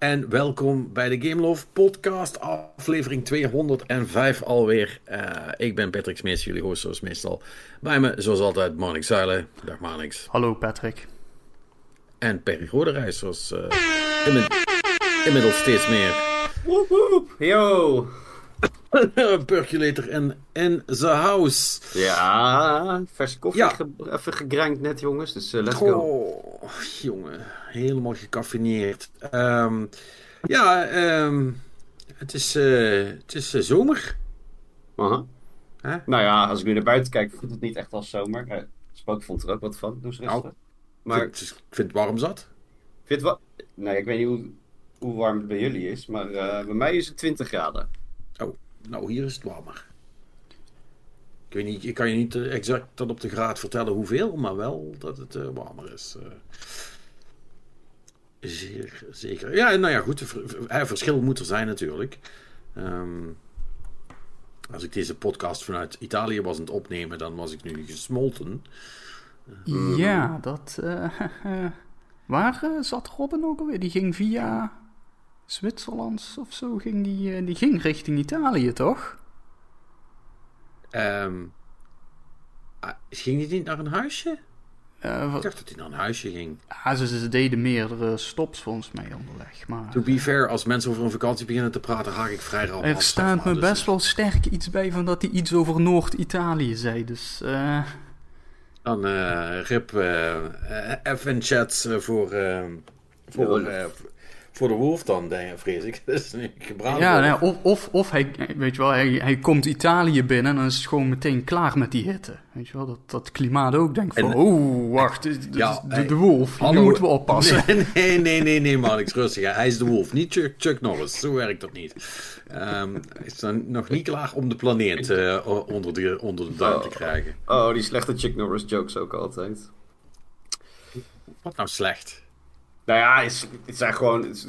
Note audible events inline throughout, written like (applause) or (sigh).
en welkom bij de Game Love podcast, aflevering 205 alweer. Uh, ik ben Patrick Smees, jullie host zoals meestal. Bij me, zoals altijd, Marnix Zuilen. Dag Marnix. Hallo Patrick. En Perry Roderijs, zoals uh, inmiddels steeds meer. Woep woep, yo! (coughs) Perculator in, in the house. Ja, verse koffie ja. even gegrinkt net, jongens. Dus uh, let's go. Oh, jongen, helemaal gecaffineerd. Um, ja, um, het is, uh, het is uh, zomer. Huh? Nou ja, als ik nu naar buiten kijk, voelt het niet echt als zomer. Uh, Spook vond er ook wat van. Doe rustig. Nou, maar ik vind, vind het warm zat. Vind het wa nee, ik weet niet hoe, hoe warm het bij jullie is, maar bij mij is het 20 graden. Nou, hier is het warmer. Ik weet niet, ik kan je niet eh, exact tot op de graad vertellen hoeveel, maar wel dat het uh, warmer is. Uh, zeer zeker. Ja, nou ja, goed. Verschil moet er zijn natuurlijk. Um, als ik deze podcast vanuit Italië was aan het opnemen, dan was ik nu gesmolten. Ja, dat. (laughs) waar zat Robin ook alweer? Die ging via Zwitserlands of zo ging die, eh, die ging richting Italië, toch? Um, ging die niet naar een huisje? Uh, ik dacht dat hij naar een huisje ging. Ja, ze, ze, deden meerdere stops volgens mij onderweg. Maar, to be fair, als mensen over een vakantie beginnen te praten, haak ik vrij rap Er staat me dus- best wel sterk iets bij van dat hij iets over Noord-Italië zei. Dus. Uh... Dan uh, rip even chats voor. voor voor de Wolf dan, denk, vrees ik. (laughs) Dus ja, nee, of, of, of hij, weet je wel, hij, hij komt Italië binnen en dan is het gewoon meteen klaar met die hitte. Weet je wel, dat, dat klimaat ook denkt van, oh, wacht, de, ja, de, de, Wolf, hallo, moeten we oppassen. (laughs) Nee, nee, nee, nee, man, ik rustig. Hij is de Wolf, niet Chuck, Chuck Norris. Zo werkt dat niet. Um, hij is dan nog niet klaar om de planeet uh, onder, de, onder de duim te oh. krijgen. Oh, die slechte Chuck Norris jokes ook altijd. Wat nou slecht? Nou ja, het, zijn, gewoon, het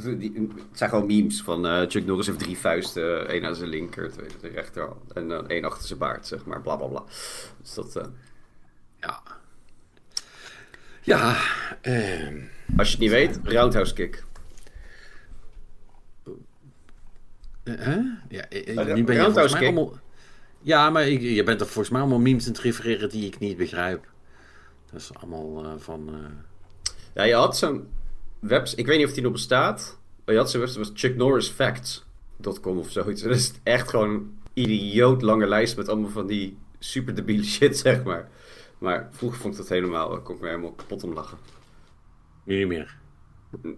zijn gewoon memes van uh, Chuck Norris heeft drie vuisten. één aan zijn linker, twee aan zijn rechter. En dan één achter zijn baard, zeg maar. Bla bla bla. Dus dat... Uh... Ja. Ja. Uh... Als je het niet weet, Roundhouse Kick. Huh? Ja, nu ben je volgens mij allemaal... Ja, maar je bent er volgens mij allemaal memes aan het refereren die ik niet begrijp. Dat is allemaal van... Ja, je had zo'n webs, ik weet niet of die nog bestaat. Maar je had zijn website, was chucknorrisfacts.com of zoiets. (laughs) Dat is echt gewoon een idioot lange lijst met allemaal van die super debiele (laughs) shit, zeg maar. Maar vroeger vond ik dat helemaal, kon ik me helemaal kapot om lachen. Nu niet meer?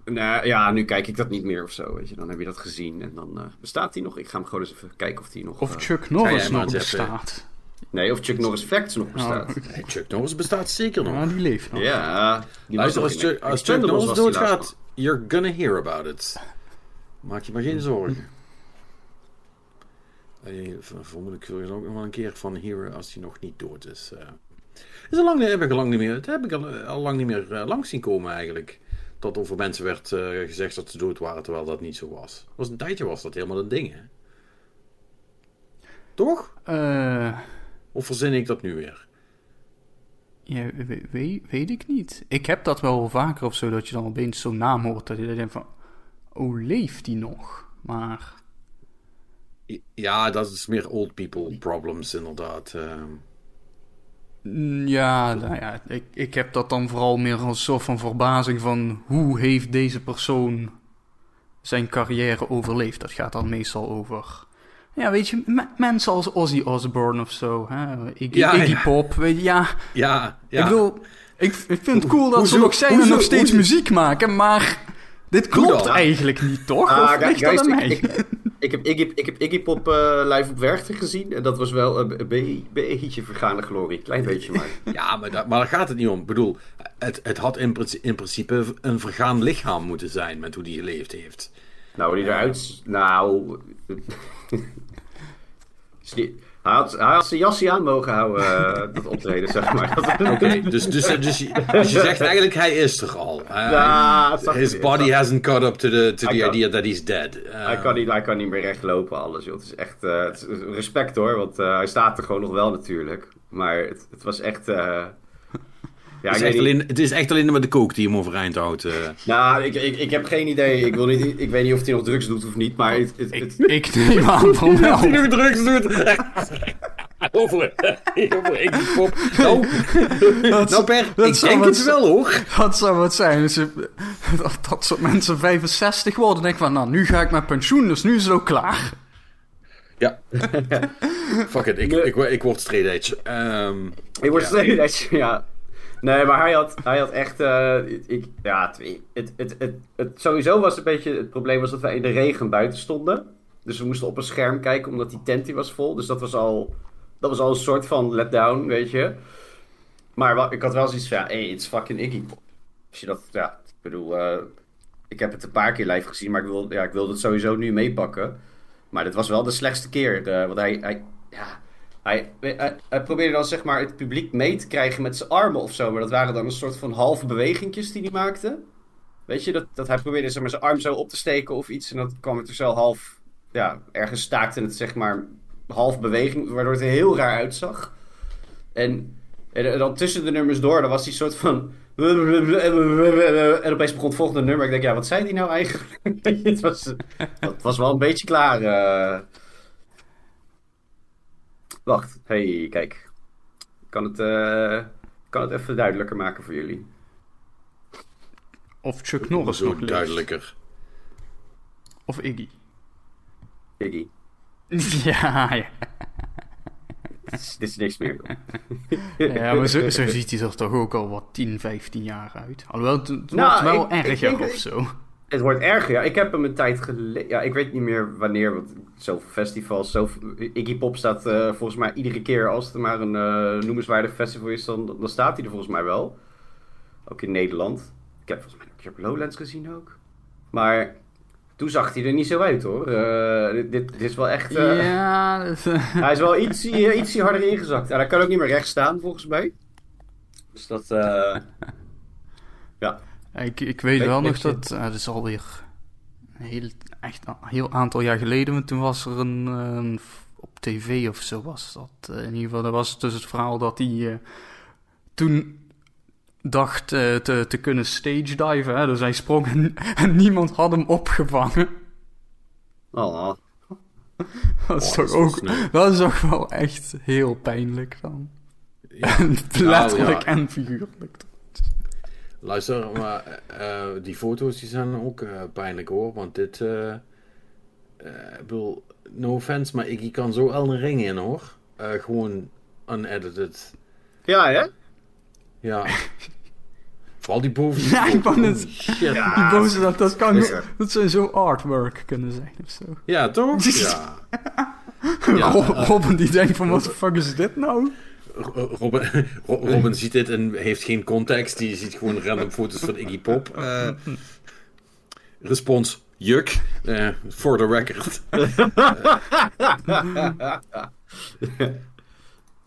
Nou ja, nu kijk ik dat niet meer of zo, weet je. Dan heb je dat gezien en dan uh, bestaat die nog. Ik ga hem gewoon eens even kijken of die nog... Of uh, Chuck Norris nog bestaat. Nee, of Chuck Norris Facts nog bestaat. Oh, (laughs) nee, Chuck Norris bestaat zeker nog. Ja, die leeft nog. Ja. Die Luister, als, Chuck, als Chuck Norris doodgaat, you're gonna hear about it. Maak je maar geen zorgen. Vermoedelijk zul je er ook nog wel een keer van horen als hij nog niet dood is. Uh, is al lang, heb ik al lang niet meer, dat heb ik al, al lang niet meer uh, langs zien komen eigenlijk. Dat over mensen werd uh, gezegd dat ze dood waren, terwijl dat niet zo was. was een tijdje was dat helemaal een ding, hè? Toch? Eh... Of verzin ik dat nu weer? Ja, weet, weet ik niet. Ik heb dat wel vaker of zo, dat je dan opeens zo'n naam hoort. Dat je denkt van, oh, leeft die nog? Maar... Ja, dat is meer old people problems, inderdaad. Ehm. Mm, ja, nou ja, ik, ik heb dat dan vooral meer als een soort van verbazing van... hoe heeft deze persoon zijn carrière overleefd? Dat gaat dan meestal over ja, weet je, mensen als Ozzy Osbourne of zo. Hè? Iggy, ja, Iggy Pop, weet je, ja. Ja, ja. Ik bedoel, ik, vind het cool dat ze nog zijn en nog steeds muziek maken, maar dit klopt eigenlijk niet, toch? Ah, of ligt dat aan mij? Ik, ik, heb Iggy, ik heb Iggy Pop uh, live op Werchter gezien en dat was wel een, een beetje vergaande glorie. Klein beetje maar. (laughs) ja, maar, dat, maar daar gaat het niet om. Ik bedoel, het, het had in, in principe een vergaan lichaam moeten zijn met hoe die geleefd heeft. Nou, die eruit... Nou... Hij had, hij had zijn jasje aan mogen houden, uh, dat optreden, zeg maar. Oké, dus, dus, dus, dus, je zegt eigenlijk, hij is er al. Ja, his body hasn't caught up to the, to the idea that he's dead. Uh, hij, kan niet, hij kan niet meer recht lopen, alles. Joh. Het is echt uh, het is respect hoor, want hij staat er gewoon nog wel natuurlijk. Maar het, het was echt... Ja, het, ik is echt alleen, het is echt alleen maar de kook die hem overeind houdt. eh. Nou, ik, ik, ik heb geen idee. Ik, wil niet, ik weet niet of hij nog drugs doet of niet, maar het, het, Ik, het- ik neem aan (laughs) van wel. Als hij nog drugs doet. Over, over Iggy Pop. Nou, nou Per, dat ik zou denk het wel hoor. Dat zou wat zijn. als je- dat, dat soort mensen 65 worden. denk ik van, nou, nu ga ik met pensioen, dus nu is het ook klaar. Ja. (laughs) Fuck it, ik, ik, ik word straight edge. Ehm, Ik word Ja. dat je- ja. Nee, maar hij had, hij had echt. eh, ik, ja, het, het, het, het, sowieso was een beetje. Het probleem was dat wij in de regen buiten stonden. Dus we moesten op een scherm kijken, omdat die tent die was vol. Dus dat was al. Dat was al een soort van letdown, weet je. Maar wa- ik had wel zoiets van. Ja, hey, it's fucking Iggy Pop. Als je dat. Ja, ik bedoel. eh, ik heb het een paar keer live gezien, maar ik, wil, ja, ik wilde het sowieso nu meepakken. Maar dit was wel de slechtste keer. eh, want hij. hij ja, hij, hij, hij probeerde dan zeg maar het publiek mee te krijgen met zijn armen of zo. Maar dat waren dan een soort van halve bewegingjes die hij maakte. Weet je, dat, dat hij probeerde zeg maar, zijn arm zo op te steken of iets. En dan kwam het er zo half... Ja, ergens staakte het zeg maar half beweging. Waardoor het er heel raar uitzag. En, en, dan tussen de nummers door, dan was hij soort van... En opeens begon het volgende nummer. Ik denk, ja, wat zei die nou eigenlijk? (laughs) het, was, het was wel een beetje klaar. eh. Wacht, hey, kijk. Ik kan het, eh, ik kan het even duidelijker maken voor jullie. Of Chuck Norris nog leeft. duidelijker. Of Iggy. Iggy. (laughs) ja, ja. Dit is, niks meer. ja, maar zo, zo ziet hij er toch ook al wat 10, 15 jaar uit. Alhoewel, het, het Nou, wordt wel ik- ik erger of zo. Het wordt erger, ja. Ik heb hem een tijd geleden... Ja, ik weet niet meer wanneer, want zoveel festivals... Zoveel... Iggy Pop staat eh, volgens mij iedere keer als er maar een eh, noemenswaardig festival is, dan, dan staat hij er volgens mij wel. Ook in Nederland. Ik heb volgens mij een keer op Lowlands gezien ook. Maar toen zag hij er niet zo uit, hoor. Eh, dit, dit, is wel echt... eh, Ja, (laughs) Hij is wel ietsie, ietsie harder ingezakt. En hij kan ook niet meer recht staan, volgens mij. Dus dat... eh, ja. Ik, ik weet wel nog dat, dat is alweer een heel, echt een heel aantal jaar geleden, want toen was er een, een op tv of zo was dat. eh, in ieder geval, dat was dus het verhaal dat hij eh, toen dacht eh, te, te kunnen stage diven. Hè? Dus hij sprong en, (laughs) en niemand had hem opgevangen. Oh, (laughs) Dat is Oh, toch dat ook, dat is toch wel echt heel pijnlijk dan. Ja. (laughs) Letterlijk ja. en figuurlijk. Luister, maar eh, eh, die foto's die zijn ook eh, pijnlijk hoor. Want dit, eh eh, ik bedoel, no offense, maar Iggy kan zo Elden Ring in hoor. Eh, gewoon unedited. Ja, hè? Ja. Vooral die boven. (laughs) Ja, ik wou net- Shit. Die boze, dat, dat, kan, is er. dat zou zo artwork kunnen zijn of zo. Ja, toch? Ja. (laughs) Ja, Rob- Robin die denkt van, wat de fuck is dit nou? Ro- Robin, Ro- Robin ziet dit en heeft geen context. Die ziet gewoon random foto's van Iggy Pop. Eh, respons, juk. Eh, For the record. (laughs)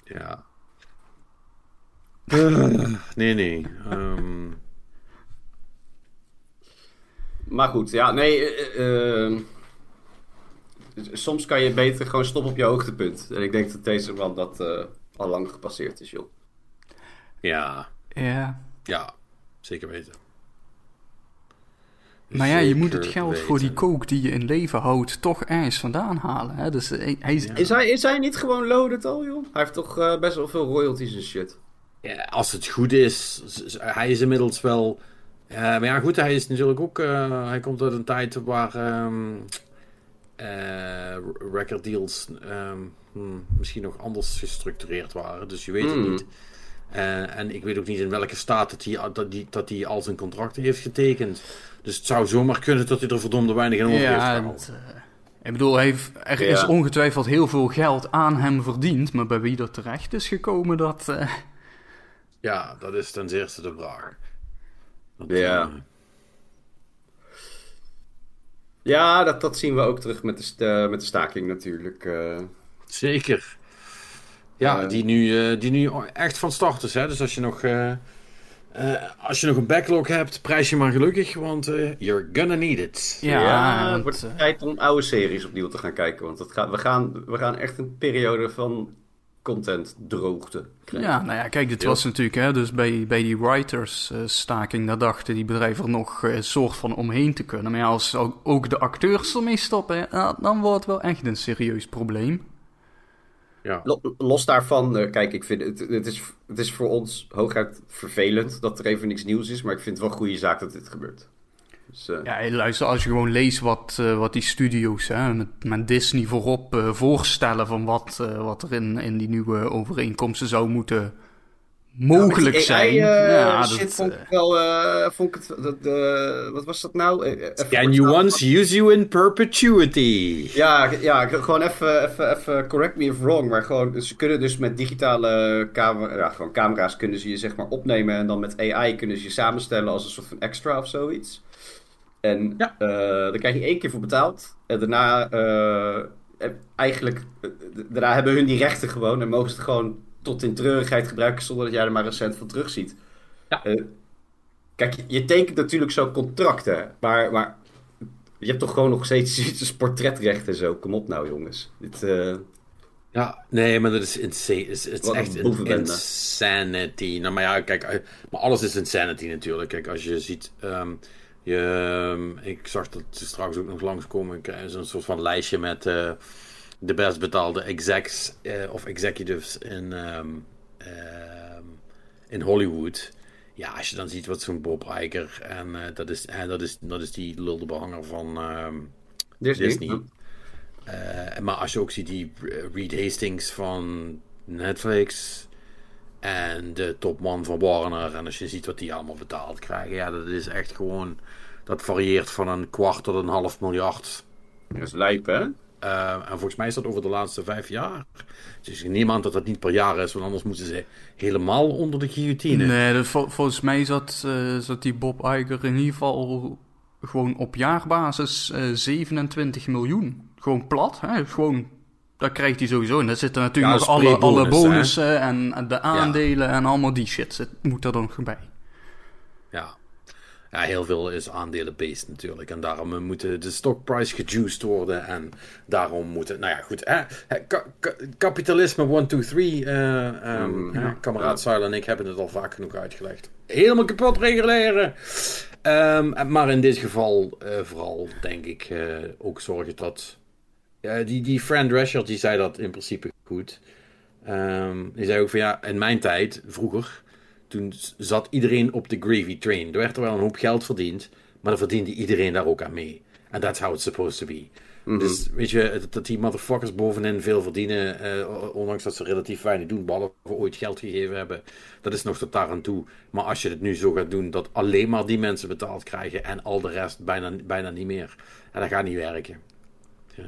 ja. Eh, nee, nee. Ehm, Maar goed, ja, nee. eh, eh, soms kan je beter gewoon stoppen op je hoogtepunt. En ik denk dat deze man dat al lang gepasseerd is, joh. ja, Ja. ja. Zeker weten. Maar ja, je moet het geld voor die kook die je in leven houdt toch ergens vandaan halen. Hè? Dus hij, hij is... Ja. Is hij, is hij niet gewoon loaded al, joh? Hij heeft toch eh, best wel veel royalties en shit. Ja, als het goed is, hij is inmiddels wel. eh, maar ja, goed, hij is natuurlijk ook. eh, hij komt uit een tijd waar. ehm eh, record deals ehm, hmm, misschien nog anders gestructureerd waren. Dus je weet het Hmm. niet. Eh, en ik weet ook niet in welke staat dat hij, dat die, dat hij al zijn contracten heeft getekend. Dus het zou zomaar kunnen dat hij er verdomde weinig in over heeft Ja, gehaald. het, eh, ik bedoel, hij heeft, er Ja. is ongetwijfeld heel veel geld aan hem verdiend. Maar bij wie dat terecht is gekomen, dat... eh, Ja, dat is ten zeerste de vraag. Dat, Ja. Ja, dat, dat zien we ook terug met de, st- met de staking natuurlijk. Eh. Zeker. Ja, Ja. die, nu, eh, die nu echt van start is. Hè? Dus als je nog, eh, eh, als je nog een backlog hebt, prijs je maar gelukkig, want eh, you're gonna need it. ja, het wordt eh, tijd om oude series opnieuw te gaan kijken. Want het gaat, we, gaan, we gaan echt een periode van content droogte krijgen. Ja, nou ja, kijk, dit Ja. was natuurlijk, hè, dus bij, bij die writers-staking, daar dachten die bedrijven er nog een soort van omheen te kunnen. Maar ja, als ook, ook de acteurs ermee stoppen, dan wordt het wel echt een serieus probleem. Ja. Lo- Los daarvan, eh, kijk, ik vind het, het, is, het is voor ons hooguit vervelend dat er even niks nieuws is, maar ik vind het wel een goede zaak dat dit gebeurt. Dus, eh, Ja, luister, als je gewoon leest wat, eh, wat die studio's hè, met, met Disney voorop eh, voorstellen van wat, wat er in, in die nieuwe overeenkomsten zou moeten mogelijk zijn. Eh, ja, shit dat, vond eh, ik wel, eh, vond ik het, dat, wat was dat nou? Even Can you once use you in perpetuity? Ja, ja, gewoon even, even, even correct me if wrong, maar gewoon, ze kunnen dus met digitale camera, ja, gewoon camera's kunnen ze je zeg maar opnemen en dan met AI kunnen ze je samenstellen als een soort van extra of zoiets. En Ja. daar krijg je één keer voor betaald en daarna, eigenlijk, daarna hebben hun die rechten gewoon en mogen ze het gewoon tot in treurigheid gebruiken zonder dat jij er maar een cent van terugziet. Ja. Eh, kijk, je, tekent natuurlijk zo'n contracten, maar, maar je hebt toch gewoon nog steeds (laughs) iets als portretrecht en zo. Kom op nou, jongens. Dit, eh, Ja, nee, maar dat is insane. Het is, echt een insanity. Nou, maar ja, kijk, eh, maar alles is insanity natuurlijk. Kijk, als je ziet, ehm, je, ehm, ik zag dat straks ook nog langskomen. Een soort van lijstje met eh, de best betaalde execs eh, of executives in, ehm, ehm, in Hollywood. Ja, als je dan ziet wat zo'n Bob Iger en eh, dat, is, en dat, is, dat is die lulde behanger van ehm, Disney. Disney. Eh, maar als je ook ziet die eh, Reed Hastings van Netflix en de topman van Warner en als je ziet wat die allemaal betaald krijgen, ja, dat is echt gewoon, dat varieert van een kwart tot een half miljard. Dat is lijp, hè? Eh, en volgens mij is dat over de laatste vijf jaar. Dus ik neem aan dat dat niet per jaar is, want anders moeten ze helemaal onder de guillotine. Nee, dat, vol- volgens mij zat, eh, zat die Bob Iger in ieder geval gewoon op jaarbasis eh 27 miljoen. Gewoon plat, hè? Gewoon, dat krijgt hij sowieso. En daar zitten natuurlijk Ja, nog alle, alle spreekbonus, hè? bonussen en, de aandelen en allemaal die shit. Zit, moet er dan nog bij. Ja. Ja, heel veel is aandelen-based natuurlijk. En daarom eh, moeten de stockprice gejuiced worden. En daarom moeten... Nou ja, goed. Hè, hè, ka- ka- kapitalisme 1, 2, 3. eh ehm, Mm, hè, ja. kameraad Seil en ik hebben het al vaak genoeg uitgelegd. Helemaal kapot reguleren. Ehm, maar in dit geval eh, vooral, denk ik, eh, ook zorgen dat... Ja, die, die Fran Drescher, die zei dat in principe goed. Ehm, die zei ook van ja, in mijn tijd, vroeger, toen zat iedereen op de gravy train. Er werd er wel een hoop geld verdiend, maar dan verdiende iedereen daar ook aan mee. En that's how it's supposed to be. Dus weet je, dat- die motherfuckers bovenin veel verdienen, eh, ondanks dat ze relatief weinig doen, behalve ooit geld gegeven hebben, dat is nog tot daar aan toe. Maar als je het nu zo gaat doen, dat alleen maar die mensen betaald krijgen en al de rest bijna, bijna niet meer, ja, dat gaat niet werken. Ehm,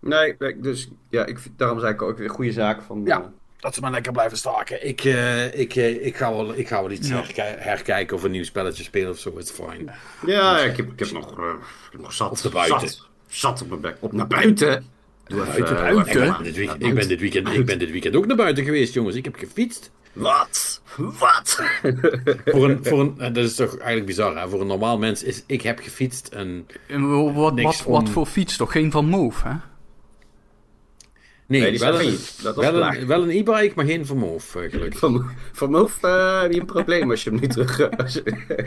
Nee, dus ja, ik, daarom zei ik ook een goede zaak van... Ja. Eh, Dat ze maar lekker blijven staken. Ik, eh, ik, eh, ik, ga, wel, ik ga wel iets Ja. herkij- herkijken of een nieuw spelletje spelen of zo. It's fine. ja, ik heb, ik heb nog, eh, ik heb nog zat. Op de buiten. Zat, zat op mijn bek. Op naar buiten. Doe even, Buiten, eh, Ik ben dit ik, ben weekend, ik ben dit weekend ook naar buiten geweest, jongens. Ik heb gefietst. Wat? Wat? (laughs) Voor een, voor een, eh, dat is toch eigenlijk bizar, hè? Voor een normaal mens is ik heb gefietst en... En wat, Niks wat, wat voor fiets toch? Geen van Move, hè? Nee, wel, een, failliet. Dat was wel, een, wel een e-bike, maar geen vermoof, eh, gelukkig. Van, van Moof eh, heb je een probleem als je hem nu terug... eh, (laughs) Als je,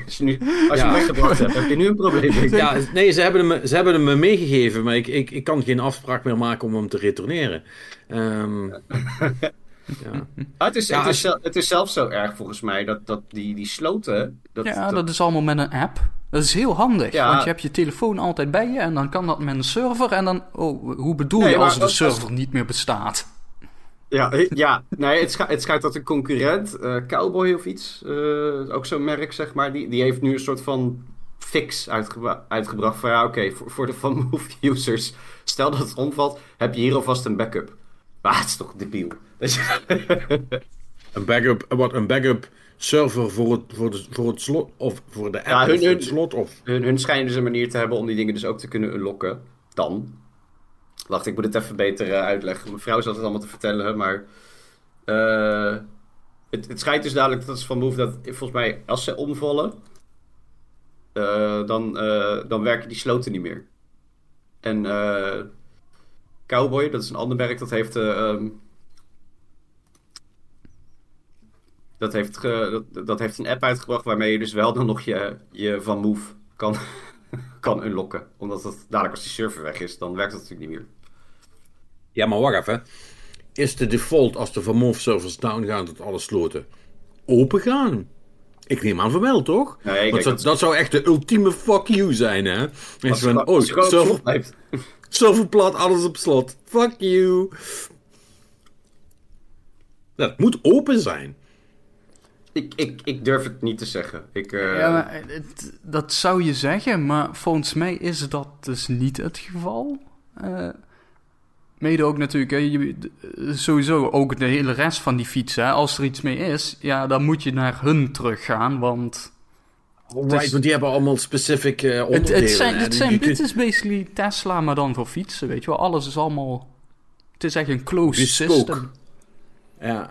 als je, nu, als je Ja. hem weggebracht hebt, heb je nu een probleem. (laughs) Ja, nee, ze hebben hem, ze hebben hem me meegegeven, maar ik, ik, ik kan geen afspraak meer maken om hem te retourneren. Ehm, (laughs) ja. Ah, het, is, Ja, het, is, je- zel- het is zelfs zo erg volgens mij dat, dat die, die sloten. Dat, Ja, dat- dat is allemaal met een app. Dat is heel handig, Ja. want je hebt je telefoon altijd bij je en dan kan dat met een server. En dan, oh, hoe bedoel Nee, je als de server niet meer bestaat? Ja, eh, ja nee, het, scha- het schijnt dat een concurrent, eh, Cowboy of iets, eh, ook zo'n merk zeg maar, die, die heeft nu een soort van fix uitgebra- uitgebracht van ja, oké, voor, voor de (laughs) Van Move users, stel dat het omvalt, heb je hier alvast een backup. Maar het is toch debiel. (laughs) Een backup, wat, een backup server voor het, voor, de, voor het slot, of voor de app, Ja, hun- het slot, of... hun, hun schijnen dus een manier te hebben om die dingen dus ook te kunnen unlocken. Dan. Wacht, ik moet het even beter eh, uitleggen. Mijn vrouw zat het allemaal te vertellen, maar... eh, het, het schijnt dus dadelijk, dat is van Move, dat volgens mij als ze omvallen, eh, dan, dan werken die sloten niet meer. En Cowboy, dat is een ander merk, dat heeft... eh, ehm, dat, heeft ge- dat, dat heeft een app uitgebracht waarmee je dus wel dan nog je, je Van Move kan, (laughs) kan unlocken. Omdat het dadelijk als die server weg is, dan werkt dat natuurlijk niet meer. Ja, maar wacht even. Is de default als de Van Moof servers down gaan dat alle sloten open gaan? Ik neem aan van wel, toch? Nee, Want kijk, dat, dat- dat zou echt de ultieme fuck you zijn, hè? Als van, als oh, server, (laughs) server plat, alles op slot. Fuck you. Dat moet open zijn. Ik, ik, ik durf het niet te zeggen. Ik, eh, Ja, het- dat zou je zeggen, maar volgens mij is dat dus niet het geval. Eh, mede ook natuurlijk, hè, je, eh, sowieso ook de hele rest van die fietsen. hè, Als er iets mee is, ja, dan moet je naar hun teruggaan, want... Right, want die hebben allemaal specific eh, Het, onderdelen. het zijn, het zijn, dit is basically Tesla, maar dan voor fietsen, weet je wel. Alles is allemaal... Het is echt een closed Bespoke. system. Ja.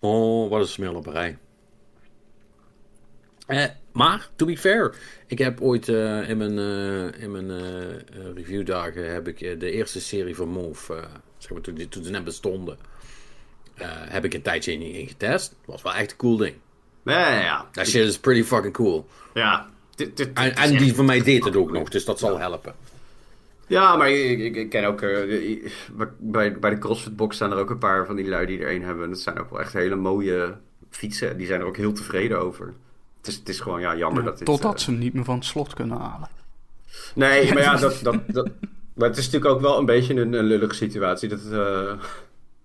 Oh, wat een smullerij. Eh, maar, to be fair, ik heb ooit eh, in mijn, eh, in mijn eh, reviewdagen heb ik de eerste serie van Move, zeg maar toen, die, toen ze net bestonden, heb ik een tijdje in, in getest. was wel echt een cool ding. ja, ja. Dat shit is pretty fucking cool. Ja, En, en die van mij deed het ook nog, dus dat zal helpen. Ja, maar ik, ik, ik ken ook... eh, bij, bij de CrossFit Box staan er ook een paar van die lui die er een hebben. En dat zijn ook wel echt hele mooie fietsen. Die zijn er ook heel tevreden over. Het is, het is gewoon ja, jammer dat dit... Totdat eh, ze hem niet meer van het slot kunnen halen. Nee, (laughs) maar ja, dat, dat, dat, maar het is natuurlijk ook wel een beetje een, een lullige situatie. Dat, eh,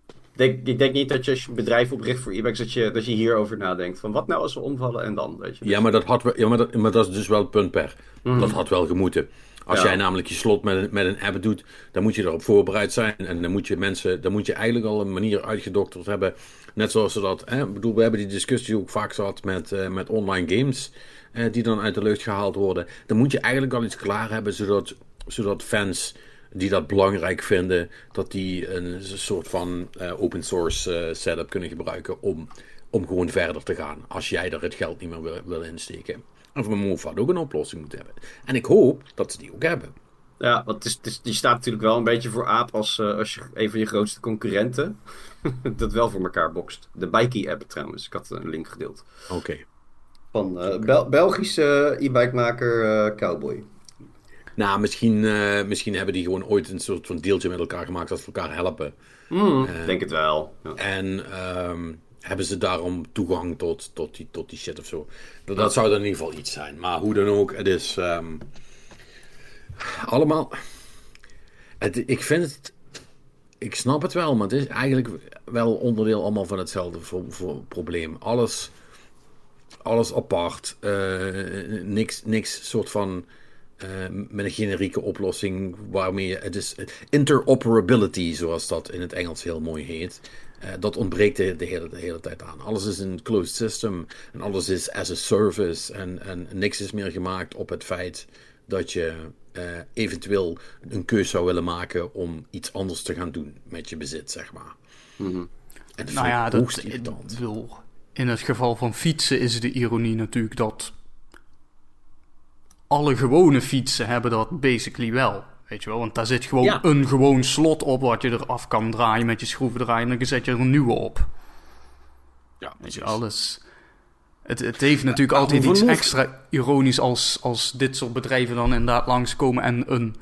ik, denk, ik denk niet dat je als je een bedrijf opricht voor e-bikes, dat je, dat je hierover nadenkt. Van wat nou als we omvallen en dan, weet je. Ja, maar dat, had ja maar, dat, maar dat is dus wel het punt per. Dat had wel gemoeten. Als Ja. jij namelijk je slot met een, met een app doet, dan moet je erop voorbereid zijn. En dan moet je mensen, dan moet je eigenlijk al een manier uitgedokterd hebben. Net zoals ze dat, hè, ik bedoel, we hebben die discussie ook vaak gehad met, eh, met online games. eh, die dan uit de lucht gehaald worden. Dan moet je eigenlijk al iets klaar hebben, zodat, zodat fans die dat belangrijk vinden, dat die een soort van eh, open source setup kunnen gebruiken om, om gewoon verder te gaan. Als jij er het geld niet meer wil, wil insteken. En voor had ook een oplossing moeten hebben. En ik hoop dat ze die ook hebben. Ja, want het is, het is- die staat natuurlijk wel een beetje voor aap als, eh, als je een van je grootste concurrenten (laughs) dat wel voor elkaar bokst. De Bikey-app trouwens, ik had een link gedeeld. Oké. Van eh, Bel- Belgische e-bike-maker eh, Cowboy. Nou, misschien, eh, misschien hebben die gewoon ooit een soort van deeltje met elkaar gemaakt dat ze elkaar helpen. Ik denk het wel. Ja. En ehm, hebben ze daarom toegang tot, tot, die, tot die shit of zo. Dat, dat zou dan in ieder geval iets zijn. Maar hoe dan ook, het is ehm, allemaal. Het, ik vind het. Ik snap het wel, maar het is eigenlijk wel onderdeel allemaal van hetzelfde voor, voor probleem. Alles, alles apart. eh, niks, niks soort van. eh, met een generieke oplossing waarmee je. Het is interoperability, zoals dat in het Engels heel mooi heet. Eh, dat ontbreekt de, de, hele, de hele tijd aan. Alles is een closed system en alles is as a service. En, en niks is meer gemaakt op het feit dat je eh, eventueel een keus zou willen maken om iets anders te gaan doen met je bezit, zeg maar. En dat Nou ja, dat, irritant. wil, in het geval van fietsen is de ironie natuurlijk dat alle gewone fietsen hebben dat basically wel. Weet je wel, want daar zit gewoon Ja. een gewoon slot op wat je eraf kan draaien met je schroevendraaier en dan zet je er een nieuwe op. Ja, Weet je, alles. Het, het heeft natuurlijk altijd iets extra ironisch als, als dit soort bedrijven dan inderdaad langskomen en een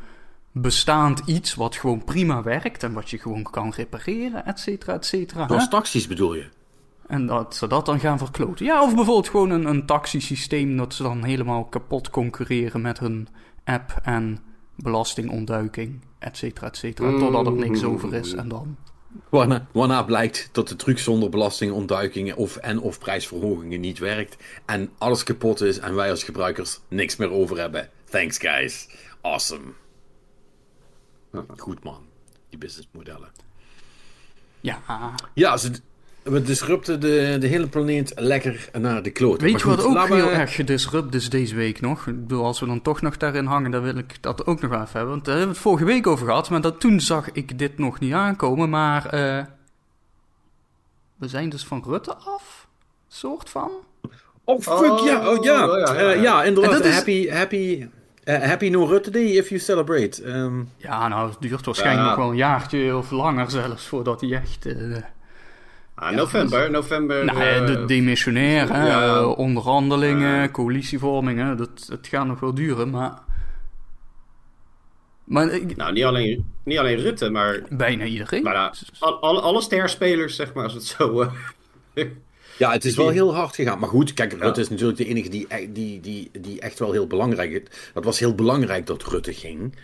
bestaand iets wat gewoon prima werkt en wat je gewoon kan repareren, et cetera, et cetera. Zoals taxis bedoel je? En dat ze dat dan gaan verkloten. Ja, of bijvoorbeeld gewoon een, een taxisysteem dat ze dan helemaal kapot concurreren met hun app en belastingontduiking, et cetera, et cetera. Totdat er niks over is en dan... Waarna, waarna blijkt dat de truc zonder belastingontduikingen of, en of prijsverhogingen niet werkt. En alles kapot is en wij als gebruikers niks meer over hebben. Thanks guys. Awesome. Goed man. Die businessmodellen. Ja, Ja, ze, we disrupten de, de hele planeet lekker naar de kloot. weet je wat ook laten we- heel erg gedisrupt is deze week nog? Ik bedoel, als we dan toch nog daarin hangen, dan wil ik dat ook nog wel even hebben. Want daar hebben we het vorige week over gehad, maar dat, toen zag ik dit nog niet aankomen. Maar eh, we zijn dus van Rutte af, soort van. Oh fuck ja, oh ja. Oh, ja, ja, Eh, ja. ja, inderdaad. En dat is- Happy, happy, Eh, happy No Rutte Day if you celebrate. Ehm, Ja, nou, het duurt waarschijnlijk nog wel een jaartje of langer zelfs voordat hij echt... eh, Ah, november, november. nou, eh, de demissionair, hè, ja. eh, onderhandelingen, coalitievormingen, dat, het gaat nog wel duren, maar... Maar ik- nou, niet alleen, niet alleen Rutte, maar, bijna iedereen. maar nou, al, al- alle sterspelers, zeg maar, als het zo... eh, Ja, het is wel heel hard gegaan. Maar goed, kijk, Ja. Rutte is natuurlijk de enige die, e- die, die, die echt wel heel belangrijk is. Het was heel belangrijk dat Rutte ging.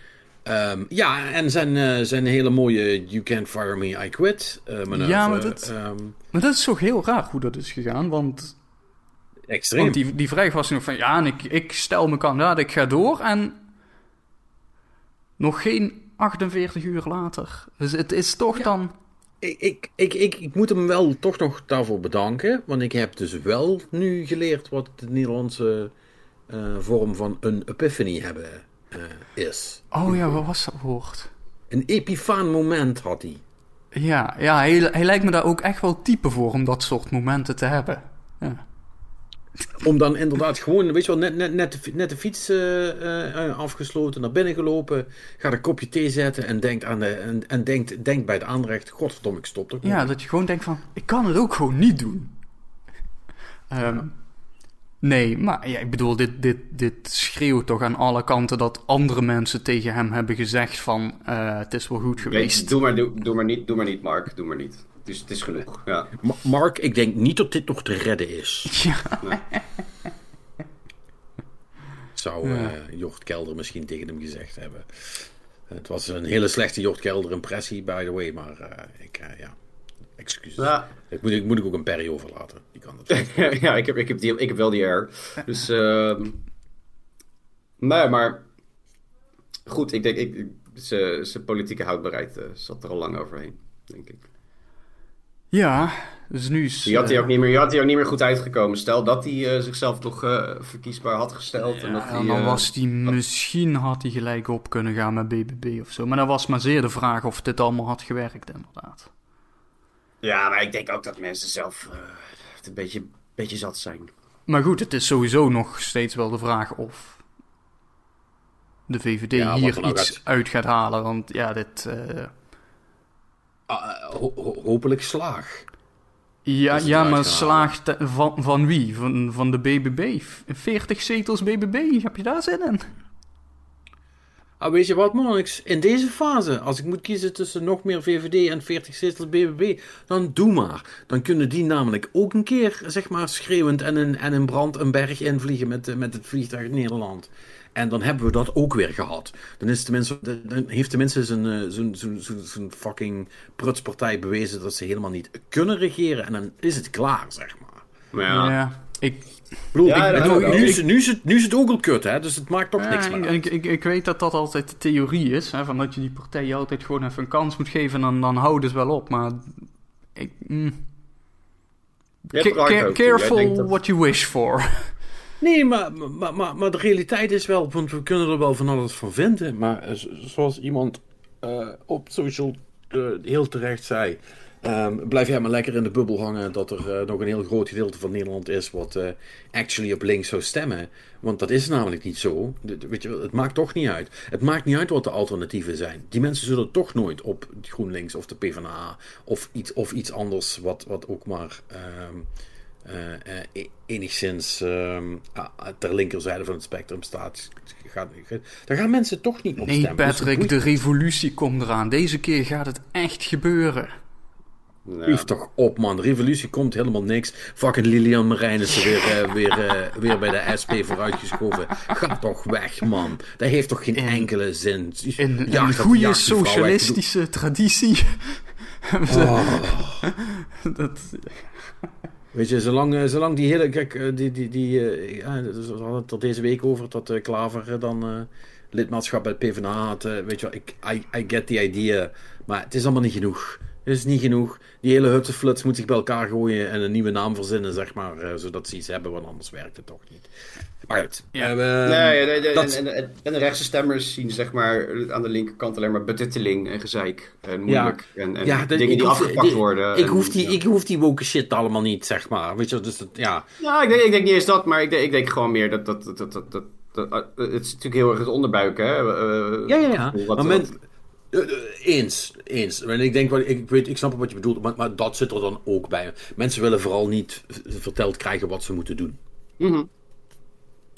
Ehm, ja, en zijn, eh, zijn hele mooie You Can't Fire Me, I Quit manoeuvre. Ja, maar dat- ehm, Maar dat is toch heel raar hoe dat is gegaan, want, extreem. want die, die vraag was nog van... Ja, en ik, ik stel me kandidaat, ik ga door en... Nog geen 48 uur later. Dus het is toch dan... Ik, ik, ik, ik, ik moet hem wel toch nog daarvoor bedanken. Want ik heb dus wel nu geleerd wat de Nederlandse eh, vorm van een epiphany hebben is. Oh ja, wat was dat woord? Een epifaan moment had hij. Ja, ja hij, hij lijkt me daar ook echt wel type voor om dat soort momenten te hebben. Ja. Om dan inderdaad gewoon, weet je wel, net, net, net, net de fiets eh, eh, afgesloten, naar binnen gelopen, gaat een kopje thee zetten en denkt, aan de, en, en denkt, denkt bij het aanrecht, godverdomme, ik stop er gewoon. ja, dat je gewoon denkt van... Ik kan het ook gewoon niet doen. Ehm, Nee, maar ja, ik bedoel, dit, dit, dit schreeuwt toch aan alle kanten dat andere mensen tegen hem hebben gezegd van... eh, het is wel goed geweest. doe, maar, doe, doe, maar niet, doe maar niet, Mark. Doe maar niet. Het is, het is genoeg. Ja. Ma- Mark, ik denk niet dat dit nog te redden is. (laughs) Ja, Zou Ja. eh, Jort Kelder misschien tegen hem gezegd hebben. Het was een hele slechte Jort Kelder impressie, by the way, maar eh, ik, eh, ja, excuses. Ja. Ik, moet, ik moet ik ook een Perry overlaten. Die kan dat. (laughs) ja, ik heb, ik, heb die, ik heb wel die air. Dus, ehm nee, maar goed, ik denk, ik, zijn zijn politieke houdbaarheid eh, zat er al lang overheen, denk ik. ja dus nu is... Je had hij eh, ook niet meer, je had ook niet meer goed uitgekomen. Stel dat hij eh, zichzelf eh, verkiesbaar had gesteld. en dat hij, dan was hij misschien had hij gelijk op kunnen gaan met BBB of zo. Maar dat was maar zeer de vraag of dit allemaal had gewerkt, inderdaad. Ja, maar ik denk ook dat mensen zelf eh, het een beetje, beetje zat zijn. Maar goed, het is sowieso nog steeds wel de vraag of de VVD Ja, hier iets uit gaat halen. Want ja, dit... eh, Ah, eh, ho- ho- hopelijk slaag. ja, ja maar eh, van, van wie? Van, van de BBB? 40 zetels BBB? Heb je daar zin in? Ah, weet je wat, Monix? In deze fase, als ik moet kiezen tussen nog meer VVD en 40 zetels BBB, dan doe maar. Dan kunnen die namelijk ook een keer, zeg maar, schreeuwend en in, en in brand een berg invliegen met, eh, met het vliegtuig Nederland. En dan hebben we dat ook weer gehad. Dan, is tenminste, dan heeft tenminste zijn, eh, zijn, zijn, zijn, fucking prutspartij bewezen dat ze helemaal niet kunnen regeren. En dan is het klaar, zeg maar. Maar ja, Ja, ik, Ja, ik bedoel, nu, is, het- nu, is het, nu is het ook al kut, hè? Dus het maakt toch Ja, niks ik, meer ik, ik, ik weet dat dat altijd de theorie is. Hè, van dat je die partijen altijd gewoon even een kans moet geven. En dan, dan houden ze wel op. Maar ik, mm, careful dat- what you wish for. (laughs) Nee, maar, maar, maar, maar de realiteit is wel, want we kunnen er wel van alles van vinden. Maar eh, zo- zoals iemand eh, op social eh, heel terecht zei. Ehm, blijf jij maar lekker in de bubbel hangen dat er eh, nog een heel groot gedeelte van Nederland is wat eh, actually op links zou stemmen. Want dat is namelijk niet zo. De- de- weet je, het maakt toch niet uit. Het maakt niet uit wat de alternatieven zijn. Die mensen zullen toch nooit op GroenLinks of de PvdA of iets, of iets anders wat, wat ook maar eh, e- enigszins ah, ter linkerzijde van het spectrum staat. Gaat, daar gaan mensen toch niet op Nee, stemmen. Dus het Patrick, de revolutie komt eraan. Deze keer gaat het echt gebeuren. Ja. Lief toch op, man. Revolutie komt helemaal niks. Fucking Lilian Marijnissen weer, eh, weer, eh, weer bij de SP vooruitgeschoven. Ga toch weg, man. Dat heeft toch geen enkele zin. In Ja, een goede weg. socialistische traditie. (laughs) Oh. (laughs) dat, Weet je, zolang, eh, zolang die hele. Kijk, die. die, die eh, ja, we hadden het er deze week over dat eh, Klaver dan eh, lidmaatschap bij het PvdA had. weet je wel, ik, I, I get the idea. Maar het is allemaal niet genoeg. Is niet genoeg. Die hele hutsenfluts moet zich bij elkaar gooien en een nieuwe naam verzinnen, zeg maar. eh, zodat ze iets hebben, want anders werkt het toch niet. Maar goed. Ja. Eh, Nee, dat- en, en, en de rechtse stemmers zien zeg maar aan de linkerkant alleen maar betutteling en gezeik en moeilijk. En, en ja, de- dingen die hoef- afgepakt die- worden. Ik en- hoef, die, ja. ik hoef die woke shit allemaal niet, zeg maar. Weet je, dus dat, ja. Ja, ik denk, ik denk niet eens dat, maar ik denk, ik denk gewoon meer dat, dat, dat, dat, dat, eh, het is natuurlijk heel erg het onderbuik, hè? Eh, Ja, ja, ja. wat- maar men, eens, eens. En ik denk, ik, weet, ik snap wat je bedoelt, maar, maar dat zit er dan ook bij. Mensen willen vooral niet verteld krijgen wat ze moeten doen. Mhm.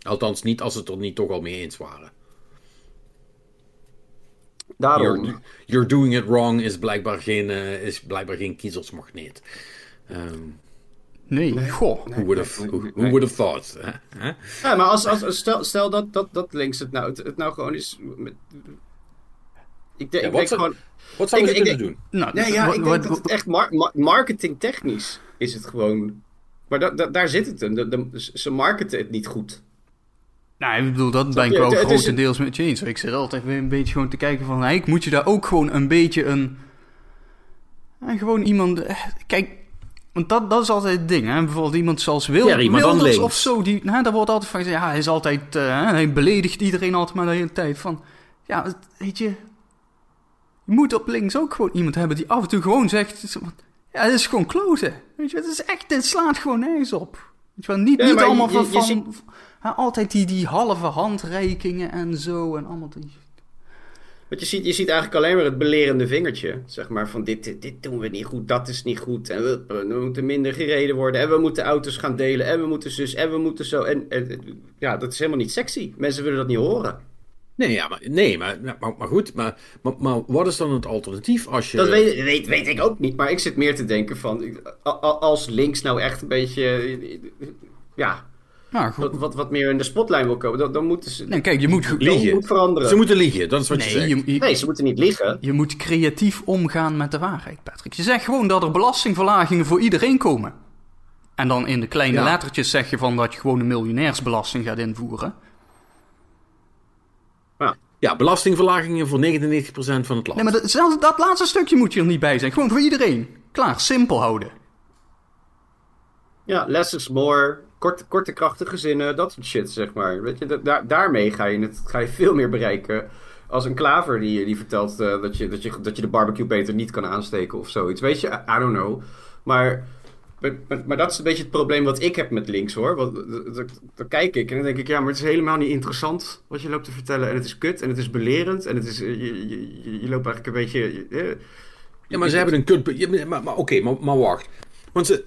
Althans, niet als ze het er niet toch al mee eens waren. Daarom. You're, you're doing it wrong is blijkbaar geen, eh, is blijkbaar geen kiezersmagneet. Ehm Nee, goh. who, would have, who, would have thought? hè? Hè? Ja, maar als, als, stel, stel dat, dat, dat links het nou, het, het nou gewoon is... Met, ik denk, Ja, ik wat denk zou- gewoon... Wat zou Ik- je ik kunnen doen? Nou, Nee, ja, ik denk dat het echt mar ma- marketingtechnisch is het gewoon... Maar da- da- daar zit het hem. De- de- ze marketen het niet goed. Nou, ik bedoel, dat ben ik is- grotendeels met je eens. Ik zit altijd weer een beetje gewoon te kijken van... Eigenlijk moet je daar ook gewoon een beetje een... eh, gewoon iemand... eh, Kijk, want dat, dat is altijd het ding, hè. Bijvoorbeeld iemand zoals Wil, Wilders links. of zo. Die, nou, daar wordt altijd van gezegd... Ja, hij is altijd... eh, hij beledigt iedereen altijd maar de hele tijd. Van, ja, weet je... Je moet op links ook gewoon iemand hebben die af en toe gewoon zegt... Ja, het is gewoon kloten. Weet je, het is echt... Het slaat gewoon nergens op. Weet je wel, niet, Ja, niet allemaal je- van... je van ziet- altijd die, die halve handreikingen en zo en allemaal die... Want je ziet, je ziet eigenlijk alleen maar het belerende vingertje. Zeg maar van dit, dit, dit doen we niet goed, dat is niet goed. En we, we moeten minder gereden worden. En we moeten auto's gaan delen. En we moeten zus. En we moeten zo. En, en- ja, dat is helemaal niet sexy. Mensen willen dat niet horen. Nee, ja, maar, nee maar, maar, maar goed. Maar, maar, maar wat is dan het alternatief als je... Dat weet, weet, weet ik ook niet. Maar ik zit meer te denken van... Als links nou echt een beetje... Ja, Nou, goed. wat, wat, wat meer in de spotlight wil komen... Dan, dan moeten ze... Nee, kijk, je moet, liegen. moet veranderen. Ze moeten liegen, dat is wat je nee, zegt. je, je, Nee, ze moeten niet liegen. je moet creatief omgaan met de waarheid, Patrick. Je zegt gewoon dat er belastingverlagingen voor iedereen komen. En dan in de kleine Ja. lettertjes zeg je van dat je gewoon een miljonairsbelasting gaat invoeren. Ja, belastingverlagingen voor 99% van het land. Nee, maar dat, zelfs dat laatste stukje moet je er niet bij zijn. Gewoon voor iedereen. Klaar, simpel houden. Ja, less is more. Korte, korte krachtige zinnen, dat soort shit, zeg maar. Weet je, da- daar, daarmee ga je, het, ga je veel meer bereiken. Als een klaver die, die vertelt eh, dat, je, dat, je, dat je de barbecue beter niet kan aansteken of zoiets. Weet je, I don't know. Maar, maar, maar, dat is een beetje het probleem wat ik heb met links, hoor. Want, d- d- dan kijk ik en dan denk ik, ja, maar het is helemaal niet interessant wat je loopt te vertellen. En het is kut en het is belerend en het is, eh, je, je, je, loopt eigenlijk een beetje... eh, Ja, maar ze hebben een kut... maar oké, maar, maar wacht. Want ze...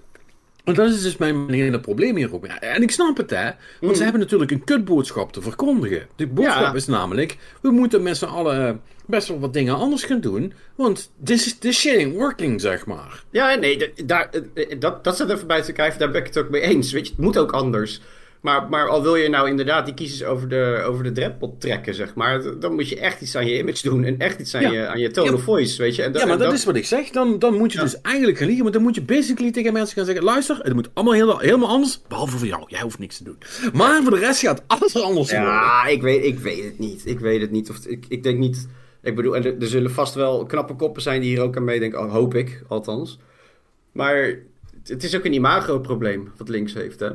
Want dat is dus mijn hele probleem hier ook. En ik snap het, hè. Want ze hebben natuurlijk een kutboodschap te verkondigen. De boodschap Ja. is namelijk... We moeten met z'n allen best wel wat dingen anders gaan doen. Want this, is, this shit ain't working, zeg maar. Ja, nee, daar, eh, dat, dat staat even buiten kijf. Daar ben ik het ook mee eens. Weet je, het moet ook anders. Maar, maar al wil je nou inderdaad die kiezers over de, over de drempel trekken, zeg maar. Dan moet je echt iets aan je image doen. En echt iets aan, Ja. je, aan je tone Ja. of voice, weet je. En Ja, maar en dat, is wat ik zeg. Dan, dan moet je Ja. dus eigenlijk gaan liegen. Want dan moet je basically tegen mensen gaan zeggen... Luister, het moet allemaal heel, helemaal anders. Behalve voor jou. Jij hoeft niks te doen. Maar voor de rest gaat alles er anders worden. Ja, ik weet, ik weet het niet. Ik weet het niet. Of, ik, ik denk niet... Ik bedoel, en er, er zullen vast wel knappe koppen zijn die hier ook aan meedenken. Oh, hoop ik, althans. Maar het is ook een imago-probleem wat links heeft, hè?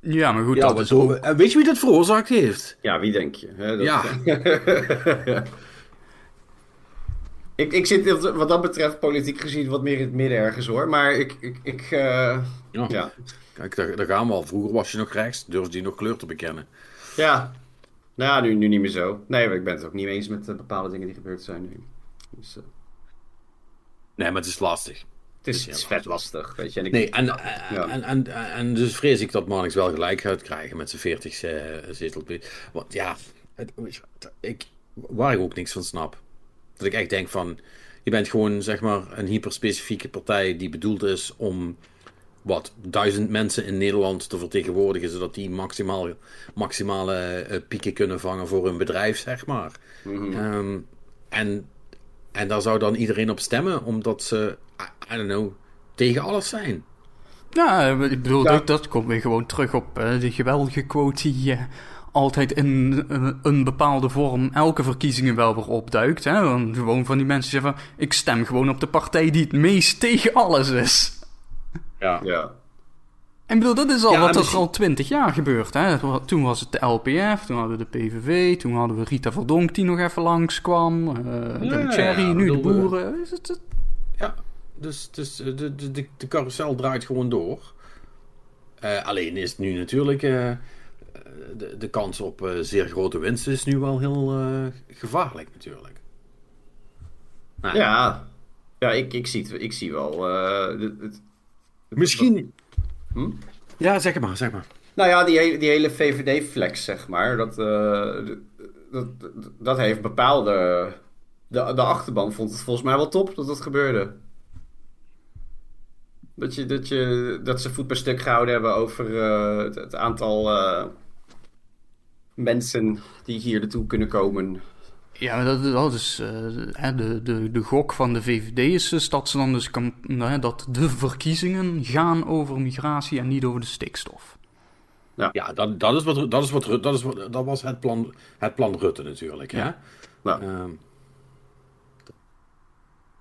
Ja, maar goed, Ja, dat is ook... en weet je wie dat veroorzaakt heeft? Ja, wie denk je? Hè? Dat- Ja. (laughs) ik, ik zit wat dat betreft politiek gezien wat meer in het midden ergens hoor. Maar ik, ik, ik eh, Ja. ja. Kijk, daar, daar gaan we al. Vroeger was je nog rechts. Durfde je nog kleur te bekennen. Ja. Nou, nu, nu niet meer zo. Nee, maar ik ben het ook niet eens met eh, bepaalde dingen die gebeurd zijn nu. Dus, eh, Nee, maar het is lastig. Het, is, het vet lastig, weet je. En ik, Nee, en, Ja. en, en, en, dus vrees ik dat Marnix wel gelijk gaat krijgen met zijn 40 uh, zetel. Want ja, het, ik, waar ik ook niks van snap. Dat ik echt denk van, je bent gewoon zeg maar een hyperspecifieke partij die bedoeld is om wat, duizend mensen in Nederland te vertegenwoordigen, zodat die maximaal, maximale eh, pieken kunnen vangen voor hun bedrijf, zeg maar. Mhm. Ehm, en, en daar zou dan iedereen op stemmen, omdat ze, I, I don't know, tegen alles zijn. Ja, ik bedoel, Ja. Dat, dat komt weer gewoon terug op eh, de geweldige quote die eh, altijd in een, een bepaalde vorm elke verkiezingen wel weer opduikt. Hè? Dan gewoon van die mensen zeggen van, ik stem gewoon op de partij die het meest tegen alles is. Ja. ja. En bedoel, dat is al Ja, wat er al twintig jaar gebeurt. Hè? Toen was het de LPF, toen hadden we de PVV, toen hadden we Rita Verdonk die nog even langskwam. eh de ja, Cherry, ja, nu de eh, boeren. Is het, het- Ja, dus, dus eh, de, de, de, de carousel draait gewoon door. Eh, alleen is het nu natuurlijk. eh, de, de kans op eh, zeer grote winst is nu wel heel eh, gevaarlijk natuurlijk. Nou, Ja, ja ik, ik, zie, het, ik zie wel. eh, het- het- Misschien. Hm? Ja, zeg maar, zeg maar. Nou ja, die, hele- die hele VVD-flex, zeg maar, dat, eh, dat, dat, heeft bepaalde... De, de achterban vond het volgens mij wel top dat dat gebeurde. Dat, je, dat, je, dat ze voet bij stuk gehouden hebben over eh, het, het aantal eh, mensen die hier naartoe kunnen komen. Ja, maar dat, dat is eh, de, de, de gok van de VVD is dus dat ze dan dus kan, nou, dat de verkiezingen gaan over migratie en niet over de stikstof. Ja, dat, dat, is wat, dat, is wat, dat, is wat, dat was het plan, het plan Rutte natuurlijk. Hè? Ja. Nou,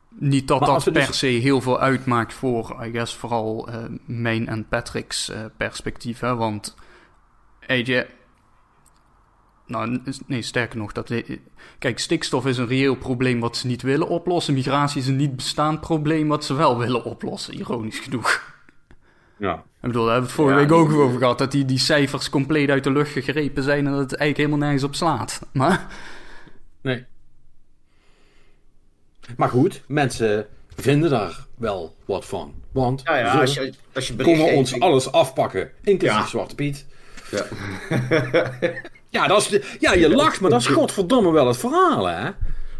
Niet dat Maar dat per dus- se heel veel uitmaakt voor, I guess, vooral eh, mijn en Patrick's eh, perspectief. Hè? Want, weet je... Nou, nee, sterker nog. Dat, kijk, stikstof is een reëel probleem wat ze niet willen oplossen. Migratie is een niet bestaand probleem wat ze wel willen oplossen, ironisch genoeg. ja. Ik bedoel, daar hebben we het vorige Ja, week ook die- over gehad. Dat die, die cijfers compleet uit de lucht gegrepen zijn en dat het eigenlijk helemaal nergens op slaat. Maar... Nee. Maar goed, mensen vinden daar wel wat van. Want ja, ja ze als je, als je komen ons alles afpakken, inclusief Ja. Zwarte Piet. Ja. (laughs) Ja, dat is de- ja, je lacht, maar dat is godverdomme wel het verhaal, hè?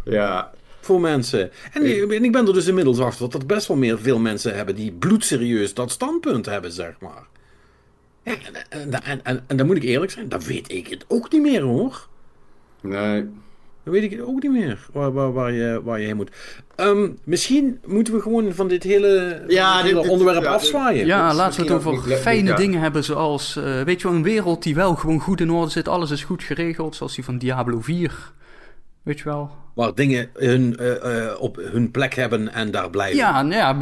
ja, Voor mensen. En, en ik ben er dus inmiddels achter dat er best wel meer veel mensen hebben die bloedserieus dat standpunt hebben, zeg maar. Ja, en, en, en, en, en dan moet ik eerlijk zijn, dat weet ik het ook niet meer, hoor. nee. Dan weet ik het ook niet meer waar, waar, waar, je, waar je heen moet. Ehm, misschien moeten we gewoon van dit hele, Ja, dit dit- hele dit- onderwerp ja, afzwaaien. Ja, laten we het over niet- fijne ja. dingen hebben, zoals, eh, weet je wel, een wereld die wel gewoon goed in orde zit, alles is goed geregeld, zoals die van Diablo 4. Weet je wel? Waar dingen hun, eh, eh, op hun plek hebben en daar blijven. Ja, nou ja,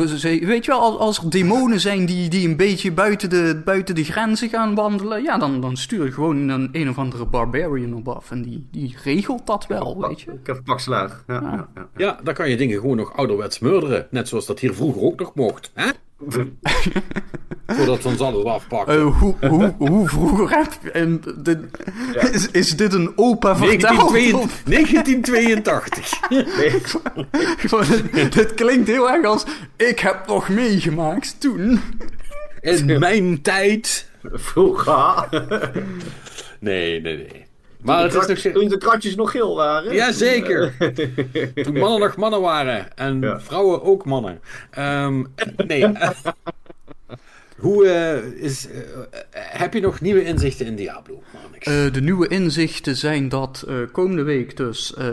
weet je wel, als, als er demonen zijn die, die een beetje buiten de, buiten de grenzen gaan wandelen, ja, dan, dan stuur je gewoon een, een of andere barbarian op af en die, die regelt dat wel, weet je. Ik heb pak slaag. Ja, Ja. ja, ja. Ja, dan kan je dingen gewoon nog ouderwets murderen. Net zoals dat hier vroeger ook nog mocht. Hè? (laughs) Voordat we ons alles afpakken. Eh, hoe, hoe, hoe vroeger heb je... En dit, is, is dit een opa verteld? 1982. 1982. Gewoon, dit klinkt heel erg als... Ik heb nog meegemaakt toen. In (laughs) mijn tijd. Vroeger. Nee, nee, nee. Maar het is nog... Toen de kratjes nog geel waren. Jazeker. (laughs) Toen mannen nog mannen waren. En Ja. vrouwen ook mannen. Ehm, nee. (laughs) hoe eh, is... eh, heb je nog nieuwe inzichten in Diablo? Eh, de nieuwe inzichten zijn dat eh, komende week dus eh,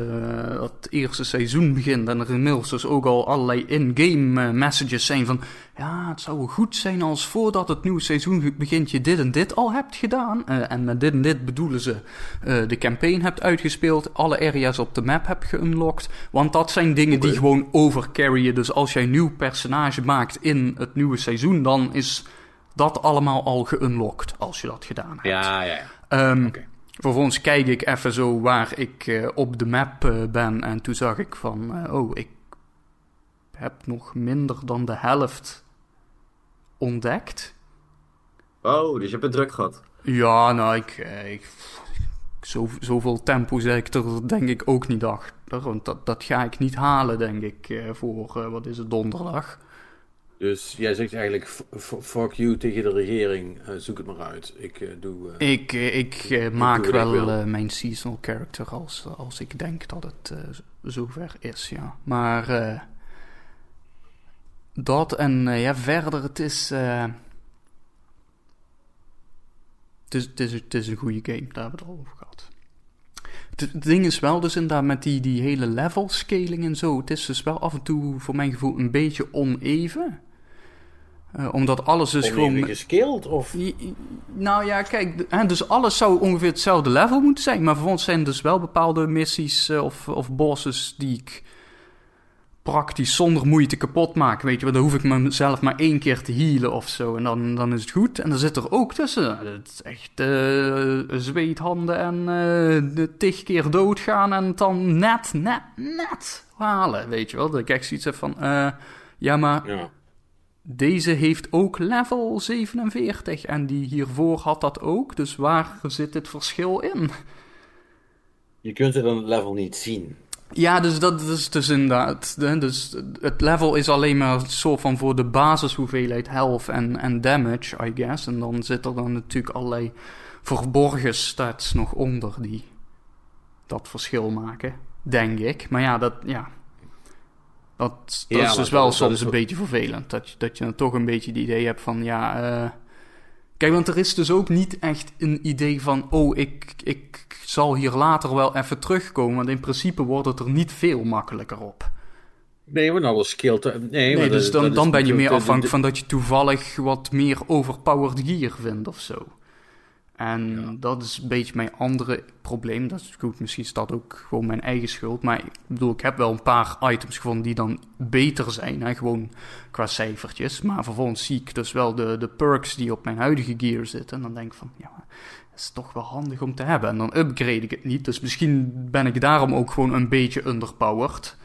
het eerste seizoen begint en er inmiddels dus ook al allerlei in-game messages zijn van ja, het zou goed zijn als voordat het nieuwe seizoen begint je dit en dit al hebt gedaan. Eh, en met dit en dit bedoelen ze eh, de campaign hebt uitgespeeld, alle areas op de map hebt geunlocked, want dat zijn dingen die gewoon overcarryen. Dus als jij een nieuw personage maakt in het nieuwe seizoen, dan is dat allemaal al geunlocked als je dat gedaan hebt. ja, ja, ja. Ehm. Vervolgens kijk ik even zo waar ik eh, op de map ben. En toen zag ik van, oh, ik heb nog minder dan de helft ontdekt. Oh, dus je hebt het druk gehad. Ja, nou, ik, eh, ik, zo, zoveel tempo zeg ik er denk ik ook niet achter. Want dat, dat ga ik niet halen, denk ik, eh, voor, eh, wat is het, donderdag. Dus jij zegt eigenlijk, fuck you tegen de regering, zoek het maar uit. Ik doe... Ik, ik maak doe wel mijn seasonal character als, als ik denk dat het zover is, ja. Maar dat en eh, ja, verder, het is, eh, het, is, het, is, het is een goede game, daar hebben we het al over gehad. Het, het ding is wel dus inderdaad met die, die hele level scaling en zo, het is dus wel af en toe voor mijn gevoel een beetje oneven. Eh, omdat alles dus gewoon... gescaled of... Nou ja, kijk, hè, dus alles zou ongeveer hetzelfde level moeten zijn. Maar vervolgens zijn er dus wel bepaalde missies of, of bosses die ik praktisch zonder moeite kapot maak. Weet je, wel, dan hoef ik mezelf maar één keer te healen of zo. En dan, dan is het goed. En er zit er ook tussen. Het is echt eh zweethanden en eh, de tig keer doodgaan. En het dan net, net, net halen. Weet je wel, dat ik echt zoiets heb van... eh, ja, maar Ja. deze heeft ook level 47 en die hiervoor had dat ook. Dus waar zit het verschil in? Je kunt het aan het level niet zien. Ja, dus dat is dus inderdaad. Dus het level is alleen maar een soort van voor de basishoeveelheid health en, en damage, I guess. En dan zit er dan natuurlijk allerlei verborgen stats nog onder die dat verschil maken, denk ik. Maar ja, dat, ja. Dat, dat Ja, is dus wel soms is een beetje vervelend. Dat, je- dat je dan toch een beetje het idee hebt van, ja... eh, Kijk, want er is dus ook niet echt een idee van... Oh, ik, ik zal hier later wel even terugkomen. Want in principe wordt het er niet veel makkelijker op. Nee, maar nou, skill. Te... Nee, Nee, maar dus dat- dan, dat dan ben je meer afhankelijk van dat je toevallig wat meer overpowered gear vindt of zo. En Ja. dat is een beetje mijn andere probleem. Dat is goed, misschien is dat ook gewoon mijn eigen schuld. Maar ik bedoel, ik heb wel een paar items gevonden die dan beter zijn. Hè? Gewoon qua cijfertjes. Maar vervolgens zie ik dus wel de, de perks die op mijn huidige gear zitten. En dan denk ik van, ja, dat is toch wel handig om te hebben. En dan upgrade ik het niet. Dus misschien ben ik daarom ook gewoon een beetje underpowered.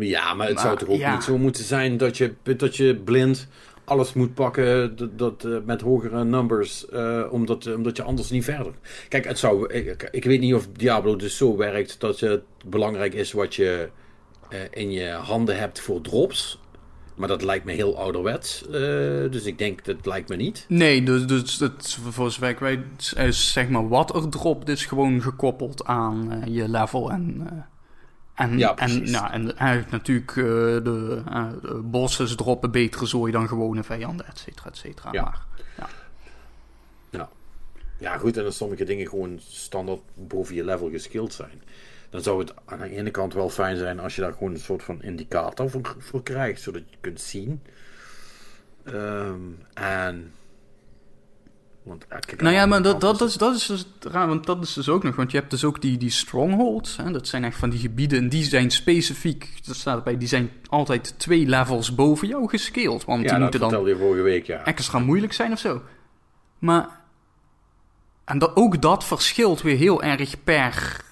Ja, maar het Maar, zou toch ook ja. niet zo moeten zijn dat je, dat je blind alles moet pakken dat, dat, eh, met hogere numbers, eh, omdat, omdat je anders niet verder. Kijk, het zou, ik, ik weet niet of Diablo dus zo werkt dat het belangrijk is wat je eh, in je handen hebt voor drops. Maar dat lijkt me heel ouderwets. eh, dus ik denk, dat lijkt me niet. Nee, dus, dus het, voor zover is zeg maar wat er dropt, is gewoon gekoppeld aan eh, je level en. En, Ja, en, nou, en eigenlijk natuurlijk eh, de, eh, de bosses droppen betere zooi dan gewone vijanden, et cetera, et cetera. Ja. Maar, Ja, goed, en als sommige dingen gewoon standaard boven je level geskild zijn. Dan zou het aan de ene kant wel fijn zijn als je daar gewoon een soort van indicator voor, voor krijgt, zodat je kunt zien. Ehm, en. Want, nou ja, maar dat, dat, is, dat is dus raar, want dat is dus ook nog, want je hebt dus ook die, die strongholds, hè, dat zijn echt van die gebieden, en die zijn specifiek, dat staat erbij, die zijn altijd twee levels boven jou gescaled, want Ja, die moeten dan je vorige week, ja. extra moeilijk zijn of zo. Maar. En dat, ook dat verschilt weer heel erg per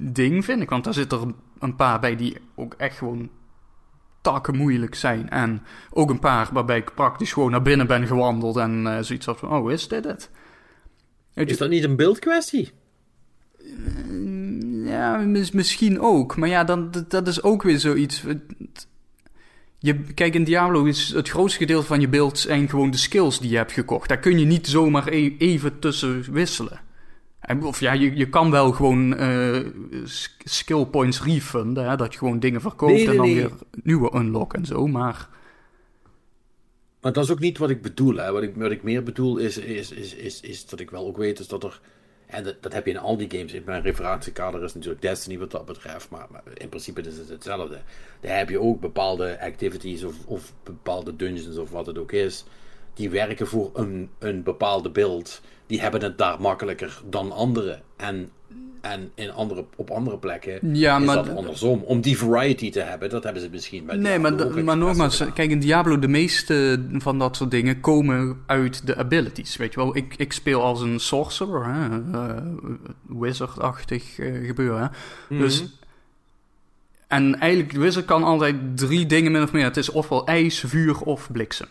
ding, vind ik. Want daar zit er een paar bij die ook echt gewoon takken moeilijk zijn. En ook een paar waarbij ik praktisch gewoon naar binnen ben gewandeld en eh, zoiets had van: oh, is dit het? Is dat niet een beeldkwestie? Ja, mis- misschien ook. Maar ja, dan, dat, dat is ook weer zoiets. Je, kijk, in Diablo is het grootste gedeelte van je beeld zijn gewoon de skills die je hebt gekocht. Daar kun je niet zomaar e- even tussen wisselen. En- Of ja, je, je kan wel gewoon eh, sk- skill points refunden. Hè, dat je gewoon dingen verkoopt Nee, nee, en dan nee. weer nieuwe unlock en zo. Maar Maar dat is ook niet wat ik bedoel. Hè. Wat, ik, wat ik meer bedoel is, is, is, is, is dat ik wel ook weet is dat er. En dat, dat heb je in al die games. In mijn referentiekader is natuurlijk Destiny wat dat betreft. Maar, maar in principe is het hetzelfde. Daar heb je ook bepaalde activities of, of bepaalde dungeons of wat het ook is. Die werken voor een, een bepaalde beeld. Die hebben het daar makkelijker dan andere. En, en in andere, op andere plekken Ja, is maar- dat andersom. Om die variety te hebben, dat hebben ze misschien bij Nee, maar, ook maar nogmaals, kijk, in Diablo, de meeste van dat soort dingen komen uit de abilities. Weet je wel, ik, ik speel als een sorcerer, hè, eh, wizard-achtig eh, gebeuren. Hè. Mhm. Dus, en eigenlijk, de wizard kan altijd drie dingen min of meer. Het is ofwel ijs, vuur of bliksem.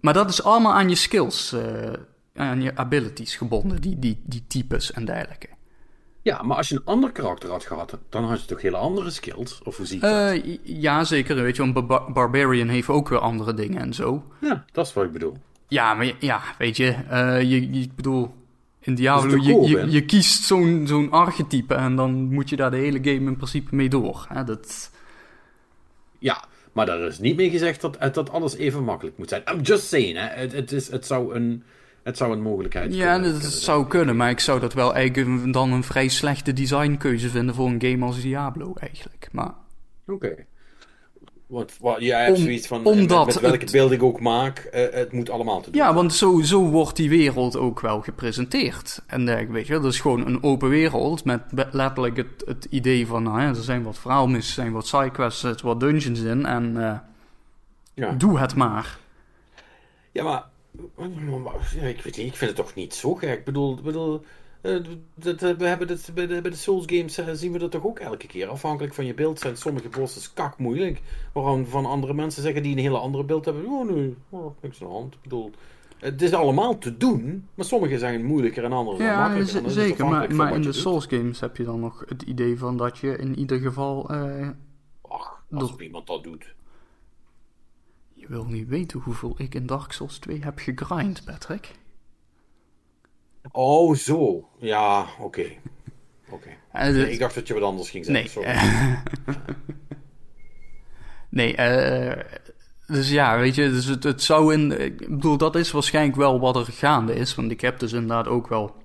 Maar dat is allemaal aan je skills, eh, aan je abilities gebonden, die, die, die types en dergelijke. Ja, maar als je een ander karakter had gehad, dan had je toch hele andere skills? Of hoe zie ik dat? Eh, ja, zeker. Weet je, een Bar- Barbarian heeft ook weer andere dingen en zo. ja, dat is wat ik bedoel. Ja, maar ja, weet je, eh, je, je ik bedoel, in Diablo, je, je, kiest zo'n zo'n archetype en dan moet je daar de hele game in principe mee door. Hè? Dat, Ja, maar daar is niet mee gezegd dat, dat alles even makkelijk moet zijn. I'm just saying, hè. Het, het, is, het, zou, een, het zou een mogelijkheid ja, kunnen- dat kunnen zou kunnen, maar ik zou dat wel eigenlijk dan een vrij slechte designkeuze vinden voor een game als Diablo eigenlijk. Maar Oké. Want wat, jij hebt Om- zoiets van, omdat met, met welke het- beeld ik ook maak, eh, het moet allemaal te doen. ja, want zo, zo wordt die wereld ook wel gepresenteerd. En dergelijke, weet je dat is gewoon een open wereld met letterlijk het, het idee van, nou ja, er zijn wat verhaalmissen, er zijn wat sidequests, er zitten wat dungeons in en eh, ja. doe het maar. Ja, maar, ja, ik weet niet, ik vind het toch niet zo gek. Ik bedoel, ik bedoel Eh, dat, we hebben dit, bij, de, bij de Souls games eh, zien we dat toch ook elke keer. Afhankelijk van je beeld zijn sommige bossen kak moeilijk. Waarvan van andere mensen zeggen die een hele andere beeld hebben. Oh nee, oh, niks aan de hand. Ik bedoel, het is allemaal te doen. Maar sommige zijn moeilijker en andere zijn Ja, makkelijker. Dat is zeker. Maar, maar in de doet. Souls games heb je dan nog het idee van dat je in ieder geval... eh, Ach, als Dat- iemand dat doet. Wil niet weten hoeveel ik in Dark Souls 2 heb gegrind, Patrick. Oh, zo. Ja, oké. Oké. (laughs) Eh, Nee, dit- ik dacht dat je wat anders ging Nee. zeggen. Sorry. (laughs) nee, eh, dus ja, weet je, dus het, het zou in... Ik bedoel, dat is waarschijnlijk wel wat er gaande is. Want ik heb dus inderdaad ook wel...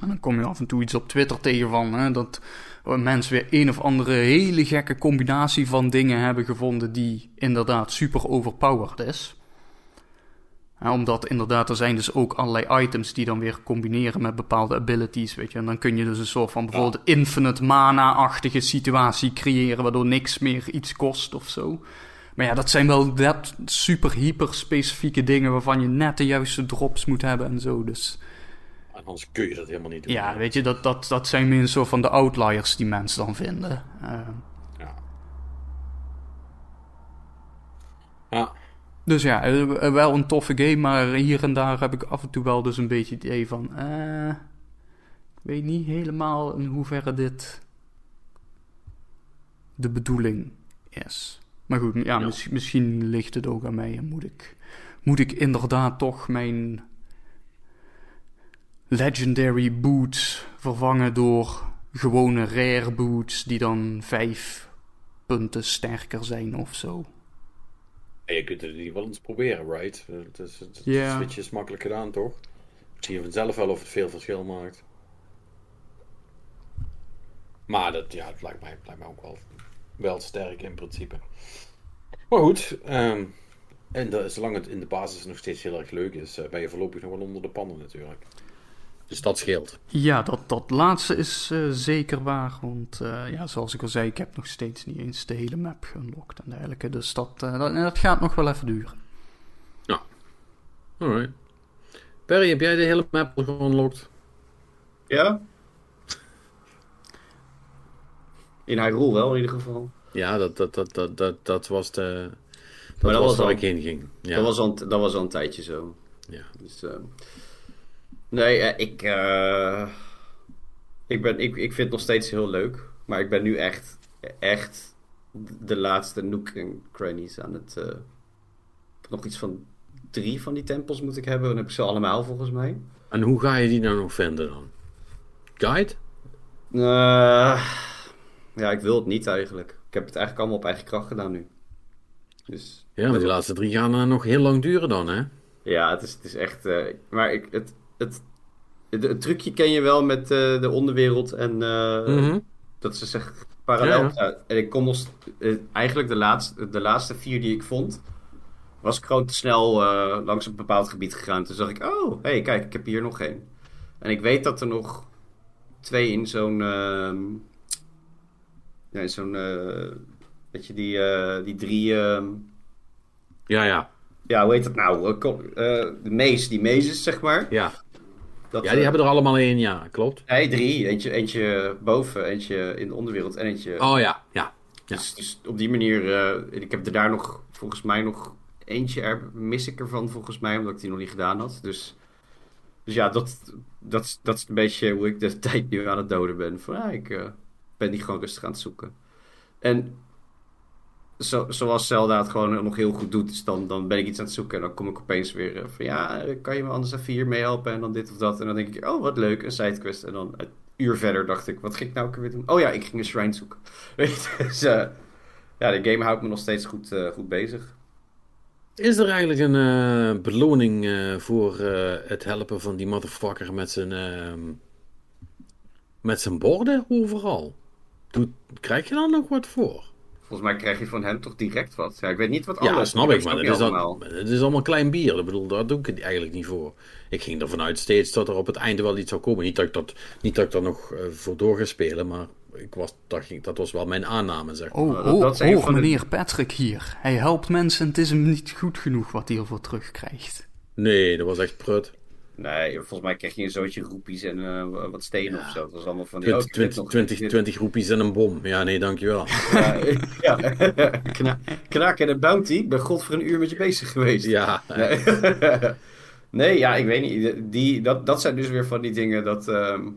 En dan kom je af en toe iets op Twitter tegen van... Hè, dat mensen weer een of andere hele gekke combinatie van dingen hebben gevonden... die inderdaad super overpowered is. Ja, omdat inderdaad, er zijn dus ook allerlei items die dan weer combineren met bepaalde abilities, weet je. En dan kun je dus een soort van bijvoorbeeld infinite mana-achtige situatie creëren, waardoor niks meer iets kost of zo. Maar ja, dat zijn wel dat super hyper specifieke dingen waarvan je net de juiste drops moet hebben en zo. Dus anders kun je dat helemaal niet doen. ja, weet je, dat, dat, dat zijn meer een soort van de outliers die mensen dan vinden. Eh, Ja. Ja. Dus ja, eh, eh, wel een toffe game, maar hier en daar heb ik af en toe wel dus een beetje het idee van... eh, ik weet niet helemaal in hoeverre dit de bedoeling is. Maar goed, ja, Ja. mis- misschien ligt het ook aan mij en moet ik, moet ik inderdaad toch mijn legendary boots vervangen door gewone rare boots die dan vijf punten sterker zijn of zo. En je kunt het in ieder geval eens proberen, right? Het is, het, Ja. switch is makkelijk gedaan, toch? Zie je vanzelf wel of het veel verschil maakt. Maar dat, ja, het lijkt mij, het lijkt mij ook wel, wel sterk in principe. Maar goed, ehm, en de- zolang het in de basis nog steeds heel erg leuk is, eh, ben je voorlopig nog wel onder de pannen natuurlijk. Dus dat scheelt. Ja, dat, dat laatste is eh, zeker waar. Want eh, ja, zoals ik al zei, ik heb nog steeds niet eens de hele map geunlocked en dergelijke. Dus dat, eh, dat, dat gaat nog wel even duren. Alright. Perry, heb jij de hele map al geunlocked? Ja? In Hyrule wel, in ieder geval. Ja, dat, dat, dat, dat, dat, dat was de... Dat, Maar dat was was waar al- ik heen ging. Ja. Dat, was al, een- dat was al een tijdje zo. Ja. Dus, eh, nee, eh, ik, eh, ik, ben, ik, ik vind het nog steeds heel leuk. Maar ik ben nu echt, echt de laatste nook en crannies aan het... eh, nog iets van drie van die tempels moet ik hebben. Dan heb ik ze allemaal volgens mij. En hoe ga je die nou nog vinden dan? Guide? Eh, ja, ik wil het niet eigenlijk. Ik heb het eigenlijk allemaal op eigen kracht gedaan nu. Dus Ja, maar die laatste drie gaan eh, nog heel lang duren dan, hè? Ja, het is, het is echt. maar ik, het, het, het, het trucje ken je wel met eh, de onderwereld en eh, Mhm. dat ze zich parallel. Ja, Ja, en ik kon nog. eh, eigenlijk de laatste, de laatste vier die ik vond, was ik gewoon te snel langs een bepaald gebied gegaan. Toen zag ik, oh, hé, hey, kijk, ik heb hier nog één. En ik weet dat er nog twee in zo'n. ehm ja, in zo'n. weet je, die, die drie. ehm, Ja, ja. ja, hoe heet dat nou? Kom- de mees, die mezes, zeg maar. Ja, Dat, ja die eh, hebben er allemaal één, ja, klopt. Nee, drie. Eentje, eentje boven, eentje in de onderwereld en eentje... Oh ja, ja. ja. Dus, dus op die manier... eh, ik heb er daar nog, volgens mij nog eentje er, mis ik ervan, volgens mij, omdat ik die nog niet gedaan had. Dus, dus ja, dat, dat, is- dat is een beetje hoe ik de (laughs) tijd nu aan het doden ben. Van, ah, ik eh, ben die gewoon rustig aan het zoeken. En zo, zoals Zelda het gewoon nog heel goed doet, dan, dan ben ik iets aan het zoeken en dan kom ik opeens weer eh, van ja, kan je me anders even hier mee helpen en dan dit of dat. En dan denk ik, oh wat leuk, een sidequest. En dan een uur verder dacht ik, wat ging ik nou weer doen? Oh ja, ik ging een shrine zoeken. (laughs) Weet je, dus eh, ja, de game houdt me nog steeds goed, eh, goed bezig. Is er eigenlijk een beloning voor het helpen van die motherfucker met zijn, ehm, met zijn borden overal? Doet, krijg je dan nog wat voor? Volgens mij krijg je van hem toch direct wat. Ja, ik weet niet wat Ja, alles. snap dat ik, maar het is, allemaal. het is allemaal klein bier. Ik bedoel, daar doe ik het eigenlijk niet voor. Ik ging ervan uit steeds dat er op het einde wel iets zou komen. Niet dat ik, dat, niet dat ik daar nog eh, voor door ga spelen, maar ik was, dat, ging, dat was wel mijn aanname, zeg maar. Oh, Nou, dat- oh, dat de- meneer Patrick hier. Hij helpt mensen en het is hem niet goed genoeg wat hij ervoor terugkrijgt. Nee, dat was echt prut. Nee, volgens mij kreeg je een zootje roepies en uh, wat stenen Ja. of zo. Dat was allemaal van die... 20, oh, ik heb 20, nog- 20, 20 roepies en een bom. Ja, nee, dankjewel. Ja, (laughs) ja. Kna knaken en een bounty. Ik ben god voor een uur met je bezig geweest. Ja, Nee, (laughs) nee ja, ik weet niet. Die, dat, dat zijn dus weer van die dingen dat... ehm,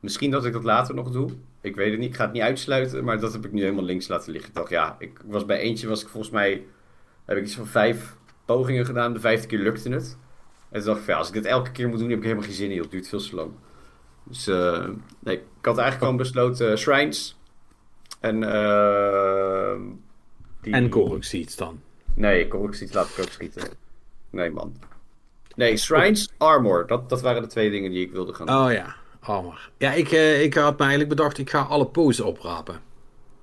misschien dat ik dat later nog doe. Ik weet het niet. Ik ga het niet uitsluiten. Maar dat heb ik nu helemaal links laten liggen. Ik dacht, ja, ik was bij eentje was ik volgens mij... Heb ik iets van vijf pogingen gedaan. De vijfde keer lukte het. En toen dacht ik, van, ja, als ik dit elke keer moet doen, heb ik helemaal geen zin in. Het duurt veel te lang. Dus eh, nee, ik had eigenlijk gewoon besloten eh, shrines. En... ehm, die- en Korok Seeds dan. Nee, Korok laat ik ook schieten. Nee, man. Nee, Shrines, Armor. Dat, dat waren de twee dingen die ik wilde gaan doen. Oh ja, armor. Ja, ik, ik had me eigenlijk bedacht, ik ga alle poses oprapen.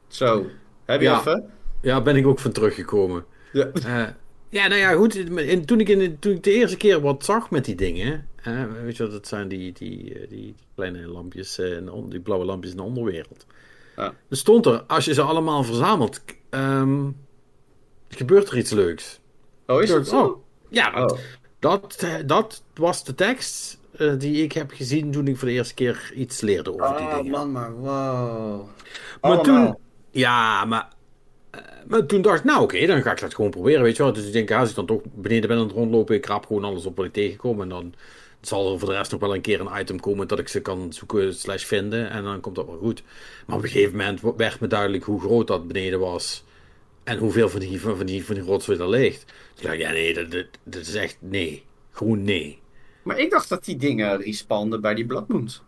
Zo, heb je Ja. even? Ja, ben ik ook van teruggekomen. Ja. Ja, nou ja, goed. in- toen, ik in, de- toen ik de eerste keer wat zag met die dingen. hè, weet je wat, dat zijn die, die, eh, die kleine lampjes, eh, on- die blauwe lampjes in de onderwereld. Ja. Er stond er, als je ze allemaal verzamelt, ehm, gebeurt er iets leuks. Oh, is dat zo? oh, ja, dat, Oh. dat, eh, dat was de tekst eh, die ik heb gezien toen ik voor de eerste keer iets leerde over die Oh, dingen. man, maar wow. Maar Allemaal. toen, ja, maar, maar toen dacht ik, nou oké, dan ga ik dat gewoon proberen, weet je wel. Dus ik denk, als ik dan toch beneden ben aan het rondlopen, ik rap gewoon alles op wat ik tegenkom. En dan zal er voor de rest nog wel een keer een item komen dat ik ze kan zoeken slash vinden. En dan komt dat wel goed. Maar op een gegeven moment werd me duidelijk hoe groot dat beneden was. En hoeveel van die, van die, van die rotzooi er ligt. Ik dacht, ja nee, dat, dat, dat is echt nee. Gewoon nee. Maar ik dacht dat die dingen respawnden bij die Blood Moons.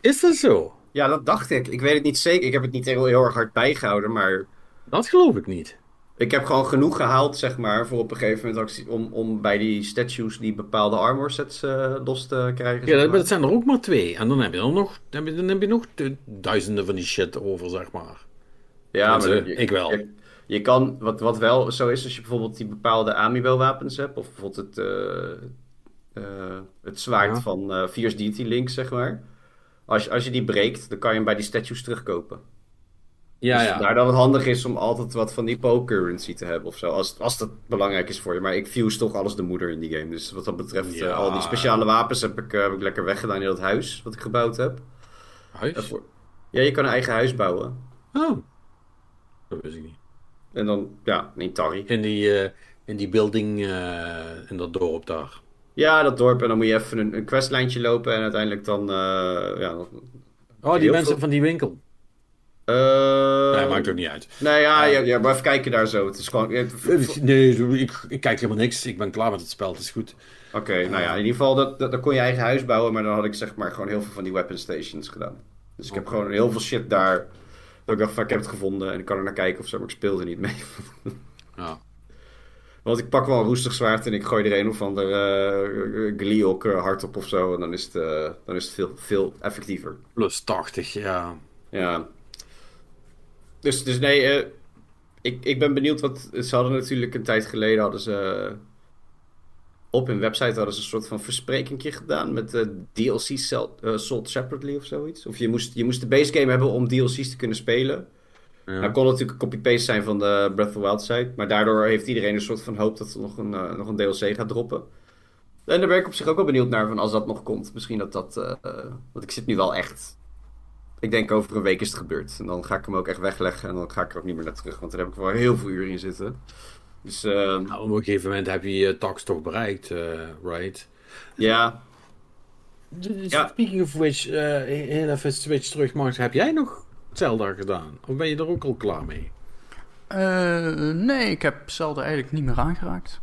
Is dat zo? Ja, dat dacht ik. Ik weet het niet zeker. Ik heb het niet heel, heel erg hard bijgehouden, maar... Dat geloof ik niet. Ik heb gewoon genoeg gehaald, zeg maar, voor op een gegeven moment om, om bij die statues die bepaalde armor sets eh, los te krijgen. Ja, zeg maar. dat zijn er ook maar twee. En dan heb je dan nog, dan heb je, dan heb je nog du- duizenden van die shit over, zeg maar. Ja, maar je- ik wel. Je, je kan, wat, wat wel zo is, als je bijvoorbeeld die bepaalde amiibo wapens hebt, of bijvoorbeeld het, eh, eh, het zwaard Ja. van eh Fierce Deity Link, zeg maar. Als, als je die breekt, dan kan je hem bij die statues terugkopen. Ja, dus ja. Daar dan het handig is om altijd wat van die Poe currency te hebben of zo. Als, als dat belangrijk is voor je. Maar ik fuse toch alles de moeder in die game. Dus wat dat betreft, Ja. eh, al die speciale wapens heb ik, eh, heb ik lekker weggedaan in dat huis wat ik gebouwd heb. Huis? Voor- Ja, je kan een eigen huis bouwen. Oh. Dat wist ik niet. En dan, ja, een Tari. In die, eh, in die building, in dat dorp daar. Ja, dat dorp. En dan moet je even een, een questlijntje lopen. En uiteindelijk dan, ja... Oh, die mensen veel- van die winkel. Eh, nee, maakt ook niet uit. Nee, ja, ja, ja, maar even kijken daar zo. Het is gewoon... v- Nee, ik, ik kijk helemaal niks. Ik ben klaar met het spel, het is goed. Oké, nou ja, in ieder geval, dat, dat, dan kon je eigen huis bouwen, maar dan had ik zeg maar gewoon heel veel van die weapon stations gedaan. Dus ik heb gewoon heel veel shit daar, dat ik dacht van, ik heb het gevonden en ik kan er naar kijken of zo, maar ik speelde niet mee. (laughs) Ja. Want ik pak wel een roestig zwaard en ik gooi er een of ander uh, Gliok hard op of zo, en dan is het, dan is het veel, veel effectiever. Plus 80, ja. Ja. Dus, dus nee, uh, ik, ik ben benieuwd wat, ze hadden natuurlijk een tijd geleden, hadden ze... op hun website hadden ze een soort van versprekingje gedaan met uh, DLC sell, uh, sold separately of zoiets. Of je moest, je moest de base game hebben om DLC's te kunnen spelen. Ja. Nou kon natuurlijk een copy-paste zijn van de Breath of the Wild site. Maar daardoor heeft iedereen een soort van hoop dat er nog een, uh, nog een DLC gaat droppen. En daar ben ik op zich ook wel benieuwd naar van als dat nog komt. Misschien dat dat... Uh, want ik zit nu wel echt... Ik denk over een week is het gebeurd. En dan ga ik hem ook echt wegleggen. En dan ga ik er ook niet meer naar terug. Want daar heb ik wel heel veel uren in zitten. Dus, uh, nou, op een gegeven moment heb je je tax toch bereikt, uh, right? Ja. ja. Speaking of which, uh, heel even switch terug, Max. Heb jij nog Zelda gedaan? Of ben je er ook al klaar mee? Uh, nee, ik heb Zelda eigenlijk niet meer aangeraakt.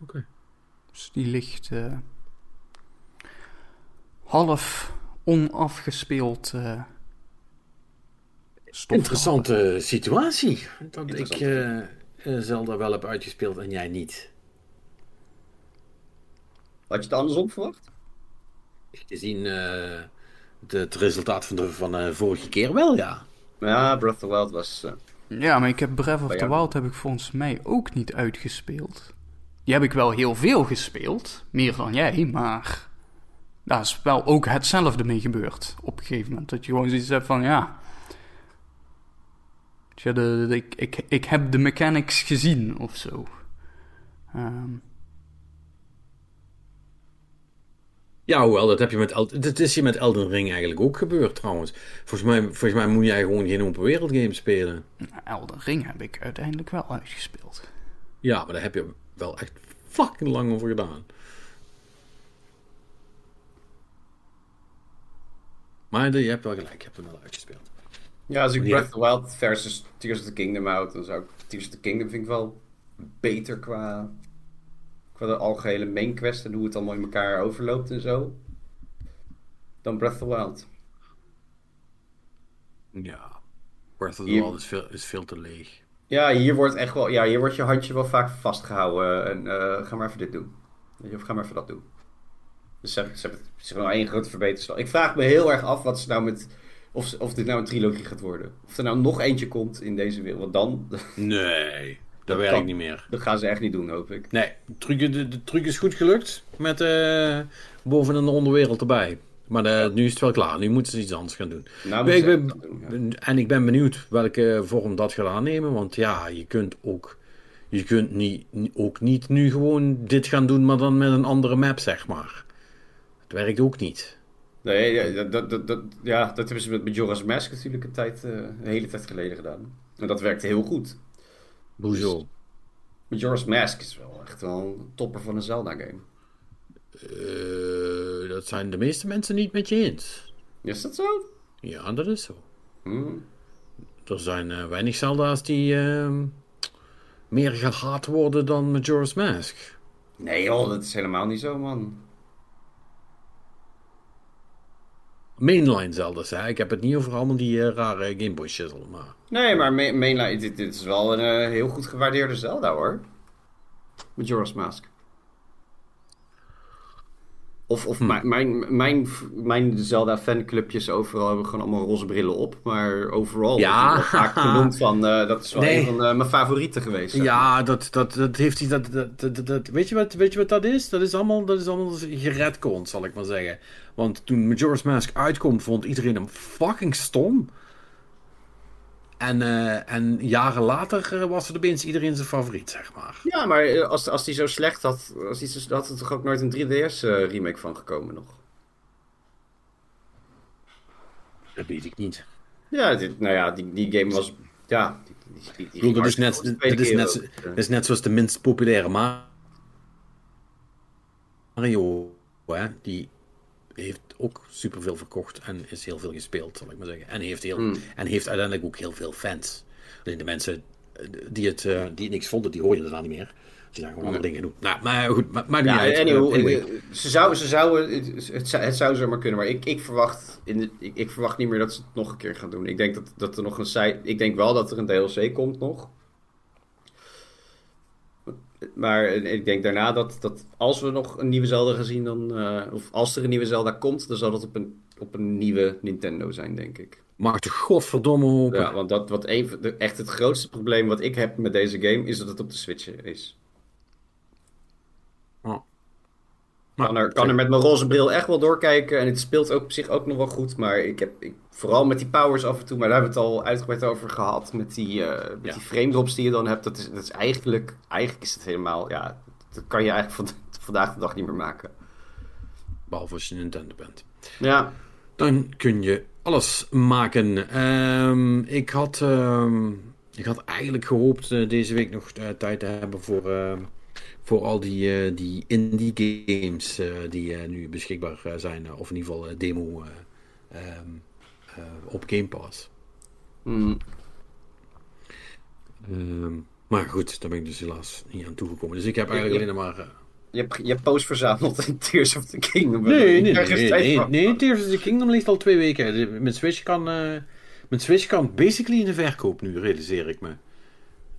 Oké. Okay. Dus die ligt uh, half onafgespeeld. Uh, Interessante situatie. Dat Interessant. ik uh, Zelda wel heb uitgespeeld en jij niet. Had je het andersom verwacht? Gezien uh, de, het resultaat van de van, uh, vorige keer wel, ja. Ja, Breath of the Wild was... Uh... Ja, maar ik heb Breath of the Wild heb ik volgens mij ook niet uitgespeeld. Die heb ik wel heel veel gespeeld, meer dan jij, maar daar is wel ook hetzelfde mee gebeurd op een gegeven moment. Dat je gewoon zoiets hebt van, ja... De, de, de, ik, ik, ik heb de mechanics gezien of zo. Um, Ja, hoewel, dat, heb je met El dat is hier met Elden Ring eigenlijk ook gebeurd trouwens. Volgens mij, volgens mij moet jij gewoon geen open wereld game spelen. Elden Ring heb ik uiteindelijk wel uitgespeeld. Ja, maar daar heb je wel echt fucking lang over gedaan. Maar je hebt wel gelijk, je hebt hem wel uitgespeeld. Ja, als ik. Breath of the Wild versus Tears of the Kingdom houd, dan zou ik Tears of the Kingdom vind ik wel beter qua, qua de algehele main quest en hoe het allemaal in elkaar overloopt en zo. Dan Breath of the Wild. Ja. Breath of the Hier- Wild is veel, is veel te leeg. Ja, hier wordt echt wel, ja, hier wordt je handje wel vaak vastgehouden en eh, ga maar even dit doen. Of ga maar even dat doen. Dus ze hebben, ze hebben het is gewoon één grote verbeterslag. Ik vraag me heel erg af wat ze nou met, of, of dit nou een trilogie gaat worden. Of er nou nog eentje komt in deze wereld. Want dan, Nee, (laughs) dat, werkt kan. niet meer. dat gaan ze echt niet doen, hoop ik. Nee, de truc, de, de truc is goed gelukt met eh boven en de onderwereld erbij. Maar de- nu is het wel klaar. Nu moeten ze iets anders gaan doen. Nou, Ik ze ben- doen, ja. En ik ben benieuwd welke vorm dat gaat aannemen. Want ja, je kunt ook. Je kunt niet, ook niet nu gewoon dit gaan doen, maar dan met een andere map, zeg maar. Het werkt ook niet. Nee, ja, dat, dat, dat, ja, dat hebben ze met Majora's Mask natuurlijk een, tijd, eh, een hele tijd geleden gedaan. En dat werkte heel goed. Hoezo? Majora's Mask is wel echt wel een topper van een Zelda-game. Eh, dat zijn de meeste mensen niet met je eens. Is dat zo? Ja, dat is zo. Hmm. Er zijn eh, weinig Zelda's die ehm, meer gehaat worden dan Majora's Mask. Nee joh, dat is helemaal niet zo, man. Mainline Zelda's, hè. Ik heb het niet over allemaal die eh, rare Game Boy maar... Nee, maar Ma- Mainline, dit, dit is wel een eh, heel goed gewaardeerde Zelda, hoor. Majora's Mask. Of, of mijn, mijn, mijn, mijn Zelda-fanclubjes overal hebben gewoon allemaal roze brillen op. Maar overal Ja. vaak genoemd van... eh, dat is wel Nee. een van eh, mijn favorieten geweest. Ja, dat, dat, dat heeft hij. Dat, dat, dat, dat- weet, je wat, weet je wat dat is? Dat is allemaal, dat is allemaal geredcond, zal ik maar zeggen. Want toen Majora's Mask uitkwam, vond iedereen hem fucking stom. En, eh, en jaren later eh, was het opeens iedereen zijn favoriet, zeg maar. Ja, maar eh, als, als die zo slecht had, als die zo, had er toch ook nooit een 3DS-remake van gekomen nog? Dat weet ik niet. Ja, dit, nou ja, die, die game was... Ja, die, die, die, die Ik bedoel, dat is, net, de dat, is net, keer ook. dat is net zoals de minst populaire Mario. Hè? Die heeft ook superveel verkocht en is heel veel gespeeld, zal ik maar zeggen. En heeft, heel, Hmm. en heeft uiteindelijk ook heel veel fans. Alleen de mensen eh, die het, eh, die niks vonden, die hoor je er dan niet meer. Die gaan gewoon andere dingen doen. Nou, maar goed, ma- maakt niet Ja, uit. anyhow, Eh, anyway. ze zou, ze zou, het, het, zou, het zou zomaar kunnen, maar ik, ik, verwacht in de, ik, ik verwacht niet meer dat ze het nog een keer gaan doen. Ik denk, dat, dat er nog een side, ik denk wel dat er een DLC komt nog. Maar eh, ik denk daarna dat, dat als we nog een nieuwe Zelda gaan zien, dan, eh, of als er een nieuwe Zelda komt, dan zal dat op een, op een nieuwe Nintendo zijn, denk ik. Maak de godverdomme open. Ja, want dat wat even, de- echt het grootste probleem wat ik heb met deze game is dat het op de Switch is. Oh. Kan er, kan er met mijn roze bril echt wel doorkijken en het speelt ook op zich ook nog wel goed, maar ik heb ik, vooral met die powers af en toe, maar daar hebben we het al uitgebreid over gehad, met die, eh, met Ja. die frame drops die je dan hebt, dat is, dat is eigenlijk, eigenlijk is het helemaal, ja, dat kan je eigenlijk van, (laughs) vandaag de dag niet meer maken. Behalve als je Nintendo bent. Ja, Dan kun je alles maken. Ehm, ik, had, ehm, ik had eigenlijk gehoopt eh, deze week nog eh, tijd te hebben voor, ehm, voor al die, eh, die indie games eh, die eh, nu beschikbaar zijn. of in ieder geval demo eh, ehm, eh, op Game Pass. Mm, Ehm, maar goed, daar ben ik dus helaas niet aan toegekomen. Dus ik heb eigenlijk alleen maar... je hebt, je hebt posts verzameld in Tears of the Kingdom. Nee, nee, nee, Tears of the Kingdom ligt al twee weken. Mijn Switch kan, eh, mijn Switch kan basically in de verkoop nu, realiseer ik me.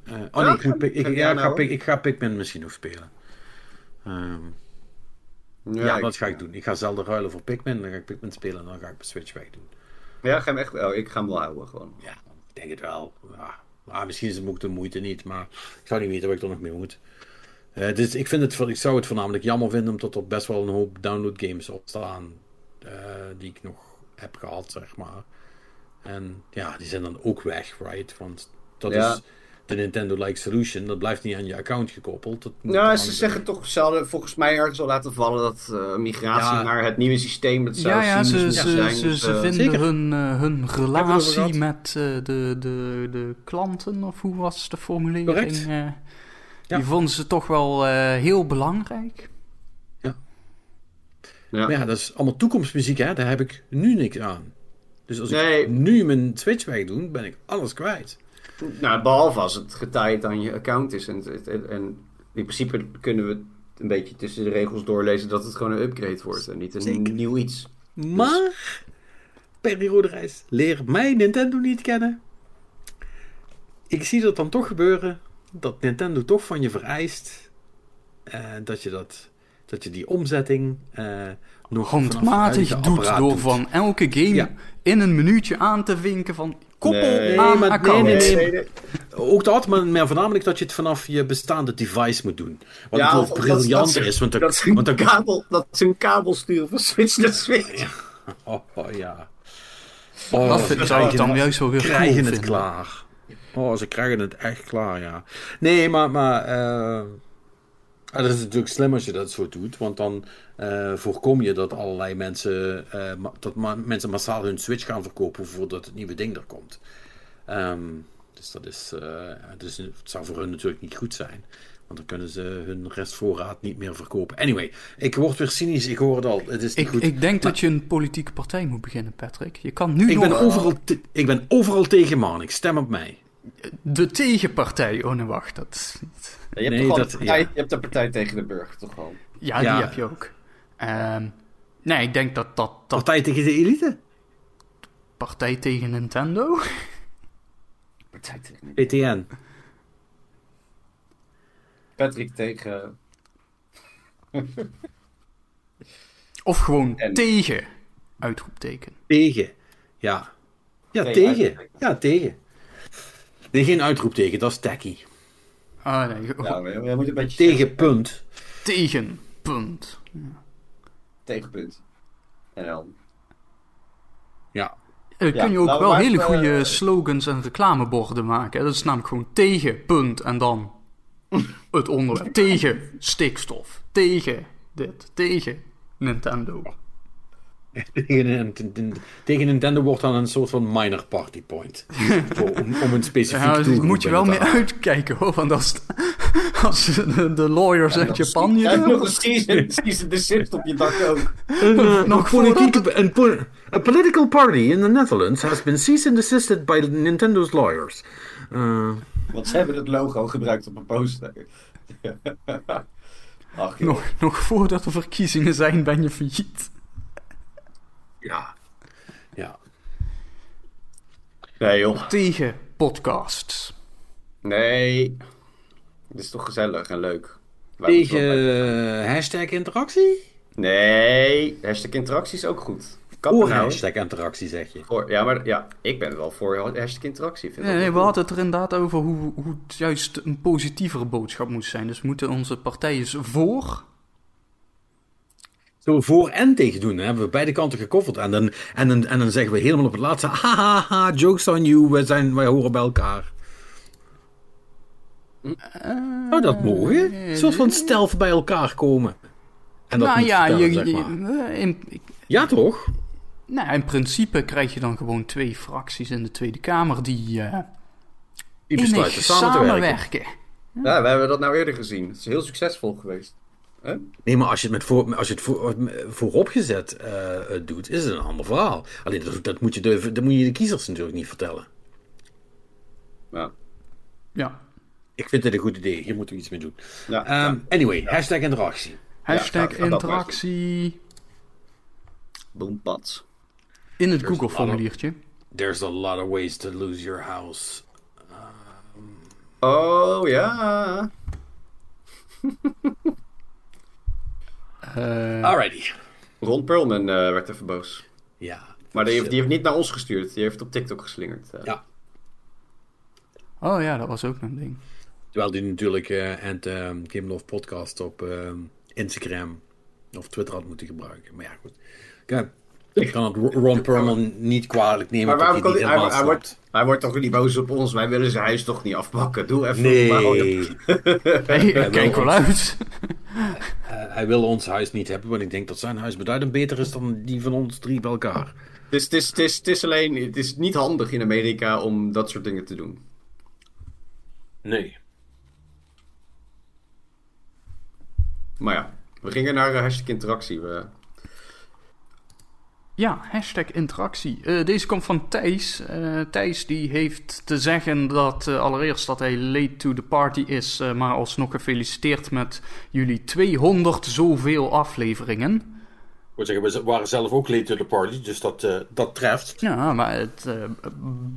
Eh, oh nee, ik, ga, ik, ga- ja, ik, nou, ga, ik ga Pikmin misschien nog spelen. Ehm, ja, ik- dat ga ik doen. Ik ga Zelda ruilen voor Pikmin, dan ga ik Pikmin spelen en dan ga ik mijn Switch wegdoen. Ja, ga hem echt, oh, ik ga hem wel houden gewoon. Ja, ik denk het wel. Ja, maar misschien is het ook de moeite niet, maar ik zou niet weten wat ik er nog mee moet. Eh, dus ik, vind het, ik zou het voornamelijk jammer vinden omdat er best wel een hoop download games op staan eh, die ik nog heb gehad, zeg maar. En ja, die zijn dan ook weg, right? Want dat Ja. is, de Nintendo-like solution, dat blijft niet aan je account gekoppeld. Dat moet Nou, ze zeggen toch, ze hadden volgens mij ergens al laten vallen dat eh, migratie Ja. naar het nieuwe systeem, dat zou Ja, ja, ze, ze, zijn. ze, dus, ze eh, vinden zeker. hun, eh, hun relatie met eh, de, de, de klanten, of hoe was de formulering? Correct. eh, Ja. Die vonden ze toch wel eh, heel belangrijk. ja. Maar ja, dat is allemaal toekomstmuziek, hè? Daar heb ik nu niks aan. Dus als Nee. ik nu mijn Switch wegdoe, ben ik alles kwijt. Nou, behalve als het getaaid aan je account is. En, en, en in principe kunnen we een beetje tussen de regels doorlezen dat het gewoon een upgrade wordt en niet een Zeker. nieuw iets. Maar, periode reis, leer mij Nintendo niet kennen. Ik zie dat dan toch gebeuren, dat Nintendo toch van je vereist eh, dat, je dat, dat je die omzetting eh nog Handmatig doet door doet. van elke game Ja. in een minuutje aan te vinken van koppel Nee, aan maar- account. nee, nee, nee. Ook dat, maar maar voornamelijk dat je het vanaf je bestaande device moet doen. Wat Ja, natuurlijk dat- briljant dat is, want, er- Dat want er- kabel, dat ze een kabel sturen van Switch naar Switch. (laughs) Oh, oh, ja. dat Oh, vind, ze zou ik krijgen dan het- juist wel weer cool krijgen het klaar. Oh, ze krijgen het echt klaar, ja. Nee, maar, maar eh, ah, dat is natuurlijk slim als je dat zo doet, want dan eh, voorkom je dat allerlei mensen, eh, ma- dat ma- mensen massaal hun Switch gaan verkopen voordat het nieuwe ding er komt. Ehm, dus dat is, eh, dus het zou voor hun natuurlijk niet goed zijn. Want dan kunnen ze hun restvoorraad niet meer verkopen. Anyway, ik word weer cynisch, ik hoor het al. Het is niet Ik, goed. ik denk dat je een politieke partij moet beginnen, Patrick. Je kan nu Ik nog ben, overal te- ik ben overal tegen man. Ik stem op mij. de tegenpartij... Oh nee, wacht, dat. Je hebt, Nee, toch dat- een partij, ja. je hebt een partij tegen de burger, toch gewoon? Ja, Ja. die heb je ook. Ehm, nee, ik denk dat dat, dat Partij tegen de elite? partij tegen Nintendo... (laughs) Partij tegen... PTN. Patrick tegen... Of gewoon En- tegen, uitroepteken. Tegen. Ja. Ja, Tegen tegen. uitroepteken. Ja, tegen. Nee, geen uitroep tegen, dat is tacky. Ah nee, Nou, we, we moeten een beetje... Tegen, punt. tegen, punt. Tegenpunt. En dan... Ja. Eh, Ja, kun je ook nou, wel hele eh, goede slogans en reclameborden maken. hè. Dat is namelijk gewoon tegen, punt, en dan (laughs) het onderwerp. tegen stikstof. Tegen dit. Tegen Nintendo. (laughs) tegen, tegen Nintendo wordt dan een soort van minor party point. Om, om een specifiek Ja, daar doelgroep moet je wel mee uitkijken hoor. Want als, (laughs) als de, de lawyers uit Japan je Ja, nog season, season desist op je dak ook. (laughs) Een, eh, Nog een voordat politieke, a political party in the Netherlands has been ceased and desisted by Nintendo's lawyers. Eh, Want ze hebben het logo gebruikt op een poster. Ach, nog, nog voordat er verkiezingen zijn, ben je failliet. Ja. Ja. Nee, joh. Tegen podcasts. Nee. Het is toch gezellig en leuk. Waarom Tegen eh, hashtag interactie? Nee. Hashtag interactie is ook goed. Kan Voor nou. hashtag interactie zeg je. Voor, ja, maar ja, ik ben wel voor hashtag interactie. Vind Nee, nee, we hadden het er inderdaad over hoe, hoe het juist een positievere boodschap moest zijn. Dus moeten onze partijen voor. Zo voor en tegen doen. Hè? Hebben we beide kanten gekofferd. En dan, en, dan, en dan zeggen we helemaal op het laatste: haha, jokes on you, wij, zijn, wij horen bij elkaar. Zou dat mogen? Een soort van stealth bij elkaar komen. En dat nou ja, vertellen, je, zeg je- maar. eh, in, ik- Ja, toch? nou, in principe krijg je dan gewoon twee fracties in de Tweede Kamer die eh Die innig besluiten samen te werken. samenwerken. Ja, we hebben dat nou eerder gezien. Het is heel succesvol geweest. Nee, maar als je het, met voor, als je het voor, vooropgezet eh, eh, doet, is het een ander verhaal. Alleen dat, dat, moet je de, dat moet je de kiezers natuurlijk niet vertellen. Ja. Ja. Ik vind het een goed idee. Hier moeten we iets mee doen. Ja, Ehm, Anyway, hashtag interactie. Hashtag interactie Boompads. in het There's Google a lot of- formuliertje. There's a lot of ways to lose your house. Oh ja. Eh, (laughs) Alrighty. Ron Perlman eh, werd even boos. Ja. Maar die heeft, die heeft niet naar ons gestuurd. Die heeft op TikTok geslingerd. eh. Ja. oh ja, dat was ook een ding. Terwijl die natuurlijk eh en ehm Game Love Podcast op ehm, Instagram of Twitter had moeten gebruiken. Maar ja, goed. Kijk, Ik kan het Ron Perlman niet kwalijk nemen Maar waarom hij kan niet hij, hij, helemaal hij, wordt, hij wordt toch niet boos op ons? Wij willen zijn huis toch niet afpakken? Doe even. Nee, (laughs) Hey, wil (laughs) kijk wel uit. (laughs) Eh, hij wil ons huis niet hebben, want ik denk dat zijn huis beduidend beter is dan die van ons drie bij elkaar. Het is, het, is, het, is, het is alleen, het is niet handig in Amerika om dat soort dingen te doen. Nee. Maar ja, we gingen naar uh, hashtag interactie. We, Ja, hashtag interactie. Eh, deze komt van Thijs. Eh, Thijs die heeft te zeggen dat eh, allereerst dat hij late to the party is, maar alsnog gefeliciteerd met jullie 200 zoveel afleveringen. Ik wil zeggen, we waren zelf ook late to the party, dus dat, dat treft. Ja, maar het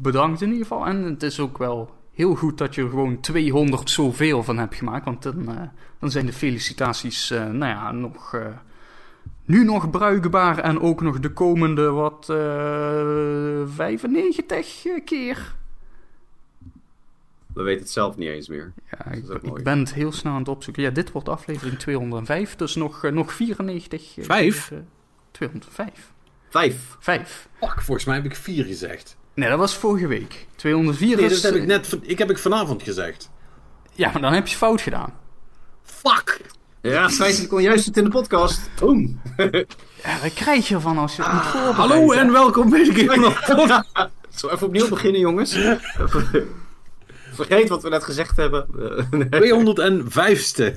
bedankt in ieder geval. En het is ook wel heel goed dat je er gewoon 200 zoveel van hebt gemaakt, want dan, dan zijn de felicitaties, nou ja, nog... eh, nu nog bruikbaar en ook nog de komende wat eh 95 keer. we weten het zelf niet eens meer. Ja, ik, ik ben het heel snel aan het opzoeken. Ja, dit wordt aflevering 205, dus nog, eh, nog 94. eh, Vijf? keer, eh, 205. Vijf. Vijf. Fuck, volgens mij heb ik vier gezegd. Nee, dat was vorige week. 204 Nee, is... dat heb ik eh, net, ik heb ik vanavond gezegd. Ja, maar dan heb je fout gedaan. Fuck! Ja, ik kon juist het in de podcast. Boom. Ja, dat krijg je ervan als je het niet voorbereidt. Hallo en welkom bij de Game of Thrones. Zo, even opnieuw beginnen, jongens. (laughs) Vergeet wat we net gezegd hebben. Eh, 205ste.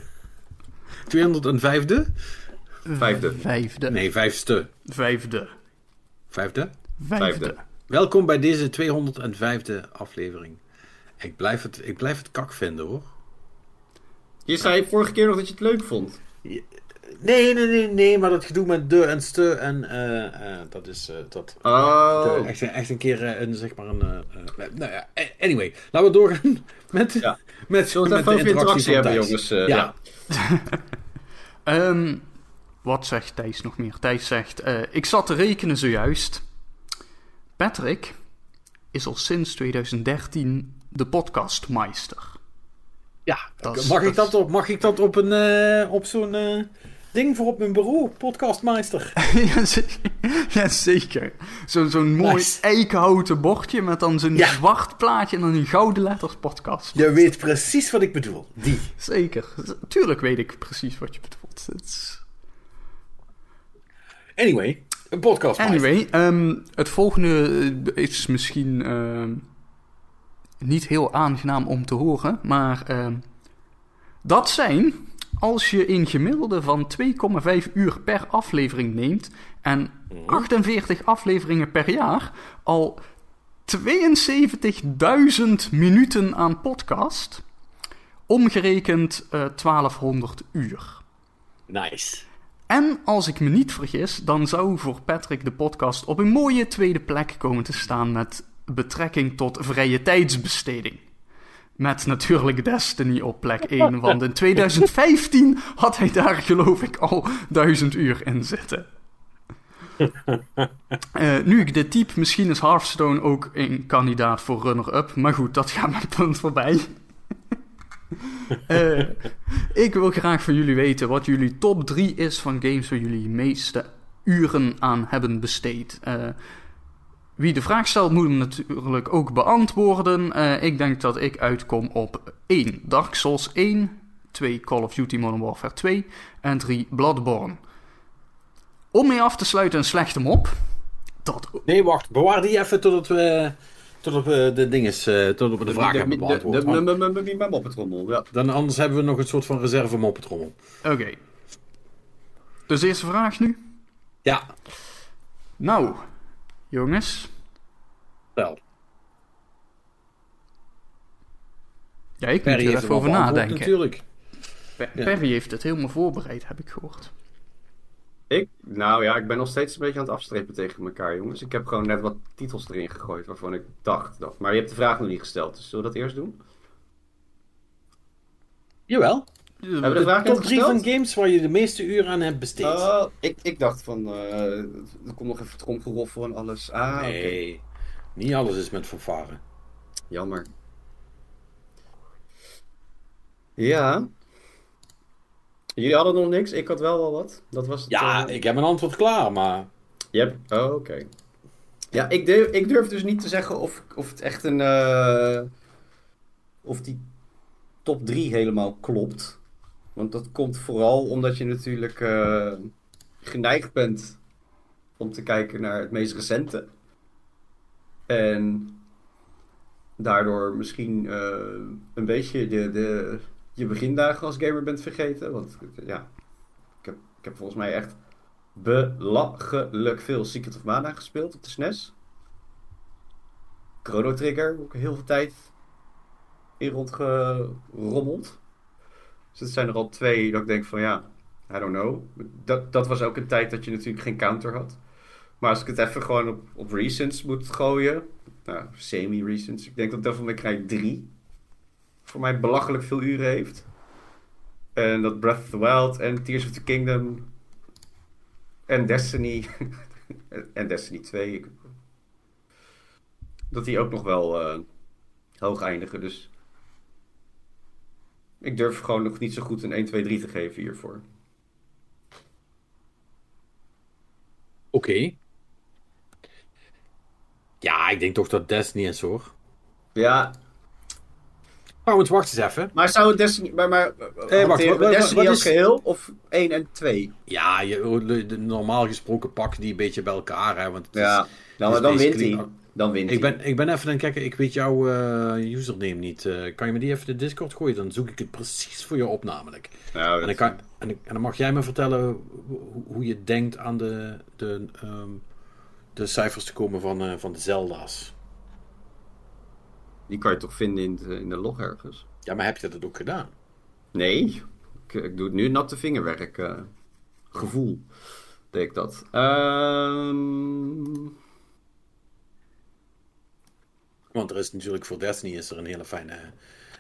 205de? Vijfde. Vijfde. Nee, vijfste. Vijfde. Vijfde? Vijfde. Vijfde. Welkom bij deze 205de aflevering. Ik blijf het, ik blijf het kak vinden hoor. Je zei vorige keer nog dat je het leuk vond. Nee, nee, nee, nee, maar dat gedoe met de en ste en eh, eh, dat is eh, dat. Oh. echt, een- echt een keer eh, een, zeg maar een. nou ja, anyway, laten we doorgaan (laughs) met, Ja. met, Zullen we met het even over interactie van hebben, jongens? Eh, ja. ja. (laughs) Ehm, wat zegt Thijs nog meer? Thijs zegt: eh, Ik zat te rekenen zojuist. Patrick is al sinds 2013 de podcastmeister. Ja, Dat is- mag, ik dat op, mag ik dat op, een, eh, op zo'n eh, ding voor op mijn bureau? Podcastmeister. (laughs) Jazeker. Jazeker. Zo, zo'n mooi Nice. eikenhouten bordje met dan zo'n Ja. zwart plaatje en dan in gouden letters podcast. Je weet precies wat ik bedoel. Die. Zeker. Tuurlijk weet ik precies wat je bedoelt. Anyway, een podcastmeister. Anyway, ehm, het volgende is misschien ehm, niet heel aangenaam om te horen, maar ehm, dat zijn als je een gemiddelde van 2,5 uur per aflevering neemt en 48 afleveringen per jaar, al 72.000 minuten aan podcast, omgerekend eh 1200 uur. Nice. En als ik me niet vergis, dan zou voor Patrick de podcast op een mooie tweede plek komen te staan met betrekking tot vrije tijdsbesteding. Met natuurlijk Destiny op plek 1, want in 2015 had hij daar geloof ik al 1000 uur in zitten. (laughs) Eh, nu ik dit type, misschien is Hearthstone ook een kandidaat voor runner-up, maar goed, dat gaat mijn punt voorbij. (laughs) Eh, ik wil graag van jullie weten wat jullie top 3 is van games waar jullie de meeste uren aan hebben besteed. Eh, wie de vraag stelt moet hem natuurlijk ook beantwoorden. Eh, ik denk dat ik uitkom op 1 Dark Souls 1, 2 Call of Duty Modern Warfare 2 en 3 Bloodborne. Om mee af te sluiten een slechte mop. Dat Nee, wacht. Bewaar die even totdat we, totdat we de dinges, eh totdat we de vraag hebben beantwoord. Mijn moppetrommel, ja. Dan anders hebben we nog een soort van reserve moppetrommel. Oké. Dus eerste vraag nu. Ja, Nou, jongens. wel. Ja, ik moet er even er over nadenken. natuurlijk. Per- Ja. Perry heeft het helemaal voorbereid, heb ik gehoord. Ik? Nou ja, ik ben nog steeds een beetje aan het afstrepen tegen elkaar, jongens. Ik heb gewoon net wat titels erin gegooid waarvan ik dacht dat. Maar je hebt de vraag nog niet gesteld, dus zullen we dat eerst doen? Jawel. Hebben we de vraag Top net 3 van games waar je de meeste uren aan hebt besteed. Oh, ik, ik dacht van, eh, er komt nog even tromgeroffel en alles. Ah, nee, niet alles is met fanfare. Jammer. Ja. Jullie hadden nog niks, ik had wel wel wat. Dat was het, Ja, eh, ik heb een antwoord klaar, maar... Yep, oh, oké. Ja, ik durf, ik durf dus niet te zeggen of, of het echt een. eh, of die top 3 helemaal klopt. Want dat komt vooral omdat je natuurlijk eh, geneigd bent om te kijken naar het meest recente. En daardoor misschien eh, een beetje de, de, je begindagen als gamer bent vergeten. Want ja, ik heb, ik heb volgens mij echt belachelijk veel Secret of Mana gespeeld op de SNES. Chrono Trigger, ook heel veel tijd in rondgerommeld. Dus het zijn er al twee dat ik denk van ja, I don't know. Dat, dat was ook een tijd dat je natuurlijk geen counter had. Maar als ik het even gewoon op, op recents moet gooien, nou, semi-recents, ik denk dat Devil May Cry 3 voor mij belachelijk veel uren heeft. En dat Breath of the Wild en Tears of the Kingdom en Destiny (laughs) en Destiny 2, ik- dat die ook nog wel eh, hoog eindigen. Dus ik durf gewoon nog niet zo goed een 1, 2, 3 te geven hiervoor. Oké. Ja, ik denk toch dat Destiny is hoor. Ja, Trouwens, wacht eens even. maar zou het Destiny... Maar, maar, wacht, wat- wat- Destiny wat als is- geheel of 1 en 2? Ja, je, normaal gesproken pakken die een beetje bij elkaar. Hè, want het is- Ja, nou, is dan wint hij. Dan wint Ik ben, ik ben even aan het kijken, ik weet jouw eh, username niet. Eh, kan je me die even in de Discord gooien? Dan zoek ik het precies voor je op, namelijk. Nou, En dan, kan, en, dan mag jij me vertellen hoe, hoe je denkt aan de, de, ehm, de cijfers te komen van, eh, van de Zelda's. Die kan je toch vinden in de, in de log ergens? Ja, maar heb je dat ook gedaan? Nee, ik, ik doe het nu natte vingerwerk. gevoel deed ik dat. Ehm, Want er is natuurlijk voor Destiny is er een hele fijne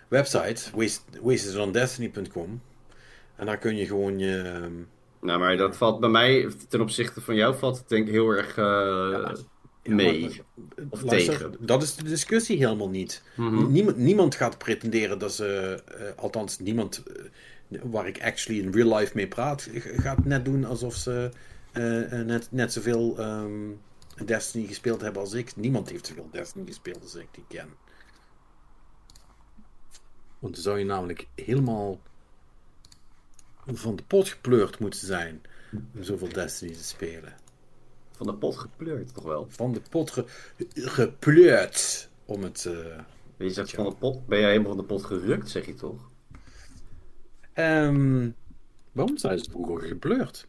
website, waste- wastedondestiny.com. En daar kun je gewoon je... ehm, nou, maar dat valt bij mij, ten opzichte van jou, valt het denk ik heel erg eh, mee. maar- Of luister, tegen. Dat is de discussie helemaal niet. Mhm. niemand, niemand gaat pretenderen dat ze, eh, althans niemand eh, waar ik actually in real life mee praat, gaat net doen alsof ze net, net zoveel ehm, Destiny gespeeld hebben als ik. Niemand heeft zoveel Destiny gespeeld als ik die ken. Want dan zou je namelijk helemaal van de pot gepleurd moeten zijn om zoveel Destiny te spelen. Van de pot gepleurd, toch wel? Van de pot ge- gepleurd om het... eh, Je zegt van de pot, ben jij helemaal van de pot gerukt, zeg je toch? Ehm waarom zijn ze vroeger gepleurd?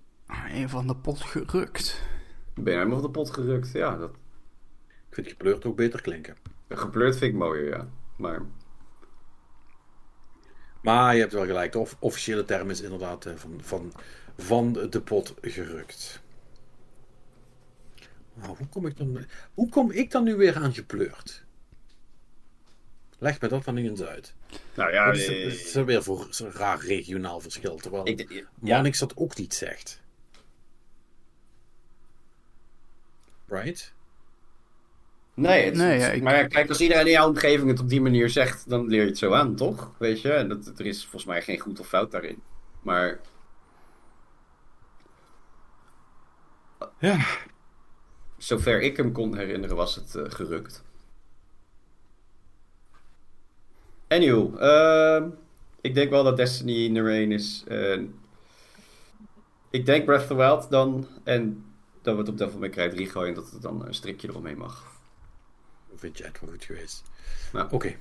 Een van de pot gerukt. Ben jij helemaal van de pot gerukt? Ja, dat, Ik vind gepleurd ook beter klinken. gepleurd vind ik mooier, ja. Maar Maar je hebt wel gelijk. De of- officiële term is inderdaad eh, van, van, van de pot gerukt. Nou, hoe, kom ik dan, hoe kom ik dan nu weer aan gepleurd? Leg me dat dan nu eens uit. Nou ja, Wat is, eh, het is er weer voor zo'n raar regionaal verschil? Terwijl ik, ja, dat ook niet zegt. Right? Nee, het, Nee, het- ja, ik- maar kijk, als iedereen in jouw omgeving het op die manier zegt, dan leer je het zo aan, toch? Weet je, en dat, er is volgens mij geen goed of fout daarin. Maar Ja. zover ik hem kon herinneren, was het eh, gerukt. Anywho, ehm, ik denk wel dat Destiny nummer 1 is. En ik denk Breath of the Wild dan. En dat we het op Devil May Cry 3 gooien en dat er dan een strikje eromheen mag. Vind jij het wel goed geweest? Nou. Oké.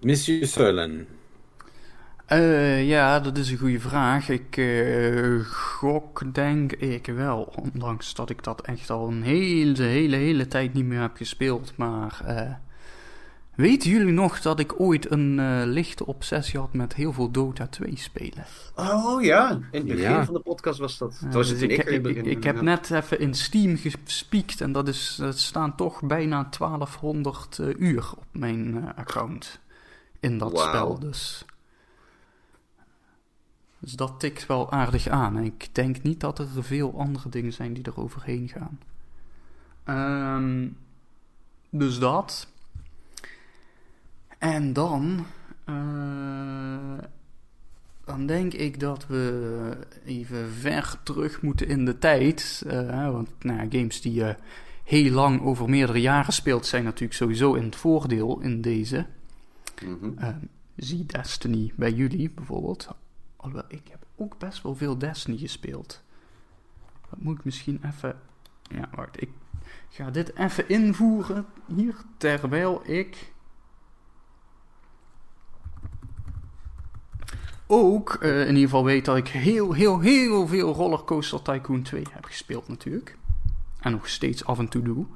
Monsieur Sullen. Eh, ja, dat is een goede vraag. Ik eh, gok, denk ik wel. Ondanks dat ik dat echt al een hele, hele, hele tijd niet meer heb gespeeld. Maar eh, weten jullie nog dat ik ooit een eh, lichte obsessie had met heel veel Dota 2 spelen? Oh ja, in het begin Ja. van de podcast was dat. Toen was het dus ik, ik, er ik, heb net even in Steam gespiekt en dat, is, dat staan toch bijna 1200 eh, uur op mijn eh, account in dat spel. Dus. dus dat tikt wel aardig aan. En ik denk niet dat er veel andere dingen zijn die er overheen gaan. Ehm, dus dat. En dan. eh, dan denk ik dat we even ver terug moeten in de tijd. Uh, want nou ja, games die je heel lang over meerdere jaren speelt, zijn natuurlijk sowieso in het voordeel in deze. Mhm. Uh, zie Destiny bij jullie bijvoorbeeld. Alhoewel, ik heb ook best wel veel Destiny gespeeld. Dat moet ik misschien even. Ja, wacht. Ik ga dit even invoeren hier terwijl ik. Ook uh, in ieder geval weet dat ik heel, heel, heel veel Rollercoaster Tycoon 2 heb gespeeld, natuurlijk. En nog steeds af en toe doe.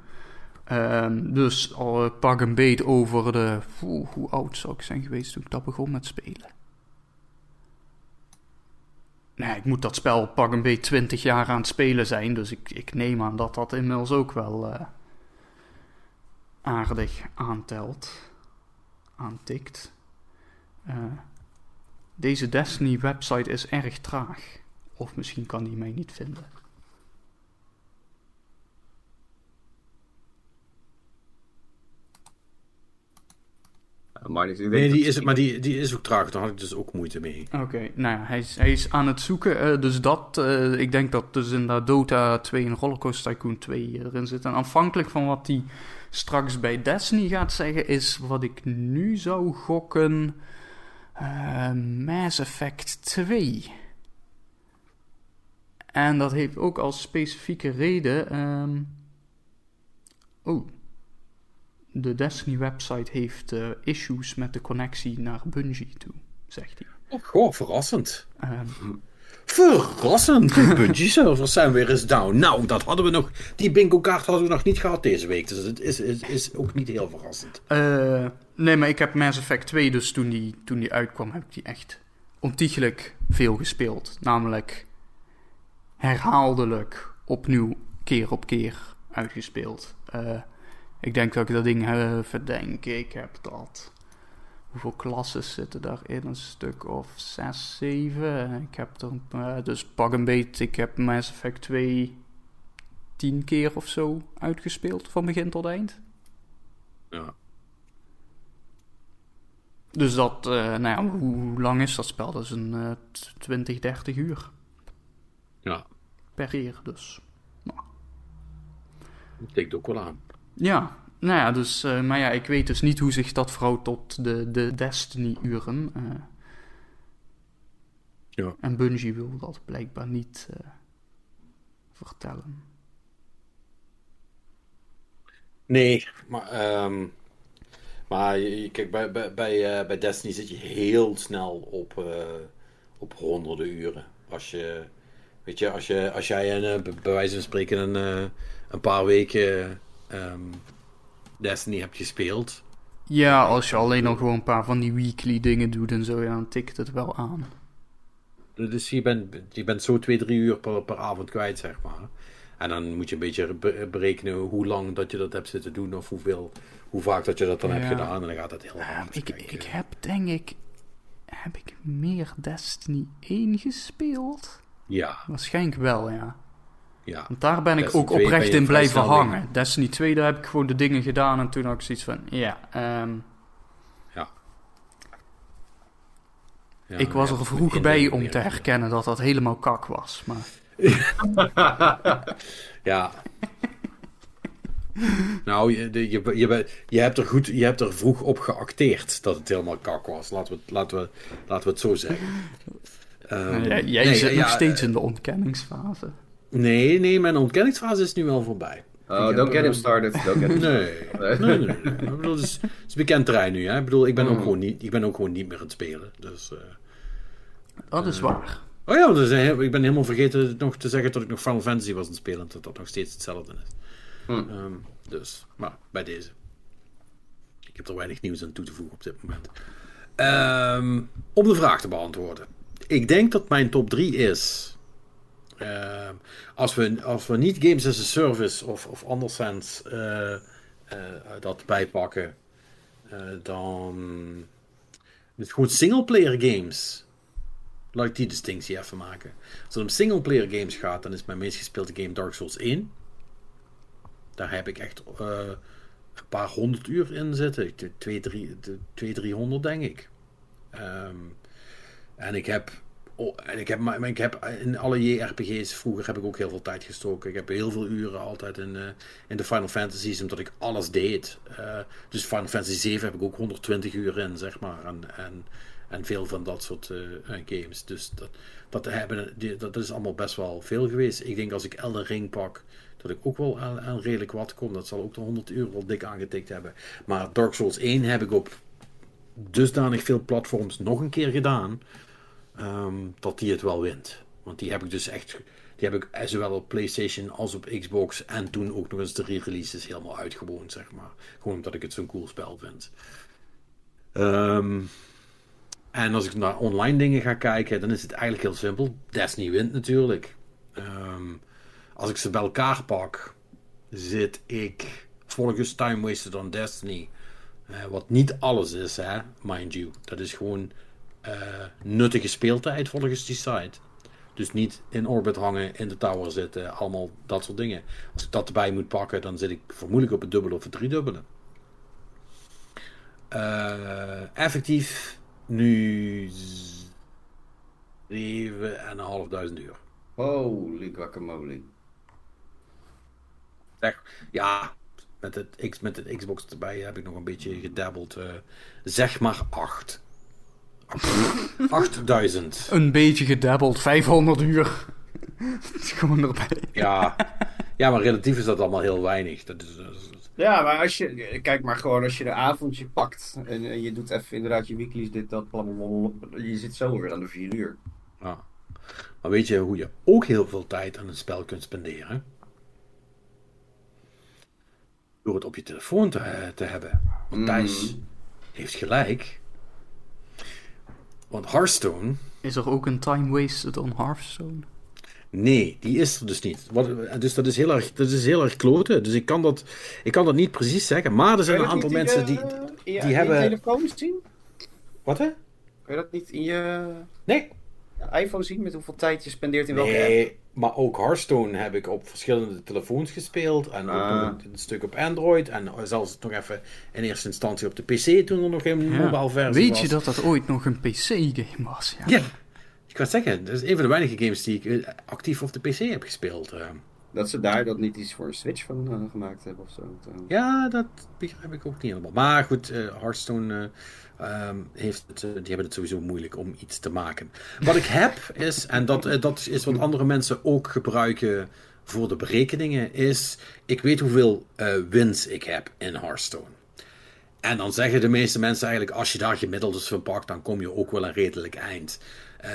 Um, dus al uh, pak een beet over de. Hoe oud zou ik zijn geweest toen ik dat begon met spelen? Nee, ik moet dat spel pak een beetje 20 jaar aan het spelen zijn. Dus ik, ik neem aan dat dat inmiddels ook wel uh, aardig aantelt. Aantikt. Uh, deze Destiny website is erg traag. Of misschien kan die mij niet vinden. Maar, ik denk Nee, die is, maar die, die is ook traag. Daar had ik dus ook moeite mee. Oké, nou ja, hij is, hij is aan het zoeken. eh, dus dat, eh, ik denk dat dus inderdaad Dota 2 en Rollercoaster Tycoon 2 erin zit. En afhankelijk van wat hij straks bij Destiny gaat zeggen, is wat ik nu zou gokken. Eh, Mass Effect 2. En dat heeft ook als specifieke reden. ehm, oh. De Destiny website heeft eh, issues met de connectie naar Bungie toe, zegt hij. Oh, goh, verrassend. Ehm, Verrassend. De Bungie servers zijn weer eens down. Nou, dat hadden we nog. Die bingo kaart hadden we nog niet gehad deze week. Dus het is, is, is ook niet heel verrassend. Eh, nee, maar ik heb Mass Effect 2, dus toen die, toen die uitkwam, heb ik die echt ontiegelijk veel gespeeld. Namelijk herhaaldelijk opnieuw, keer op keer uitgespeeld. Eh, ik denk dat ik dat ding heb, verdenk. Ik heb dat. Hoeveel klassen zitten daarin? Een stuk of 6, 7. Ik heb er, eh, dus pak een beet. Ik heb Mass Effect 2 tien keer of zo uitgespeeld, van begin tot eind. Ja. Dus dat, eh, nou ja, hoe, hoe lang is dat spel? Dat is een t- 20, 30 uur Ja, per keer, dus. dat tikt ook wel aan. Ja, nou ja, dus, eh, maar ja, ik weet dus niet hoe zich dat verhoudt tot de, de Destiny-uren. eh. Ja. En Bungie wil dat blijkbaar niet eh, vertellen. Nee, maar, ehm, maar kijk, bij, bij, bij, bij Destiny zit je heel snel op, op honderden uren. Als je, weet je, als, je, als jij een, bij wijze van spreken een, een paar weken ehm, Destiny hebt gespeeld. Ja, als je alleen nog gewoon een paar van die weekly dingen doet en zo, ja, dan tikt het wel aan. Dus je bent, je bent zo twee, drie uur per, per avond kwijt, zeg maar. En dan moet je een beetje be- berekenen hoe lang dat je dat hebt zitten doen of hoeveel, hoe vaak dat je dat dan Ja. hebt gedaan. En dan gaat dat heel Ja, hard. ik, ik heb denk ik. Heb ik meer Destiny 1 gespeeld? Ja, Waarschijnlijk wel, ja. Ja. Want daar ben ik Destiny ook 2 ben oprecht in blijven hangen. Destiny 2, daar heb ik gewoon de dingen gedaan en toen had ik zoiets van, ja. ehm, Ja, ik was er vroeg bij om te herkennen dat dat helemaal kak was. Maar (laughs) Ja. nou, je, je, je, je, hebt er goed, je hebt er vroeg op geacteerd dat het helemaal kak was. Laten we, het- laten we, laten we het zo zeggen. Ehm, jij, jij nee, zit ja, nog steeds eh, in de ontkenningsfase. Nee, nee, mijn ontkenningsfase is nu wel voorbij. Oh, Ik don't heb, get him eh, started. Don't get him Nee, (laughs) nee, nee. nee. Ik bedoel, het, is, het is bekend terrein nu. Hè? Ik bedoel, ik ben, ook Mm. gewoon niet, ik ben ook gewoon niet meer aan het spelen. Dus, eh, Dat is waar. Oh ja, dus, eh, ik ben helemaal vergeten nog te zeggen dat ik nog Final Fantasy was aan het spelen. Dat dat nog steeds hetzelfde is. Hm. Ehm, dus, maar bij deze. Ik heb er weinig nieuws aan toe te voegen op dit moment. Ehm, om de vraag te beantwoorden. Ik denk dat mijn top 3 is. Ehm, als, we, als we niet Games as a Service of, of anderszins eh, eh, dat bijpakken, eh, dan. Het gewoon singleplayer games. Laat ik die distinctie even maken. Als het om singleplayer games gaat, dan is mijn meest gespeelde game Dark Souls 1. Daar heb ik echt eh, een paar honderd uur in zitten. 200, 300 denk ik. Ehm, En ik heb, oh, en ik heb, maar ik heb in alle JRPG's vroeger heb ik ook heel veel tijd gestoken. Ik heb heel veel uren altijd in, uh, in de Final Fantasies, omdat ik alles deed. Uh, dus Final Fantasy 7 heb ik ook 120 uur in, zeg maar. En, en, en veel van dat soort uh, games. Dus dat, dat, hebben, dat is allemaal best wel veel geweest. Ik denk als ik Elden Ring pak, dat ik ook wel aan, aan redelijk wat kom. Dat zal ook de 100 uur wel dik aangetikt hebben. Maar Dark Souls 1 heb ik op dusdanig veel platforms nog een keer gedaan. Um, dat die het wel wint. Want die heb ik dus echt. Die heb ik zowel op PlayStation als op Xbox. En toen ook nog eens de re-releases helemaal uitgewoond, zeg maar. Gewoon omdat ik het zo'n cool spel vind. Um, en als ik naar online dingen ga kijken, dan is het eigenlijk heel simpel. Destiny wint natuurlijk. Um, als ik ze bij elkaar pak, zit ik volgens Time Wasted on Destiny. Uh, wat niet alles is, hè, mind you. Dat is gewoon uh, nuttige speeltijd volgens die site. Dus niet in orbit hangen, in de tower zitten, allemaal dat soort dingen. Als ik dat erbij moet pakken, dan zit ik vermoedelijk op het dubbele of het driedubbele. Uh, effectief nu 7.500 uur. Holy guacamole. Ja, met het, met het Xbox erbij heb ik nog een beetje gedabbeld. Uh, zeg maar 8. 8000. Een beetje gedabbeld, 500 uur. (laughs) Gewoon erbij. Ja. ja, maar relatief is dat allemaal heel weinig. Dat is, dat is... Ja, maar als je, kijk maar gewoon, als je de avondje pakt en, en je doet even inderdaad je weeklies, dit, dat, blablabla, je zit zo weer aan de 4 uur. Ja. Maar weet je hoe je ook heel veel tijd aan een spel kunt spenderen? Door het op je telefoon te, te hebben. Want Thijs mm. heeft gelijk. Want Hearthstone. Is er ook een time wasted on Hearthstone? Nee, die is er dus niet. Wat, dus dat is heel erg, dat is heel erg kloten. Dus ik kan, dat, ik kan dat niet precies zeggen. Maar er zijn een aantal mensen die, die, die hebben. je telefoon zien? Wat hè? Kun je dat niet in je. Nee. iPhone zien met hoeveel tijd je spendeert in welke nee, app? Maar ook Hearthstone heb ik op verschillende telefoons gespeeld. En ook Ah. een, een stuk op Android. En zelfs nog even in eerste instantie op de PC toen er nog geen Ja. mobile versie Weet was. je dat dat ooit nog een PC-game was? Ja. Ja. Ik kan zeggen, dat is een van de weinige games die ik eh, actief op de PC heb gespeeld. eh. Dat ze daar dat niet iets voor een Switch van eh, gemaakt hebben of zo. Ja, dat begrijp ik ook niet helemaal. Maar goed, eh, Hearthstone eh, ehm, heeft het, eh, die hebben het sowieso moeilijk om iets te maken. Wat ik heb is, en dat, eh, dat is wat andere mensen ook gebruiken voor de berekeningen, is ik weet hoeveel eh, wins ik heb in Hearthstone. En dan zeggen de meeste mensen eigenlijk, als je daar gemiddeld eens van pakt, dan kom je ook wel een redelijk eind.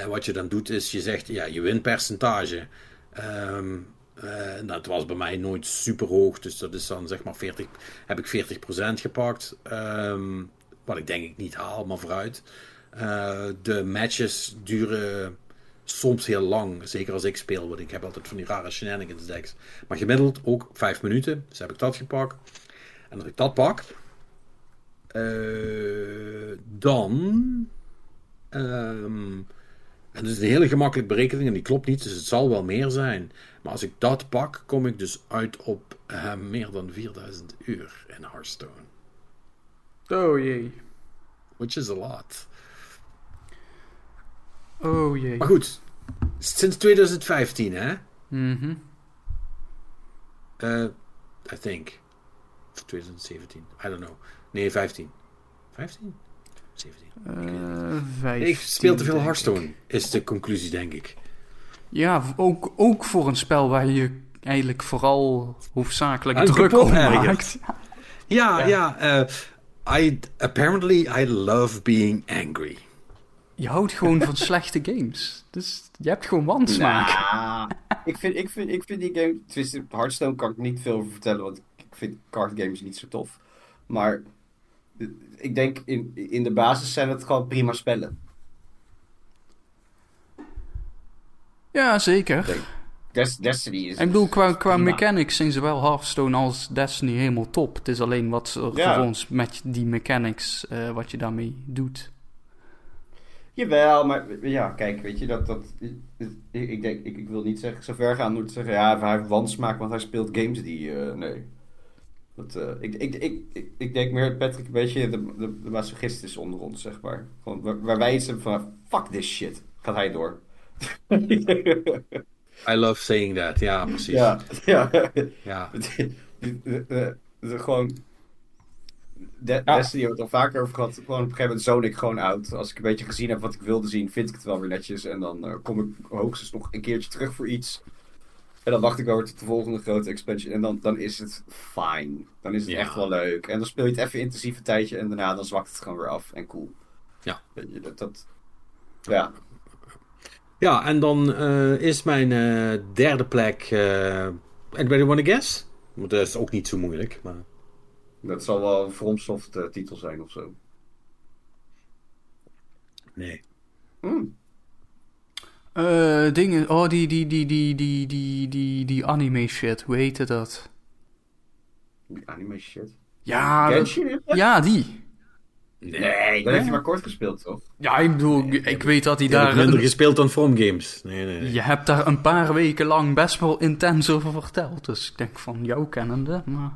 Wat je dan doet is, je zegt, ja, je winpercentage. Ehm eh, dat was bij mij nooit super hoog, dus dat is dan zeg maar 40, heb ik 40% gepakt. Ehm, wat ik denk ik niet haal, maar vooruit. Eh, de matches duren soms heel lang, zeker als ik speel, want ik heb altijd van die rare shenanigans decks. Maar gemiddeld ook 5 minuten, dus heb ik dat gepakt. En als ik dat pak, eh, dan. ehm, en dat is een hele gemakkelijke berekening en die klopt niet, dus het zal wel meer zijn. Maar als ik dat pak, kom ik dus uit op eh, meer dan 4000 uur in Hearthstone. Oh jee. Which is a lot. Oh jee. Maar goed, sinds 2015 hè? Mhm. Eh, I think. Of 2017, I don't know. Nee, 15. 15? 17. Eh, 15, ik speel te veel Hearthstone, ik. is de conclusie, denk ik. Ja, ook, ook voor een spel waar je eigenlijk vooral hoofdzakelijk druk ergert. maakt. Ja, Ja. ja. eh, I, apparently I love being angry. Je houdt gewoon van (laughs) slechte games. Dus je hebt gewoon wansmaak. Nou, ik, vind, ik, vind, ik vind die game... Tenminste, Hearthstone kan ik niet veel over vertellen, want ik vind card games niet zo tof. Maar ik denk, in, in de basis zijn het gewoon prima spellen. Ja, zeker. Des, Destiny is... Ik bedoel, qua, qua prima. mechanics zijn zowel Hearthstone als Destiny helemaal top. Het is alleen wat er Ja. voor ons met die mechanics, eh, wat je daarmee doet. Jawel, maar ja, kijk, weet je, dat, dat, ik, denk, ik, ik wil niet zeggen, zo ver gaan moet zeggen, ja, hij heeft wansmaak, want hij speelt games die, eh, nee. Dat, eh, ik, ik, ik, ik, ik denk meer dat Patrick een beetje de, de, de masochist is onder ons, zeg maar. Gewoon, waar, waar wij iets hebben van, fuck this shit. Gaat hij door. (laughs) I love saying that. Ja, precies. ja, (laughs) ja. Ja. De- de- de- de- gewoon. De, Ja. Destiny hebben we het al vaker over gehad. Gewoon op een gegeven moment zone ik gewoon uit. Als ik een beetje gezien heb wat ik wilde zien, vind ik het wel weer netjes. En dan eh, kom ik hoogstens nog een keertje terug voor iets. En dan wacht ik over tot de volgende grote expansion. En dan, dan is het fine. Dan is het Ja. echt wel leuk. En dan speel je het even intensief een tijdje. En daarna dan zwakt het gewoon weer af. En cool. Ja. Weet je, dat, dat, ja. Ja, en dan eh, is mijn eh, derde plek. eh anybody wanna guess? Want dat is ook niet zo moeilijk. Maar... Dat zal wel een FromSoft eh, titel zijn of zo. Nee. Hmm. Eh, dingen, oh, die, die, die, die, die, die, die, die anime shit, hoe heette dat? Die anime shit. Ja, dat- ja, die. Nee, dan heeft hij maar kort gespeeld, toch? Ja, ik bedoel, ik weet dat hij daar... ik minder een- gespeeld dan From Games. Nee, nee. nee. je hebt daar een paar weken lang best wel intens over verteld. Dus ik denk van jou kennende, maar...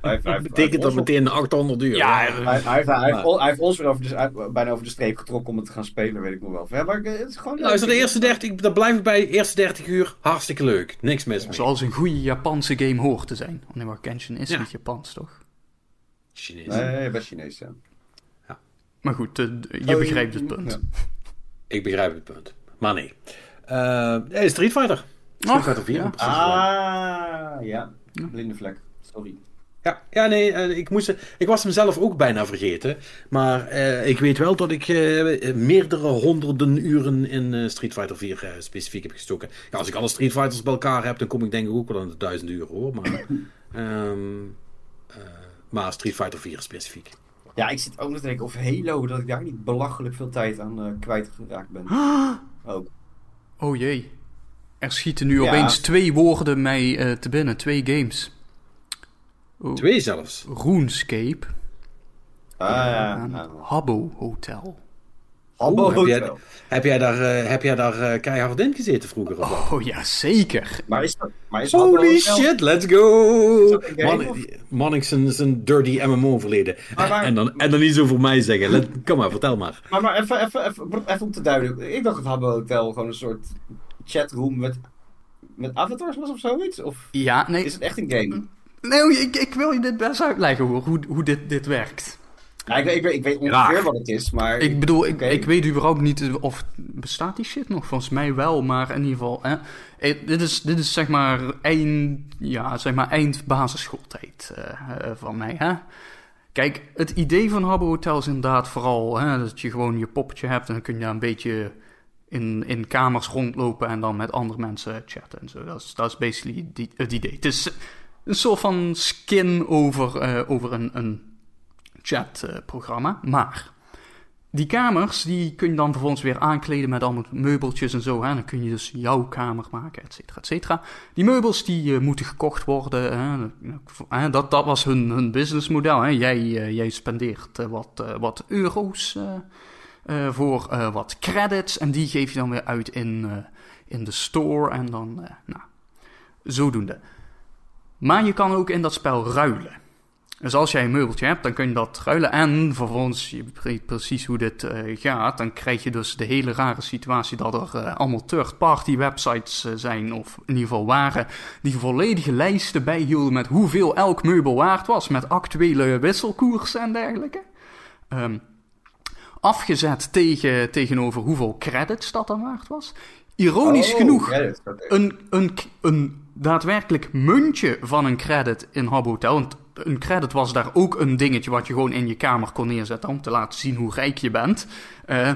Hij, heeft- hij, Dat betekent dat meteen 800 uur. Ja, ons- hij, hij, heeft- hij, heeft, hij heeft ons weer over de, bijna over de streep getrokken om het te gaan spelen, weet ik nog wel. Ja, maar eh, het is gewoon... Nou, is dat de eerste 30, daar blijf ik bij. De eerste 30 uur, hartstikke leuk. Niks mis mee. Zoals een goede Japanse game hoort te zijn. Oh, nee, maar Genshin is Ja. niet Japans, toch? Chinees. Nee, best Chinees, ja. Maar goed, eh, je Oh, begrijpt het punt. ja. Ik begrijp het punt. Maar nee. Eh nee, Street Fighter. Street Fighter 4. ja. Ah, ja. Blinde vlek. Sorry. Ja, ja nee, eh, ik, moest, ik was hem zelf ook bijna vergeten. Maar eh, ik weet wel dat ik eh, meerdere honderden uren in eh, Street Fighter 4 eh, specifiek heb gestoken. Ja, als ik alle Street Fighters bij elkaar heb, dan kom ik denk ik ook wel aan de duizend uur hoor. Maar, (clears throat) ehm, eh, maar Street Fighter 4 specifiek. Ja, ik zit ook nog te denken of Halo, dat ik daar niet belachelijk veel tijd aan eh, kwijtgeraakt ben. Ook. Oh jee. Er schieten nu Ja. opeens twee woorden mij eh, te binnen. Twee games. Oh, Twee zelfs. RuneScape Ah, ja. Habbo Hotel. Oh, heb, jij, Hotel. heb jij daar, eh, heb jij daar eh, keihard in gezeten vroeger? Of wat? Oh ja, zeker. Maar is dat... Maar is Holy shit, let's go! een? Manning zijn, zijn dirty MMO verleden. Maar En, dan, en dan niet zo voor mij zeggen. Let, kom maar, vertel maar. Maar, maar even, even, even, even om te duiden. Ik dacht dat Habbo Hotel gewoon een soort chatroom met, met avatars was of zoiets? Of Ja, nee. is het echt een game? Nee, ik, ik wil je dit best uitleggen hoor, hoe, hoe dit, dit werkt. Ja, ik, weet- ik, weet- ik weet ongeveer wat het is, maar... Ik bedoel, ik, ik weet überhaupt niet of bestaat die shit nog. Volgens mij wel, maar in ieder geval. Hè, Eh, dit, is, dit is zeg maar eind, ja, zeg maar eind basisschooltijd eh, eh, van mij. Hè? Kijk, het idee van Habbo Hotel is inderdaad vooral hè, dat je gewoon je poppetje hebt en dan kun je daar een beetje in, in kamers rondlopen en dan met andere mensen chatten en zo. Dat is, dat is basically die, het idee. Het is een soort van skin over, eh, over een, een chatprogramma. maar die kamers, die kun je dan vervolgens weer aankleden met allemaal meubeltjes en zo. Hè? Dan kun je dus jouw kamer maken, et cetera, et cetera. Die meubels, die eh, moeten gekocht worden. Hè? Dat, dat was hun, hun businessmodel. Hè? Jij, eh, jij spendeert eh, wat, wat euro's voor wat credits. En die geef je dan weer uit in, in de store. En dan, nou, zodoende. Maar je kan ook in dat spel ruilen. Dus als jij een meubeltje hebt, dan kun je dat ruilen. En vervolgens, je weet precies hoe dit eh, gaat. Dan krijg je dus de hele rare situatie dat er eh, allemaal third-party websites eh, zijn. Of in ieder geval waren. Die volledige lijsten bijhielden met hoeveel elk meubel waard was. Met actuele wisselkoersen en dergelijke. Ehm, afgezet tegen, tegenover hoeveel credits dat dan waard was. Ironisch Oh, genoeg, een, een, een daadwerkelijk muntje van een credit in Habbo Hotel. Want een credit was daar ook een dingetje wat je gewoon in je kamer kon neerzetten om te laten zien hoe rijk je bent. Eh,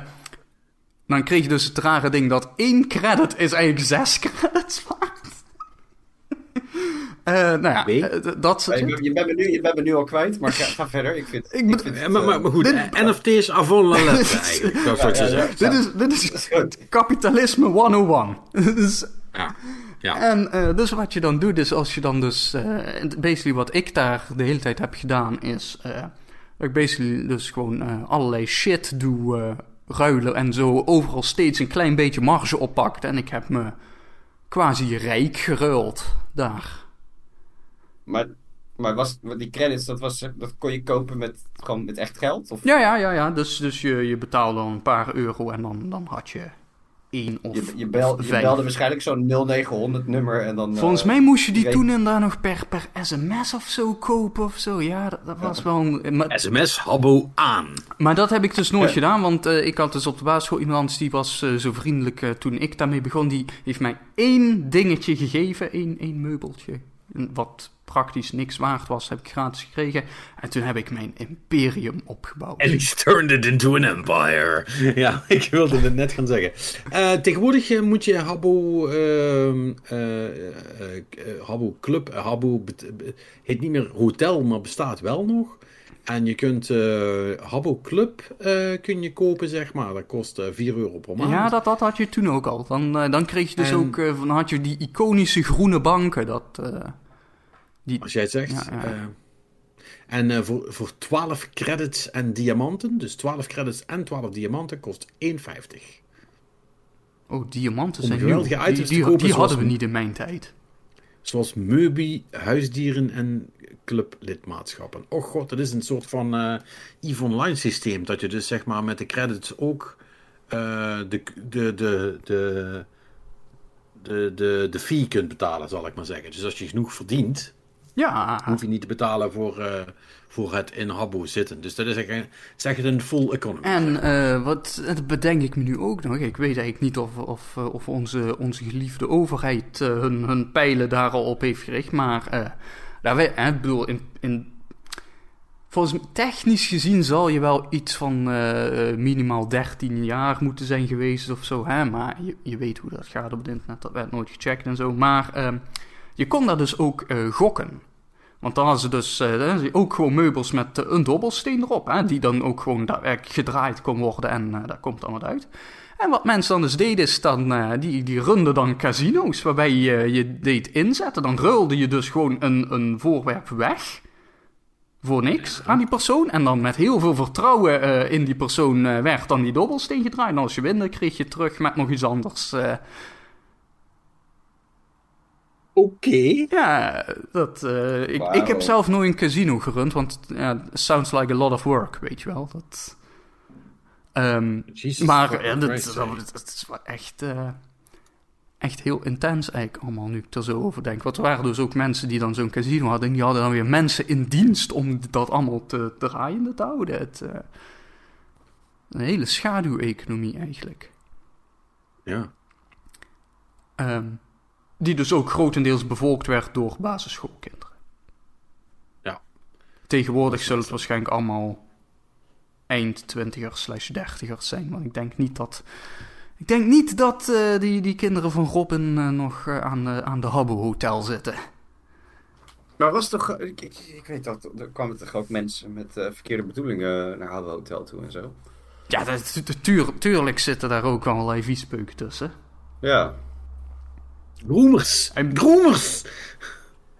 dan kreeg je dus het rare ding dat één credit is eigenlijk zes (laughs) credits waard. Eh nou ja, eh, dat soort Je, bent- je, bent me nu, je bent me nu al kwijt, maar ga, ga verder. Ik vind, Ik vind maar, maar, maar goed, dit- NFT's avant la lettre (laughs) eigenlijk. Dat ja, ja. Dit is, dit is (laughs) kapitalisme 101. dus Ja. Ja. En eh, dus wat je dan doet, is als je dan dus... eh, basically wat ik daar de hele tijd heb gedaan, is... eh, dat ik basically dus gewoon eh, allerlei shit doe, eh, ruilen en zo. Overal steeds een klein beetje marge oppakt. En ik heb me quasi rijk geruild daar. Maar, Maar was, die credits, dat, was, dat kon je kopen met, gewoon met echt geld? Of? Ja, ja, ja, ja. Dus, dus je, je betaalde dan een paar euro en dan, dan had je één of Je, je, bel, je belde waarschijnlijk zo'n 0900 nummer en dan... Volgens eh, mij moest je die toen inderdaad nog per, per sms of zo kopen of zo. Ja, dat, dat was wel... Een, maar, SMS Habbo aan. maar dat heb ik dus nooit Ja. gedaan, want eh, ik had dus op de basisschool iemand die was eh, zo vriendelijk toen ik daarmee begon. Die heeft mij één dingetje gegeven, één, één meubeltje. Wat praktisch niks waard was, heb ik gratis gekregen. En toen heb ik mijn imperium opgebouwd. And he turned it into an empire. (laughs) Ja, ik wilde het net gaan zeggen. Eh, tegenwoordig eh, moet je Habbo, ehm, eh, eh, eh, Habbo Club, Habbo heet niet meer hotel, maar bestaat wel nog. En je kunt eh Habbo Club eh, kun je kopen, zeg maar. Dat kost eh 4 euro per maand. Ja, dat, dat had je toen ook al. Dan, eh, dan kreeg je dus En- ook, eh, dan had je die iconische groene banken. Dat, eh, die, Als jij het zegt. Ja, ja. Eh, en eh, voor, voor 12 credits en diamanten, dus 12 credits en 12 diamanten, kost 1,50. oh, diamanten Om zijn nieuw. items Die, die, die zoals hadden we niet in mijn tijd. Zoals Meubi, huisdieren en clublidmaatschappen. Oh god, dat is een soort van eh EVE Online systeem. Dat je dus zeg maar met de credits ook eh, de, de, de, de, de, de, de fee kunt betalen, zal ik maar zeggen. Dus als je genoeg verdient, Ja, hoef je niet te betalen voor, eh, voor het in Habbo zitten. Dus dat is echt, zeg het een full economy. en wat dat bedenk ik me nu ook nog. Ik weet eigenlijk niet of, of, of onze, onze geliefde overheid hun, hun pijlen daar al op heeft gericht. Maar daar wij, ik bedoel, in, in, volgens mij, technisch gezien zal je wel iets van eh, minimaal 13 jaar moeten zijn geweest of zo. Hè? Maar je, je weet hoe dat gaat op het internet. Dat werd nooit gecheckt en zo. Maar ehm, je kon daar dus ook eh, gokken. Want dan hadden ze dus eh, ook gewoon meubels met een dobbelsteen erop. Hè, die dan ook gewoon daadwerkelijk gedraaid kon worden. En daar komt dan wat uit. En wat mensen dan dus deden is dan, eh, die, die runden dan casino's. Waarbij je je deed inzetten. Dan ruilde je dus gewoon een, een voorwerp weg. Voor niks aan die persoon. En dan met heel veel vertrouwen eh, in die persoon eh, werd dan die dobbelsteen gedraaid. En als je winde kreeg je terug met nog iets anders. Oké. Ja, dat, ik, ik heb zelf nooit een casino gerund, want sounds like a lot of work, weet je wel. Dat, Ehm, maar ja, dat, is wel echt, eh, echt heel intens eigenlijk allemaal, nu ik er zo over denk. Want er waren dus ook mensen die dan zo'n casino hadden, en die hadden dan weer mensen in dienst om dat allemaal te draaiende te houden. Het, eh, een hele schaduweconomie eigenlijk. Ja. Ehm, die dus ook grotendeels bevolkt werd door basisschoolkinderen. Ja. Tegenwoordig zullen het waarschijnlijk allemaal eind twintigers slash dertigers zijn. Want ik denk niet dat... Ik denk niet dat eh, die, die kinderen van Robin eh, nog eh, aan, de aan de Habbo Hotel zitten. Maar was toch... Ik, ik, ik weet dat, er kwamen toch ook mensen met verkeerde bedoelingen naar Habbo Hotel toe en zo. Ja, dat, tu- tuur- tuurlijk zitten daar ook allerlei viespeuken tussen. Ja. Groemers. En- Groemers.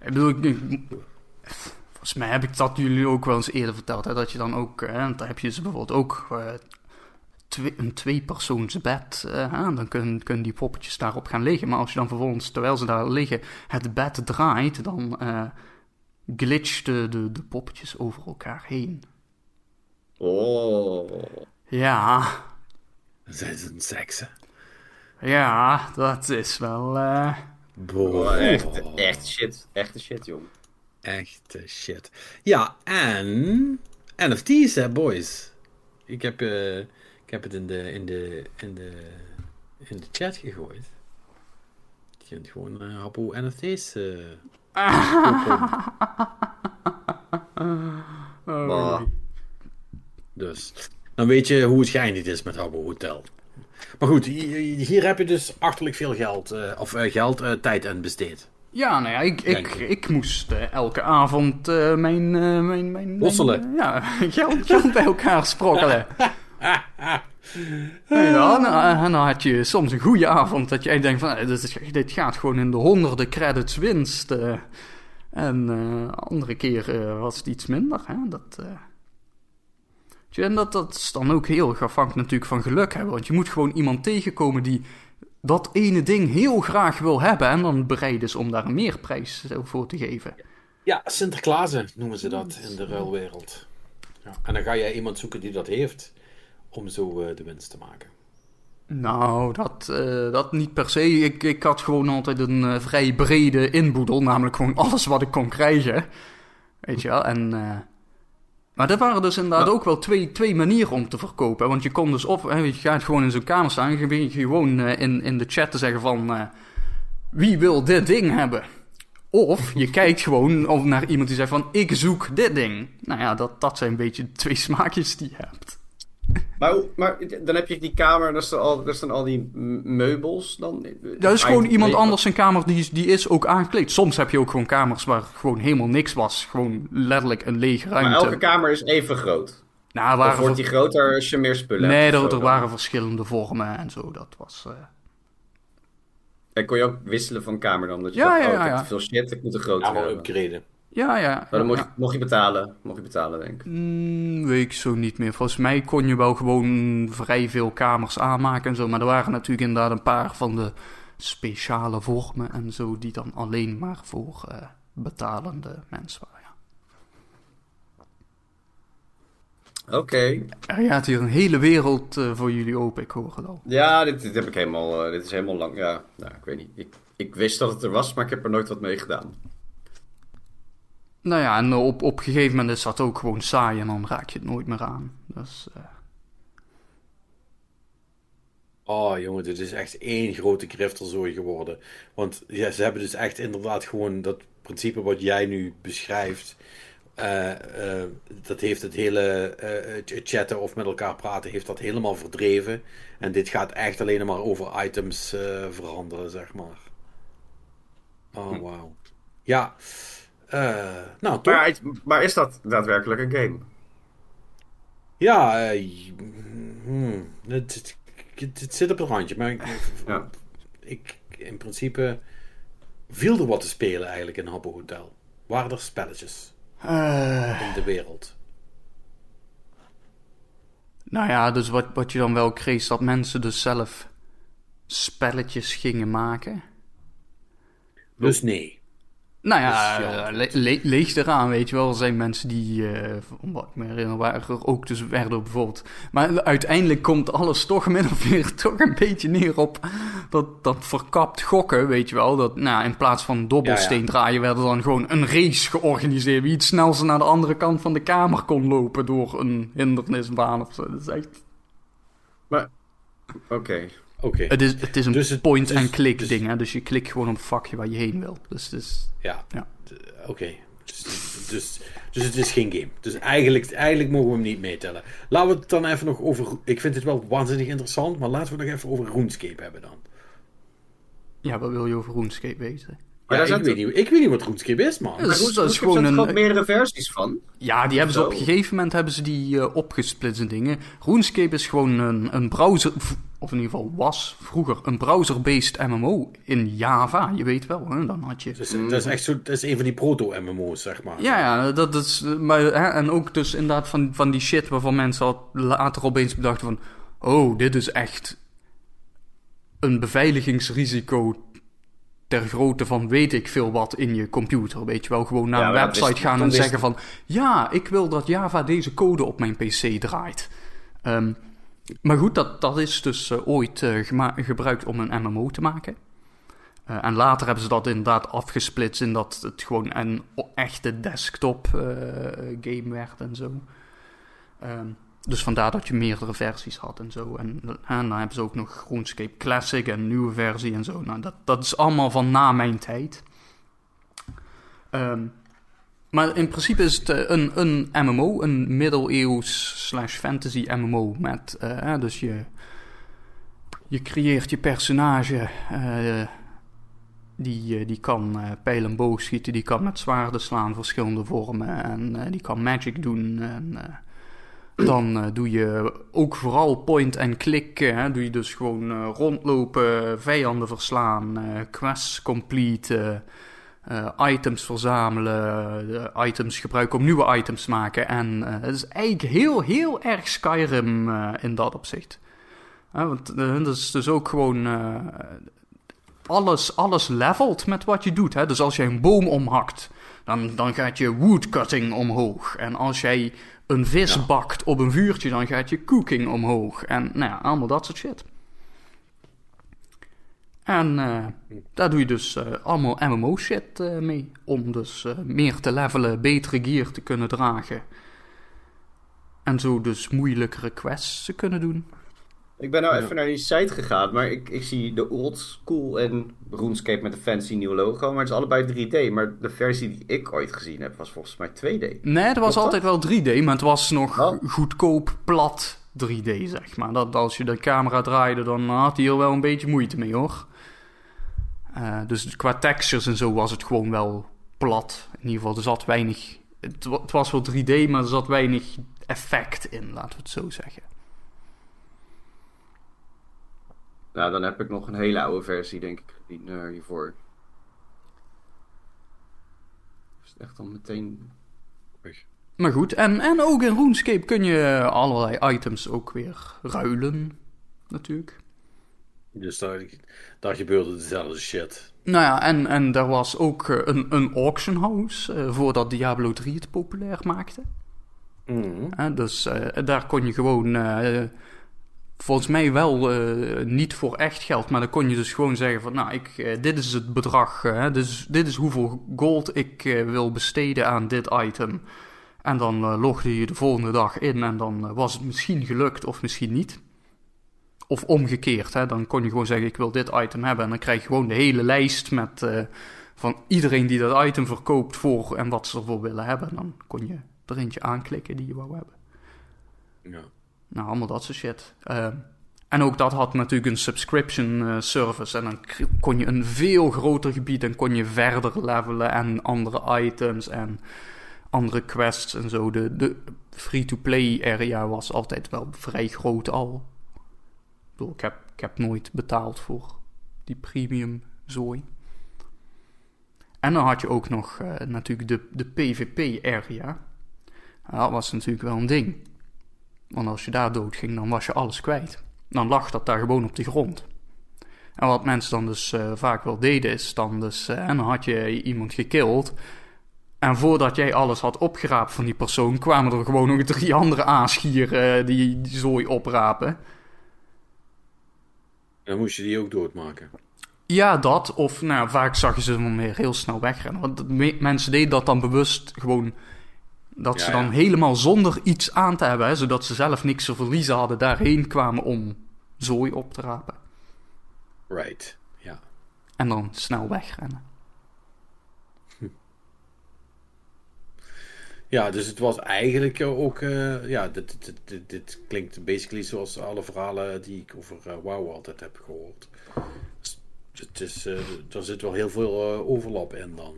Ik bedoel, ik, ik- volgens mij heb ik dat jullie ook wel eens eerder verteld. Hè, dat je dan ook, hè, dan heb je dus bijvoorbeeld ook eh, twee, een tweepersoons bed. eh, hè, dan kunnen, kunnen die poppetjes daarop gaan liggen. Maar als je dan vervolgens, terwijl ze daar liggen, het bed draait, dan eh glitcht de, de, de poppetjes over elkaar heen. Oh. Ja, zijn ze een seksen. ja, dat is wel... eh, Boah. Oh, echt, echt shit. Echte shit, jong. Echte shit. Ja, en NFT's, hè, boys. Ik heb, eh, ik heb het in de, in, de, in, de, in de chat gegooid. Je kunt gewoon Habbo NFT's kopen. oh. Dus dan weet je hoe het geëindigd is met Habbo Hotel. Maar goed, hier, hier heb je dus achterlijk veel geld, eh, of eh, geld, tijd aan besteed. Ja, nou ja, ik, ik, ik. ik moest eh, elke avond eh, mijn, eh, mijn, mijn... Hosselen. mijn, ja, (laughs) geld, geld bij elkaar sprokkelen. (laughs) en, dan, en dan had je soms een goede avond dat echt denkt van... dit, gaat gewoon in de honderden credits winst. en andere keren was het iets minder. Hè? Dat, En dat, dat is dan ook heel afhankelijk natuurlijk van geluk hebben. Want je moet gewoon iemand tegenkomen die dat ene ding heel graag wil hebben. En dan bereid is om daar een meerprijs voor te geven. Ja, Sinterklaasen noemen ze dat in de ruilwereld. Ja. En dan ga jij iemand zoeken die dat heeft om zo eh, de winst te maken. Nou, dat, eh, dat niet per se. Ik, ik had gewoon altijd een eh, vrij brede inboedel, namelijk gewoon alles wat ik kon krijgen. Weet je wel, en... maar er waren dus inderdaad ook wel twee, twee manieren om te verkopen. Want je kon dus of, hè, je gaat gewoon in zo'n kamer staan en je begint gewoon eh, in, in de chat te zeggen van... eh, wie wil dit ding hebben? Of je (laughs) kijkt gewoon naar iemand die zegt van, ik zoek dit ding. Nou ja, dat, dat zijn een beetje twee smaakjes die je hebt. Maar, maar dan heb je die kamer, daar staan al, daar staan al die meubels dan. Dat is gewoon iemand nee, anders zijn kamer, die, is- die is ook aangekleed. Soms heb je ook gewoon kamers waar gewoon helemaal niks was. Gewoon letterlijk een lege ruimte. Maar elke kamer is even groot. nou, Of wordt die groter als je meer spullen Nee, hebt? er, zo er waren verschillende vormen en zo. Dat was... eh, En kon je ook wisselen van kamer dan? Dat je Ja, dacht, ja, oh, ja, ik heb ja. te veel shit, ik moet een grotere Ja, upgraden. Ja, ja. Maar dan mocht, ja. je, mocht je betalen. Mocht je betalen, denk ik. Mm, weet ik zo niet meer. Volgens mij kon je wel gewoon vrij veel kamers aanmaken en zo. Maar er waren natuurlijk inderdaad een paar van de speciale vormen en zo... die dan alleen maar voor eh, betalende mensen waren. Oké. Er gaat hier een hele wereld eh, voor jullie open, ik hoor het al. Ja, dit, dit heb ik helemaal... eh, dit is helemaal lang... Ja, nou, ik weet niet. Ik, ik wist dat het er was, maar ik heb er nooit wat mee gedaan. Nou ja, en op, op een gegeven moment is dat ook gewoon saai en dan raak je het nooit meer aan. Dus, eh, Oh jongen, dit is echt één grote griftelzooi geworden. Want ja, ze hebben dus echt inderdaad gewoon dat principe wat jij nu beschrijft. eh, eh, dat heeft het hele eh, ch- chatten of met elkaar praten, heeft dat helemaal verdreven. En dit gaat echt alleen maar over items eh, veranderen, zeg maar. Oh, wauw. Ja. Eh, nou, toch? Maar, is dat daadwerkelijk een game? Ja, eh, hmm, het, het, het- het zit op het randje. Maar ik, Ja. ik, in principe viel er wat te spelen eigenlijk in Habbo Hotel. Waren er spelletjes eh, in de wereld? nou ja, dus wat, wat je dan wel kreeg, is dat mensen dus zelf spelletjes gingen maken. Dus nee. Nou ja, Dus eh, le- le- leeg eraan, weet je wel. Er zijn mensen die, van wat ik me herinner, waren er ook dus werden bijvoorbeeld. Maar uiteindelijk komt alles toch min of meer (laughs) toch een beetje neer op dat, dat verkapt gokken, weet je wel. Dat nou, in plaats van dobbelsteen Ja, ja. draaien werd er dan gewoon een race georganiseerd. Wie het snelste naar de andere kant van de kamer kon lopen door een hindernisbaan of zo. Dat is echt... Maar, oké. Oké. Het is, het is een Dus point-and-click dus- ding, hè. Dus je klikt gewoon op het vakje waar je heen wil. Dus is... Ja. Ja. Oké. Dus, dus, dus het is geen game. Dus eigenlijk, eigenlijk mogen we hem niet meetellen. Laten we het dan even nog over... Ik vind het wel waanzinnig interessant, maar laten we het nog even over RuneScape hebben dan. Ja, wat wil je over RuneScape weten? Ja, ik, zijn weet niet, ik weet niet wat RuneScape is, man. Ja, is- Goed, dat is gewoon er zijn een- meerdere versies van? Ja, die hebben ze op een gegeven moment hebben ze die eh, opgesplitst in dingen. RuneScape is gewoon een, een browser, of in ieder geval was vroeger een browser-based MMO in Java. Je weet wel, hè? dan had je. Dus, dat is echt zo, dat is een van die proto-MMO's, zeg maar. Ja, ja, dat is. Maar, hè, en ook dus inderdaad van, van die shit waarvan mensen al later opeens bedachten van. Oh, dit is echt een beveiligingsrisico ter grootte van weet ik veel wat in je computer. Weet je wel, gewoon naar Ja, een website wist- gaan en wist- zeggen van... Ja, ik wil dat Java deze code op mijn PC draait. Ehm, maar goed, dat, dat is dus eh, ooit eh, gebruikt om een MMO te maken. Eh, en later hebben ze dat inderdaad afgesplitst in dat het gewoon een echte desktop game werd en zo. Ehm, dus vandaar dat je meerdere versies had en zo. En, en dan hebben ze ook nog RuneScape Classic en een nieuwe versie en zo. Nou, dat, dat is allemaal van na mijn tijd. Ehm, maar in principe is het eh, een, een MMO, een middeleeuws slash fantasy MMO. Met, eh, dus je, je creëert je personage. eh, die, die kan eh pijl en boog schieten, die kan met zwaarden slaan, verschillende vormen. En die kan magic doen. En, dan doe je ook vooral point-and-click. hè. doe je dus gewoon rondlopen, vijanden verslaan, quests complete, eh, items verzamelen, items gebruiken om nieuwe items te maken. En eh, het is eigenlijk heel, heel erg Skyrim eh, in dat opzicht. Want dat is dus ook gewoon alles, alles levelt met wat je doet. Hè? Dus als je een boom omhakt, dan, dan gaat je woodcutting omhoog. En als jij een vis Ja. bakt op een vuurtje, dan gaat je cooking omhoog. En nou ja, allemaal dat soort shit. En eh, daar doe je dus eh, allemaal MMO-shit eh, mee. Om dus meer te levelen, betere gear te kunnen dragen. En zo dus moeilijkere quests te kunnen doen. Ik ben nou Ja. even naar die site gegaan, maar ik, ik zie de old school en RuneScape met een fancy nieuw logo. Maar het is allebei 3D. Maar de versie die ik ooit gezien heb was volgens mij 2D. Nee, het was Klopt altijd wel 3D, maar het was nog Oh. goedkoop plat 3D, zeg maar. Dat als je de camera draaide, dan had hij er wel een beetje moeite mee, hoor. Eh, dus qua textures en zo was het gewoon wel plat. In ieder geval, er zat weinig... Het, wa- het was wel 3D, maar er zat weinig effect in, laten we het zo zeggen. Nou, dan heb ik nog een hele oude versie, denk ik, eh, hiervoor. Is echt dan meteen... Maar goed, en, en ook in RuneScape kun je allerlei items ook weer ruilen, natuurlijk. Dus daar, daar gebeurde dezelfde shit. Nou ja, en, en er was ook eh, een, een auction house eh, voordat Diablo 3 het populair maakte. Mhm. Hè, dus eh, daar kon je gewoon, eh, volgens mij wel eh, niet voor echt geld, maar dan kon je dus gewoon zeggen van, nou, ik, eh, dit is het bedrag, eh, dit, is, dit is hoeveel gold ik eh, wil besteden aan dit item. En dan eh, logde je de volgende dag in en dan eh, was het misschien gelukt of misschien niet. Of omgekeerd, hè? dan kon je gewoon zeggen: Ik wil dit item hebben. En dan krijg je gewoon de hele lijst met eh, van iedereen die dat item verkoopt voor en wat ze ervoor willen hebben. En dan kon je er eentje aanklikken die je wou hebben. Ja. Nou, allemaal dat soort shit. Eh, en ook dat had natuurlijk een subscription service. En dan kon je een veel groter gebied en kon je verder levelen en andere items en andere quests en zo. De, de free-to-play area was altijd wel vrij groot al. Ik bedoel, ik heb, ik heb nooit betaald voor die premium zooi. En dan had je ook nog eh, natuurlijk de, de PvP area. Dat was natuurlijk wel een ding. Want als je daar dood ging, dan was je alles kwijt. Dan lag dat daar gewoon op de grond. En wat mensen dan dus eh, vaak wel deden, is dan dus... eh, en dan had je iemand gekild. En voordat jij alles had opgeraapt van die persoon... kwamen er gewoon nog drie andere aasgieren eh, die, die zooi oprapen. Dan moest je die ook doodmaken. Ja, dat. Of nou, vaak zag je ze dan weer heel snel wegrennen. Want me- mensen deden dat dan bewust gewoon... Dat ze dan ja. helemaal zonder iets aan te hebben... Hè, zodat ze zelf niks te verliezen hadden... daarheen kwamen om zooi op te rapen. Right. Ja. En dan snel wegrennen. Ja, dus het was eigenlijk ook... eh, ja, dit, dit, dit, dit klinkt basically zoals alle verhalen die ik over eh, WoW altijd heb gehoord. Dus het is, eh, er zit wel heel veel eh, overlap in dan.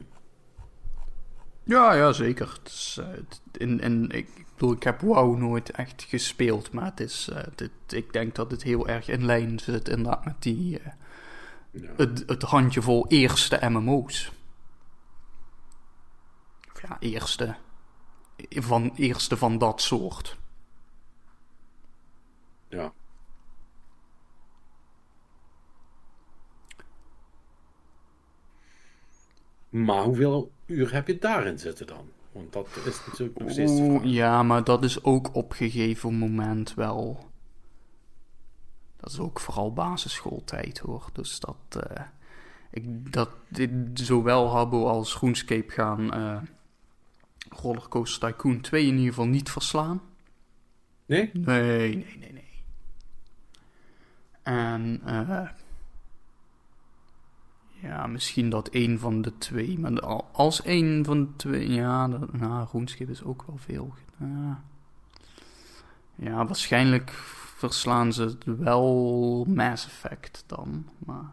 Ja, ja, zeker. Het is, eh, het- in, in, ik bedoel, ik heb WoW nooit echt gespeeld... maar het is, eh, dit, ik denk dat het heel erg in lijn zit... inderdaad met die... eh, Ja. het, het handjevol eerste MMO's. Of ja, eerste. Van, eerste van dat soort. ja. Maar hoeveel uur heb je daarin zitten dan? Want dat is natuurlijk nog steeds de Oeh, vraag. ja, maar dat is ook op gegeven moment wel. Dat is ook vooral basisschooltijd hoor. Dus dat. eh, ik, dat dit, zowel Habbo als RuneScape gaan. eh Rollercoaster Tycoon 2 in ieder geval niet verslaan. Nee? Nee, nee, nee, nee. En eh ja, misschien dat één van de twee. Maar al- als één van de twee, ja, dat, nou, RuneScape is ook wel veel. Ja. ja, waarschijnlijk verslaan ze het wel Mass Effect dan. Maar,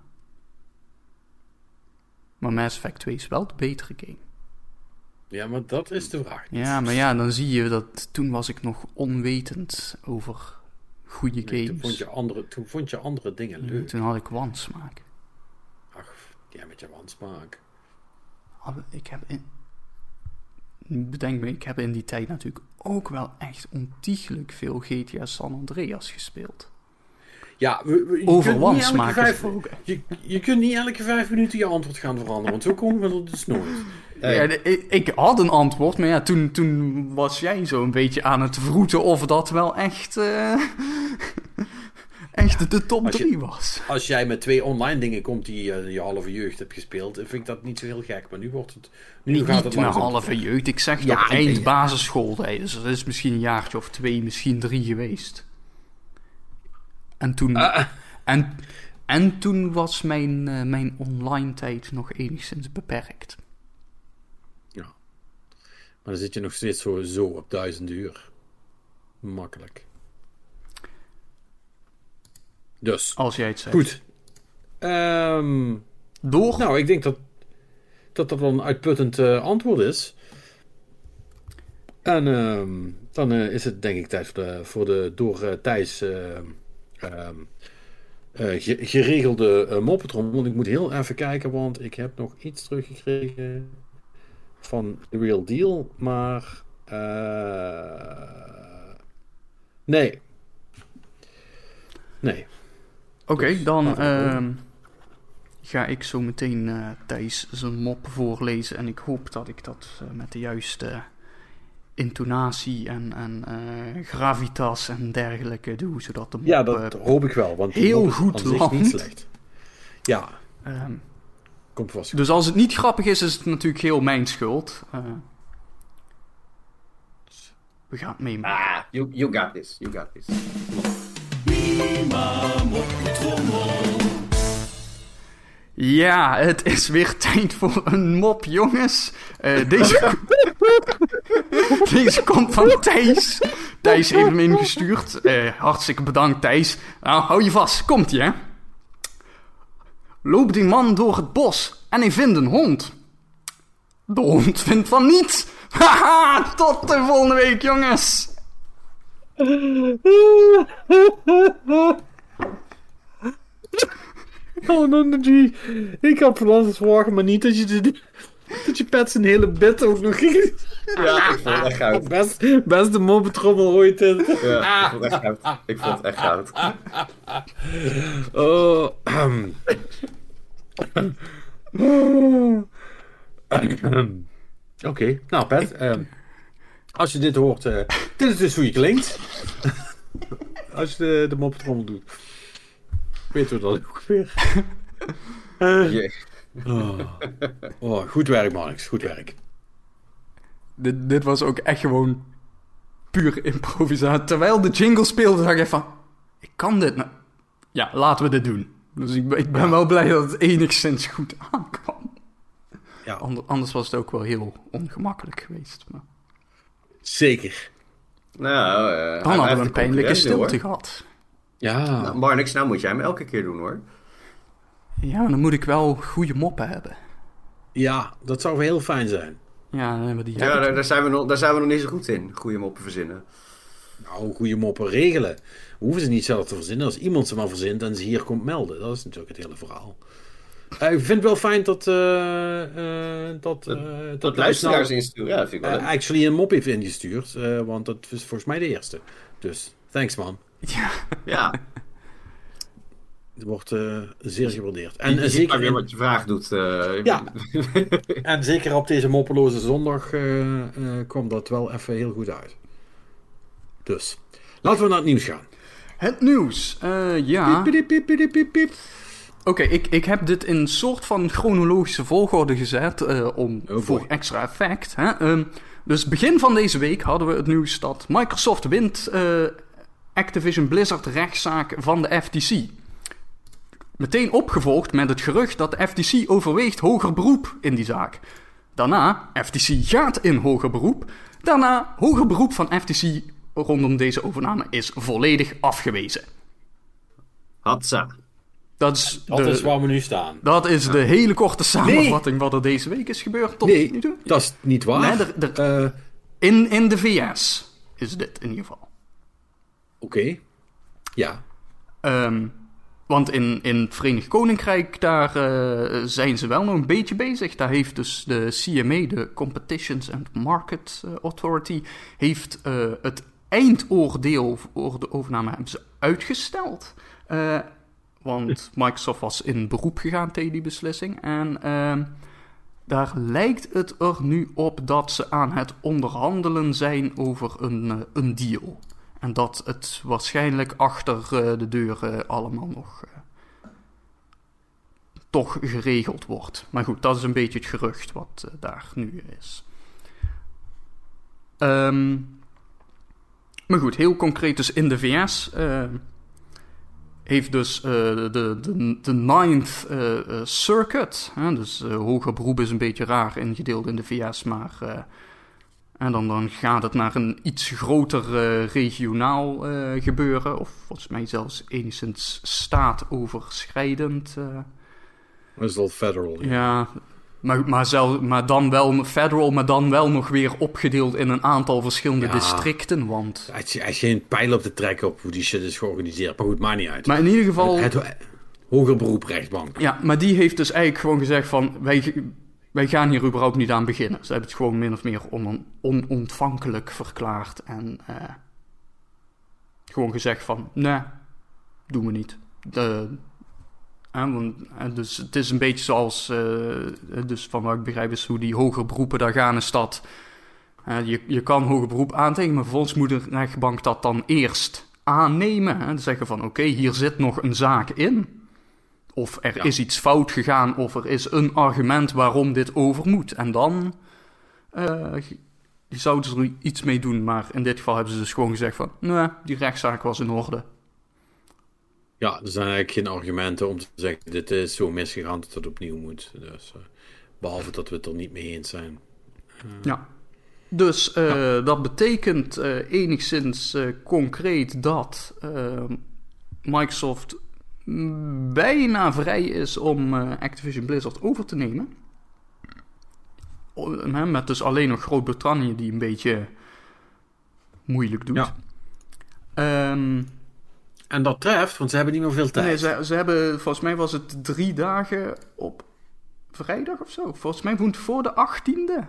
maar Mass Effect 2 is wel de betere game. Ja, maar dat is de vraag. Ja, maar ja, dan zie je dat toen was ik nog onwetend over goede Nee, Toen games. vond je andere, toen vond je andere dingen leuk. Toen had ik wansmaak. Ach, ja, met je wansmaak. Had- Ik heb in... Bedenk me, ik heb in die tijd natuurlijk ook wel echt ontiegelijk veel GTA San Andreas gespeeld. Ja, we, we- je Over kunt niet elke wansmaak vijf- gesproken. Je, je kunt niet elke vijf minuten je antwoord gaan veranderen, want zo komen we er dus nooit. Hey. Ja, ik, ik had een antwoord, maar ja, toen, toen was jij zo een beetje aan het vroeten of dat wel echt, eh, (laughs) echt de top Als je- 3 was. Als jij met twee online dingen komt die je je halve jeugd hebt gespeeld, vind ik dat niet zo heel gek. Maar nu wordt het. Nu Niet, gaat het niet langzaam. halve jeugd, ik zeg Ja, eind. Dus dat is misschien een jaartje of twee, misschien drie geweest. En toen, Ah. en, en toen was mijn, eh, mijn online tijd nog enigszins beperkt. Maar dan zit je nog steeds zo, zo op duizend uur. Makkelijk. Dus, Als jij het zegt. goed. Ehm, Door? nou, ik denk dat dat, dat wel een uitputtend eh, antwoord is. En ehm, dan eh, is het denk ik tijd voor de, voor de door eh, Thijs eh, ehm, eh, ge- geregelde uh, moppetrom. Want ik moet heel even kijken, want ik heb nog iets teruggekregen van The Real Deal. Maar eh, nee. Nee. Oké, Dus, dan ehm, ga ik zo meteen eh Thijs zijn mop voorlezen. En ik hoop dat ik dat eh, met de juiste intonatie en, en gravitas en dergelijke doe. Zodat de mop... Ja, dat hoop ik wel. Want heel goed aan zich land. niet slecht. Ja, ehm, komt vast. dus als het niet grappig is, is het natuurlijk heel mijn schuld. Eh, we gaan het meemaken. Ah, you, you got this. You got this. Ja, het is weer tijd voor een mop, jongens. Eh, deze, (laughs) deze komt van Thijs. Thijs heeft hem ingestuurd. Eh, hartstikke bedankt, Thijs. Nou, hou je vast. Komt-ie, hè? Loopt die man door het bos en hij vindt een hond. De hond vindt van niet. (laughs) Haha, tot de volgende week, jongens. (laughs) Oh, G. Ik had alles verwacht, maar niet dat je, de, dat je pet zijn hele bit ook nog ging. Ja, ik vond het echt goud. (laughs) Best, best de moppetrommel ooit. in. Ja, ik vond het echt goud. Ik vond het echt goud. Oh, ahem. (clears throat) Oké, nou Pet, ehm, als je dit hoort, eh, dit is dus hoe je klinkt. (laughs) als je de, de moppetrommel doet. Weten we dat ook weer. (laughs) Eh, Jee. Oh. Oh, goed werk, Marnix, goed werk. Dit, dit was ook echt gewoon puur improvisatie. Terwijl de jingle speelde, dacht ik van... Ik kan dit nou... Ja, laten we dit doen. Dus ik, ben- ik ben wel blij dat het enigszins goed aankwam. Ja, Ander- anders was het ook wel heel ongemakkelijk geweest. Maar zeker. Nou, eh, dan hadden we een pijnlijke hoor. stilte gehad. Ja, Nou, Marnix, nou moet jij hem elke keer doen hoor. Ja, dan moet ik wel goede moppen hebben. ja, dat zou wel heel fijn zijn. Ja, dan hebben we die... Ja, daar, daar, zijn we nog, daar zijn we nog niet zo goed in. Goede moppen verzinnen. Nou, goede moppen regelen. We hoeven ze niet zelf te verzinnen. Als iemand ze maar verzint en ze hier komt melden. Dat is natuurlijk het hele verhaal. Eh, ik vind het wel fijn dat... eh, eh, dat, eh, dat, Dat luisteraars snel, insturen, ja, dat vind ik wel leuk. actually een mop heeft ingestuurd. eh, want dat is volgens mij de eerste. Dus, thanks man. Ja, Ja, (laughs) Het wordt eh, zeer gewaardeerd. En, je zeker weer wat je vraag doet. eh. Ja. (laughs) en zeker op deze moppeloze zondag eh, eh, kwam dat wel even heel goed uit. Dus, laten we naar het nieuws gaan. het nieuws. Eh, ja... Piep, piep, piep, piep, piep, piep. Oké, ik, ik heb dit in een soort van chronologische volgorde gezet eh, om, boy. voor extra effect. Hè? Ehm, dus begin van deze week hadden we het nieuws dat Microsoft wint eh, Activision Blizzard rechtszaak van de FTC. Meteen opgevolgd met het gerucht dat de FTC overweegt hoger beroep in die zaak. Daarna, FTC gaat in hoger beroep. Daarna, hoger beroep van FTC rondom deze overname is volledig afgewezen. Hatsa. Dat is, Dat de, is waar we nu staan. dat is de hele korte samenvatting wat er deze week is gebeurd tot Nee, nu toe. dat is niet waar. Nee, er- er- Eh, In, in de VS is dit in ieder geval. Oké. Ja. Ehm, want in, in het Verenigd Koninkrijk, daar eh, zijn ze wel nog een beetje bezig. Daar heeft dus de CMA, de Competitions and Market eh, Authority, heeft eh, het eindoordeel over de overname hebben ze uitgesteld. Want Microsoft was in beroep gegaan tegen die beslissing. En ehm, daar lijkt het er nu op dat ze aan het onderhandelen zijn over een, een deal. En dat het waarschijnlijk achter eh, de deuren allemaal nog toch geregeld wordt. Maar goed, dat is een beetje het gerucht wat daar nu is. Ehm, maar goed, heel concreet dus in de VS uh, heeft dus de, de, de Ninth Circuit, dus hoger beroep is een beetje raar ingedeeld in de VS, maar en dan, dan gaat het naar een iets groter regionaal gebeuren, of volgens mij zelfs enigszins staatoverschrijdend. Dat is al federal. Ja, ja maar, maar, zelf, maar dan wel federal, maar dan wel nog weer opgedeeld in een aantal verschillende districten. Want... Hij is geen pijl op te trekken op hoe die shit is georganiseerd. Maar goed, maakt niet uit. Maar in ieder geval... Het, hoger beroep rechtbank. Ja, maar die heeft dus eigenlijk gewoon gezegd van... Wij, wij gaan hier überhaupt niet aan beginnen. Ze hebben het gewoon min of meer on, onontvankelijk verklaard. En uh, gewoon gezegd van... Nee, doen we niet. De, dus het is een beetje zoals, uh, dus van wat ik begrijp is hoe die hoger beroepen daar gaan dat uh, je, je kan hoger beroep aantekenen, maar vervolgens moet de rechtbank dat dan eerst aannemen. En zeggen van oké, hier zit nog een zaak in. Of er is iets fout gegaan, of er is een argument waarom dit over moet. En dan uh, zouden ze er iets mee doen, maar in dit geval hebben ze dus gewoon gezegd van nee, die rechtszaak was in orde. Ja, er zijn eigenlijk geen argumenten om te zeggen: dit is zo misgegaan dat het opnieuw moet. Dus, uh, behalve dat we het er niet mee eens zijn. Uh, ja. Dus uh, ja. dat betekent enigszins concreet dat Microsoft bijna vrij is om Activision Blizzard over te nemen. Met dus alleen nog Groot-Brittannië die een beetje moeilijk doet. Ja. Um, en dat treft, want ze hebben niet meer veel tijd. Nee, ze, ze hebben, volgens mij was het drie dagen op vrijdag of zo. Volgens mij moet voor de 18e.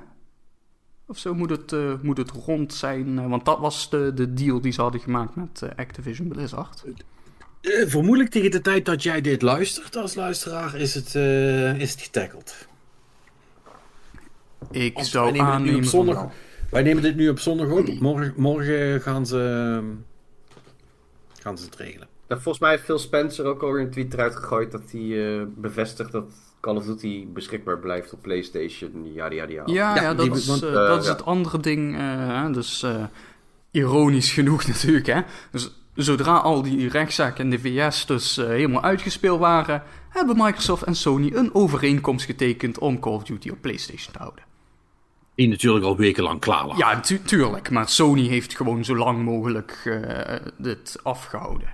Of zo moet het, uh, moet het rond zijn. Uh, want dat was de, de deal die ze hadden gemaakt met uh, Activision Blizzard. Vermoedelijk tegen de tijd dat jij dit luistert als luisteraar, is het, is het getackled. Ik zou aannemen zondag, Wij nemen dit nu op zondag op. Morgen, morgen gaan ze gaan ze het regelen. volgens mij heeft Phil Spencer ook alweer een tweet eruit gegooid dat hij uh, bevestigt dat Call of Duty beschikbaar blijft op PlayStation. Ja, ja, ja. Ja, ja, dat, is, want, uh, dat is het andere ding. Uh, dus ironisch genoeg (laughs) natuurlijk. Hè? Dus zodra al die rechtszaken in de VS dus helemaal uitgespeeld waren, hebben Microsoft en Sony een overeenkomst getekend om Call of Duty op PlayStation te houden. Die natuurlijk al wekenlang klaar lag. Ja, tu tuurlijk. Maar Sony heeft gewoon zo lang mogelijk uh, dit afgehouden.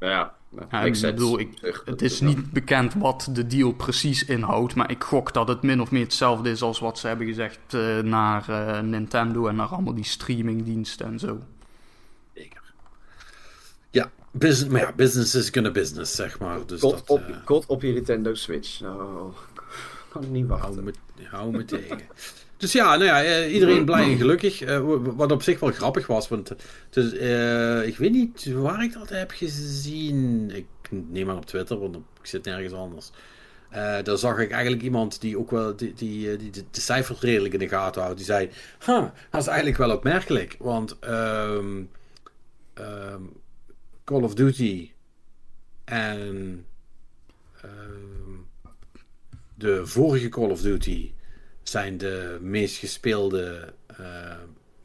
Ja, ja ik bedoel, ik, het is niet bekend wat de deal precies inhoudt. Maar ik gok dat het min of meer hetzelfde is als wat ze hebben gezegd uh, naar uh, Nintendo en naar allemaal die streamingdiensten en zo. Business, maar ja, business is gonna business, zeg maar. Dus God, dat, op, God op je Nintendo Switch. Oh kan niet wachten. Hou me, hou me tegen. Dus ja, nou ja, eh, iedereen blij en gelukkig. Uh, wat op zich wel grappig was, want dus, uh, ik weet niet waar ik dat heb gezien. Ik neem maar op Twitter, want ik zit nergens anders. Uh, daar zag ik eigenlijk iemand die ook wel die, die, die, de, de cijfers redelijk in de gaten houdt. Die zei, huh, dat is eigenlijk wel opmerkelijk. Want um, um, Call of Duty en um, de vorige Call of Duty zijn de meest gespeelde uh,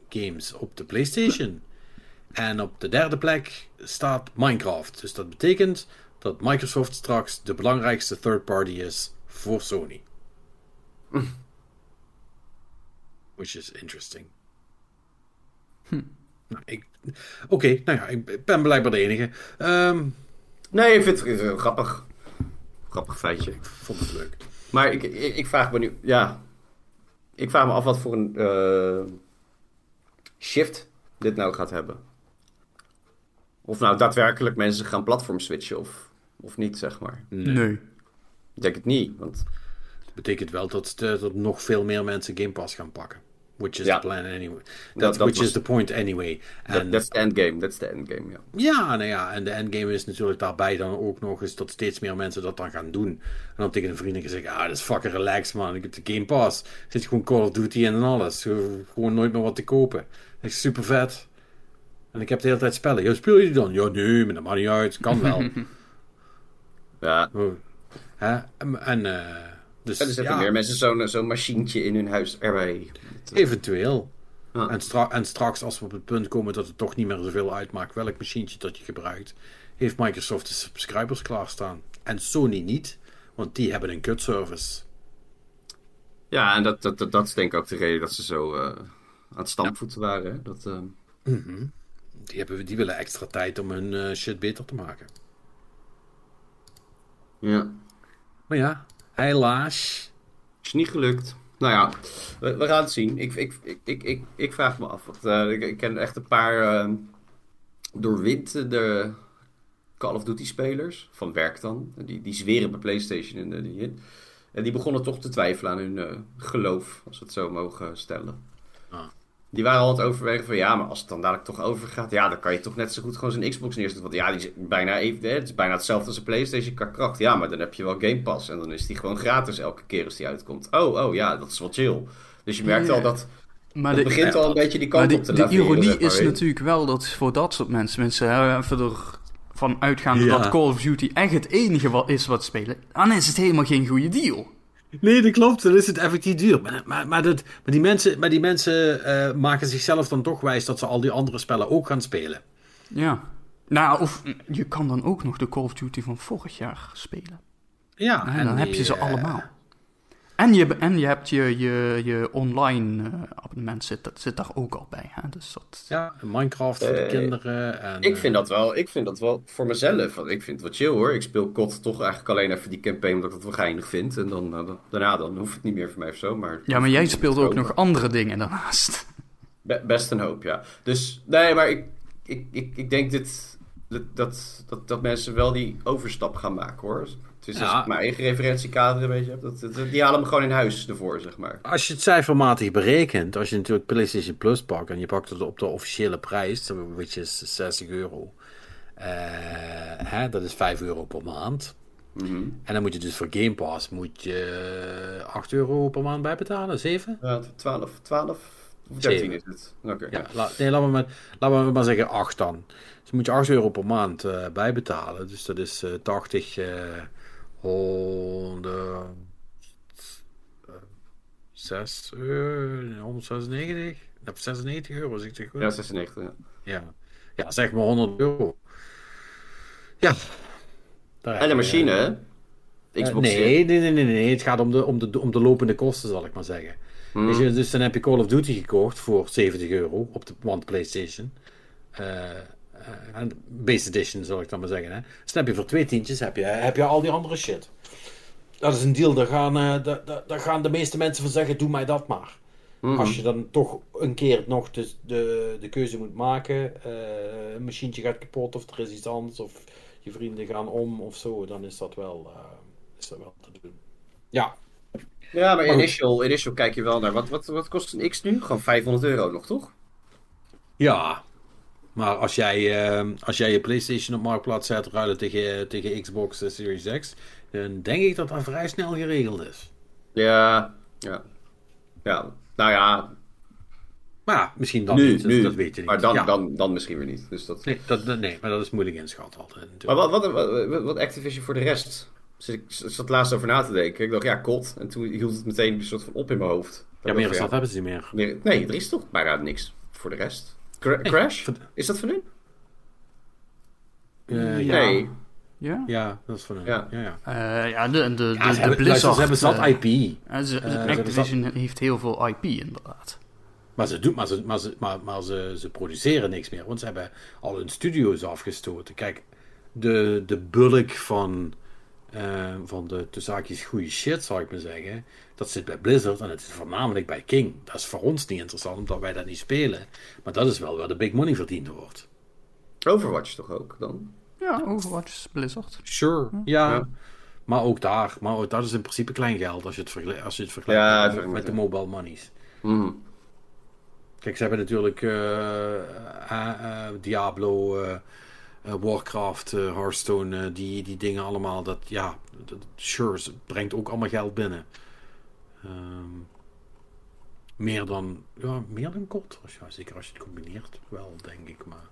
games op de PlayStation. En op de derde plek staat Minecraft. Dus dat betekent dat Microsoft straks de belangrijkste third party is voor Sony. Which is interesting. Hm. Nou, Oké, okay, nou ja, ik ben blijkbaar de enige. Um, nee, ik vind het grappig. Grappig feitje. Ik vond het leuk. Maar ik, ik, ik, vraag me nu, ja. Ik vraag me af wat voor een uh, shift dit nou gaat hebben. Of nou daadwerkelijk mensen gaan platform switchen of, of niet, zeg maar. Nee. Ik denk het niet, want... Dat betekent wel dat, dat nog veel meer mensen Game Pass gaan pakken. Which is the plan anyway. That, which was- is the point anyway. En That's the endgame, that's the endgame, ja. ja, nou ja, en de endgame is natuurlijk daarbij dan ook nog eens dat steeds meer mensen dat dan gaan doen. En dan tegen een vrienden gezegd, ah, dat is fucking relaxed man, ik heb de Game Pass. Zit gewoon Call of Duty in en alles. Ge- Gewoon nooit meer wat te kopen. Dat is super vet. En ik heb de hele tijd spellen. Ja, speel je die dan? Ja, nee, maar dat maakt niet uit. Kan wel. (laughs) Ja, Oh. Hè? En, en, eh, dus en er zitten ja, meer mensen zo'n zo'n machientje in hun huis erbij. Eh, eventueel. Ja. En, stra- en straks, als we op het punt komen dat het toch niet meer zoveel uitmaakt welk machientje dat je gebruikt, heeft Microsoft de subscribers klaarstaan. En Sony niet, want die hebben een kutservice. Ja, en dat, dat, dat, dat is denk ik ook de reden dat ze zo eh, aan het stampvoeten waren. Hè? Dat, eh, Die, hebben, die willen extra tijd om hun eh, shit beter te maken. ja, Maar ja, helaas. is niet gelukt. Nou ja, we, gaan het zien. Ik, ik, ik, ik, ik, vraag me af. Eh, ik, ken echt een paar uh, Call of Duty spelers. Van werk dan. Die, die zweren bij PlayStation en, eh, die. En die begonnen toch te twijfelen aan hun eh, geloof. Als we het zo mogen stellen. Die waren al aan het overwegen van ja, maar als het dan dadelijk toch overgaat, ja, dan kan je toch net zo goed gewoon zo'n Xbox neerzetten. Want ja, die is bijna even, hè, het is bijna hetzelfde als een PlayStation qua kracht. Ja, maar dan heb je wel Game Pass en dan is die gewoon gratis elke keer als die uitkomt. Oh, oh ja, dat is wel chill. Dus je merkt Ja. al dat Maar het de, begint al een beetje die kant de, op te de laveren, ironie zeg maar, is weet natuurlijk wel dat voor dat soort mensen, mensen hè, even ervan uitgaande Ja. dat Call of Duty echt het enige wat is wat spelen, dan is het helemaal geen goede deal. Nee, dat klopt. Dan is het effectief duur. Maar, maar, maar, dat, maar die mensen, maar die mensen eh, maken zichzelf dan toch wijs dat ze al die andere spellen ook gaan spelen. Ja. Nou, of je kan dan ook nog de Call of Duty van vorig jaar spelen. Ja, En dan die, heb je ze eh, allemaal. En je, en je hebt je, je, je online eh, abonnement zit, dat zit daar ook al bij. Hè? Dus dat, Ja, Minecraft voor de Eh, kinderen. En, Ik eh, vind dat wel, ik vind dat wel voor mezelf. Want ik vind het wel chill hoor. Ik speel COD toch eigenlijk alleen even die campaign omdat ik het wel geinig vind. En dan, eh, dan- daarna dan hoeft het niet meer voor mij of zo. Maar ja, maar jij speelt ook nog andere dingen daarnaast. Be- best een hoop, ja. Dus nee, maar ik, ik, ik, ik denk dit, dat, dat, dat, dat mensen wel die overstap gaan maken hoor. Dus als Ja. ik mijn eigen referentiekader een beetje heb, dat, dat- die halen me gewoon in huis ervoor, zeg maar. Als je het cijfermatig berekent, als je natuurlijk PlayStation Plus pakt en je pakt het op de officiële prijs, which is 60 euro, eh, hè, dat is 5 euro per maand. Mhm. En dan moet je dus voor Game Pass moet je 8 euro per maand bijbetalen, 7? Ja, 12, 12 of 13 Zeven. is het. Oké, Ja, ja. la- nee, laten we, maar, laten we maar zeggen 8 dan. Dus moet je 8 euro per maand eh, bijbetalen. Dus dat is eh 80, eh 100, eh, 6 euro, 196, of 96 euro, zeg ik goed? Ja, 96, ja. Ja. ja, zeg maar 100 euro. Ja. Daar En de machine, eh, hè? eh, Xbox nee, nee, nee, nee, nee. Het gaat om de, om, de, om de lopende kosten, zal ik maar zeggen. Hmm. Je, dus dan heb je Call of Duty gekocht voor 70 euro op de want PlayStation. Eh, eh, base edition, zal ik dan maar zeggen. Hè. Dus dan heb je voor twee tientjes heb je, heb je al die andere shit. Dat is een deal, daar gaan, eh, daar, daar, daar gaan de meeste mensen van zeggen, doe mij dat maar. Mhm. Als je dan toch een keer nog de, de, de keuze moet maken, eh, een machientje gaat kapot of er is iets anders, of je vrienden gaan om of zo, dan is dat wel, eh, is dat wel te doen. Ja, Ja, maar Maar goed. initial, initial kijk je wel naar. Wat, wat, wat kost een X nu? Gewoon 500 euro nog, toch? Ja, maar als jij, eh, als jij je PlayStation op Marktplaats zet ruilen tegen, tegen Xbox eh, Series X, dan denk ik dat dat vrij snel geregeld is. Ja, ja. Ja, nou ja, Maar ja, misschien dan nu, niet, dus nu. dat weet je niet. Maar dan, Ja. dan, dan misschien weer niet. Dus dat... Nee, dat, nee, maar dat is moeilijk inschatten altijd Maar wat, wat, wat, wat Activision voor de rest? Dus ik zat laatst over na te denken. Ik dacht, ja, kot. En toen hield het meteen een soort van op in mijn hoofd. Ja, meer dan dat hebben ze niet meer. meer- Nee, er is toch bijna niks voor de rest. Cra- Crash? Is dat van hun? Eh, ja. Nee. Ja? Ja, dat is van hun. Ja. Ja, ja. Eh, ja, de, de, de, Ja, ze, de hebben, Blizzard... luister, ze hebben zat eh, IP. ze- ze hebben Activision heeft heel veel IP, inderdaad. Maar ze, doen, maar ze, maar ze, maar, maar ze, ze produceren niks meer, want ze hebben al hun studio's afgestoten. Kijk, de, de bulk van, eh, van de tussen haakjes goede shit, zou ik maar zeggen, dat zit bij Blizzard en het is voornamelijk bij King. Dat is voor ons niet interessant, omdat wij dat niet spelen. Maar dat is wel waar de big money verdiend wordt. Overwatch toch ook dan? Ja, Overwatch is Blizzard. Sure. Ja. Ja. Maar ook daar, maar ook dat is in principe klein geld als je het, vergelijkt als je het vergelijkt Ja, met, de mobile monies. Mhm. Kijk, ze hebben natuurlijk eh, eh, eh, Diablo, Warcraft, Hearthstone, die, die dingen allemaal. Dat, ja, dat, sure, het brengt ook allemaal geld binnen. Ehm, meer dan, ja, meer dan ja, zeker als je het combineert, wel, denk ik. Maar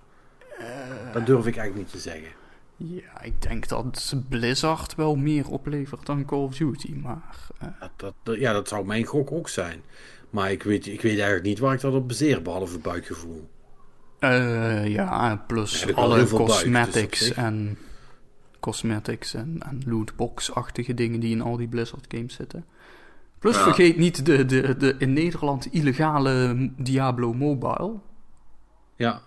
dat durf ik eigenlijk niet te zeggen. Ja, ik denk dat Blizzard wel meer oplevert dan Call of Duty, maar... eh, Dat, dat, dat- ja, dat zou mijn gok ook zijn. Maar ik weet, ik weet eigenlijk niet waar ik dat op baseer, behalve buikgevoel. eh, ja, plus alle buik, dus cosmetics en... Cosmetics en, en lootbox-achtige dingen die in al die Blizzard games zitten. Plus Ja. vergeet niet de, de, de in Nederland illegale Diablo Mobile. Ja,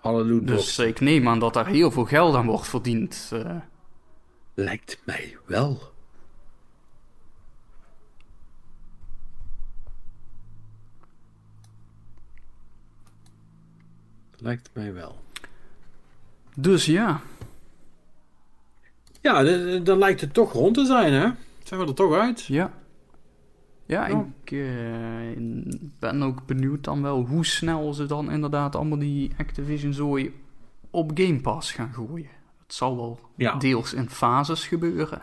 alle lootboxen. Dus ik neem aan dat daar heel veel geld aan wordt verdiend. eh. Lijkt mij wel. Lijkt mij wel. Dus ja, Ja, dan lijkt het toch rond te zijn, hè? Zijn we er toch uit? ja. Ja, Ja. ik eh, ben ook benieuwd dan wel hoe snel ze dan inderdaad allemaal die Activision zooi op Game Pass gaan gooien. Het zal wel Ja. deels in fases gebeuren.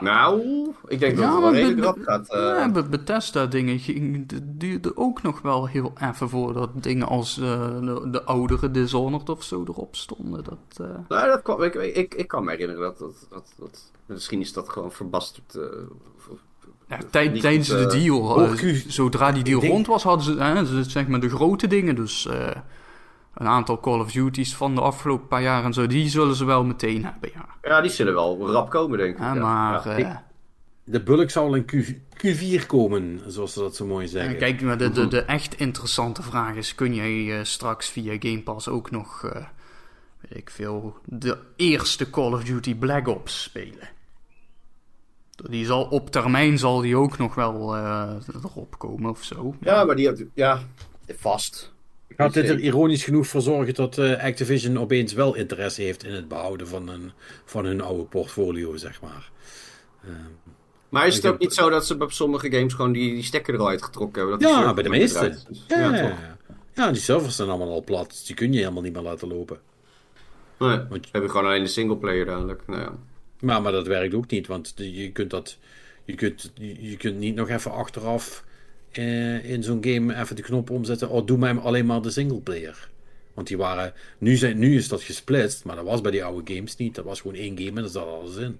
Nou, ik denk dat het wel redelijk rap gaat. eh. Ja, Be- Bethesda dingen ging- duurde ook nog wel heel even voordat dingen als eh, de, de oudere Dishonored of zo erop stonden. Dat, eh, Nou, dat kwam, ik, ik, ik kan me herinneren dat, dat, dat, dat misschien is dat gewoon verbasterd. eh, of- Ja, tij- niet tijdens de eh, deal, zodra die deal denk- rond was, hadden ze, hè, ze- zeg maar de grote dingen. Dus eh, een aantal Call of Duty's van de afgelopen paar jaar en zo, die zullen ze wel meteen hebben, ja. Ja, die zullen wel rap komen, denk ik. Ja, maar Ja. eh, De bulk zal in Q, Q4 komen, zoals ze dat zo mooi zeggen. kijk, maar de, de, de echt interessante vraag is, kun jij straks via Game Pass ook nog, eh, weet ik veel, de eerste Call of Duty Black Ops spelen? Die zal op termijn zal die ook nog wel eh, erop komen of zo. Ja, maar die had. Ja, vast. Gaat dit er ironisch genoeg voor zorgen dat eh, Activision opeens wel interesse heeft in het behouden van, een, van hun oude portfolio, zeg maar. Maar is het ook heb- niet zo dat ze bij sommige games gewoon die, die stekker eruit getrokken hebben? Dat Ja, bij de meeste. Ja, ja, die servers zijn allemaal al plat, dus die kun je helemaal niet meer laten lopen. Nee, Want- we hebben gewoon alleen de singleplayer dadelijk. Nou ja. Maar, maar dat werkt ook niet, want je kunt dat. Je kunt, je kunt niet nog even achteraf eh, in zo'n game even de knop omzetten. Oh, doe mij alleen maar de singleplayer. Want die waren. Nu, zijn, nu is dat gesplitst, maar dat was bij die oude games niet. Dat was gewoon één game en daar zat alles in.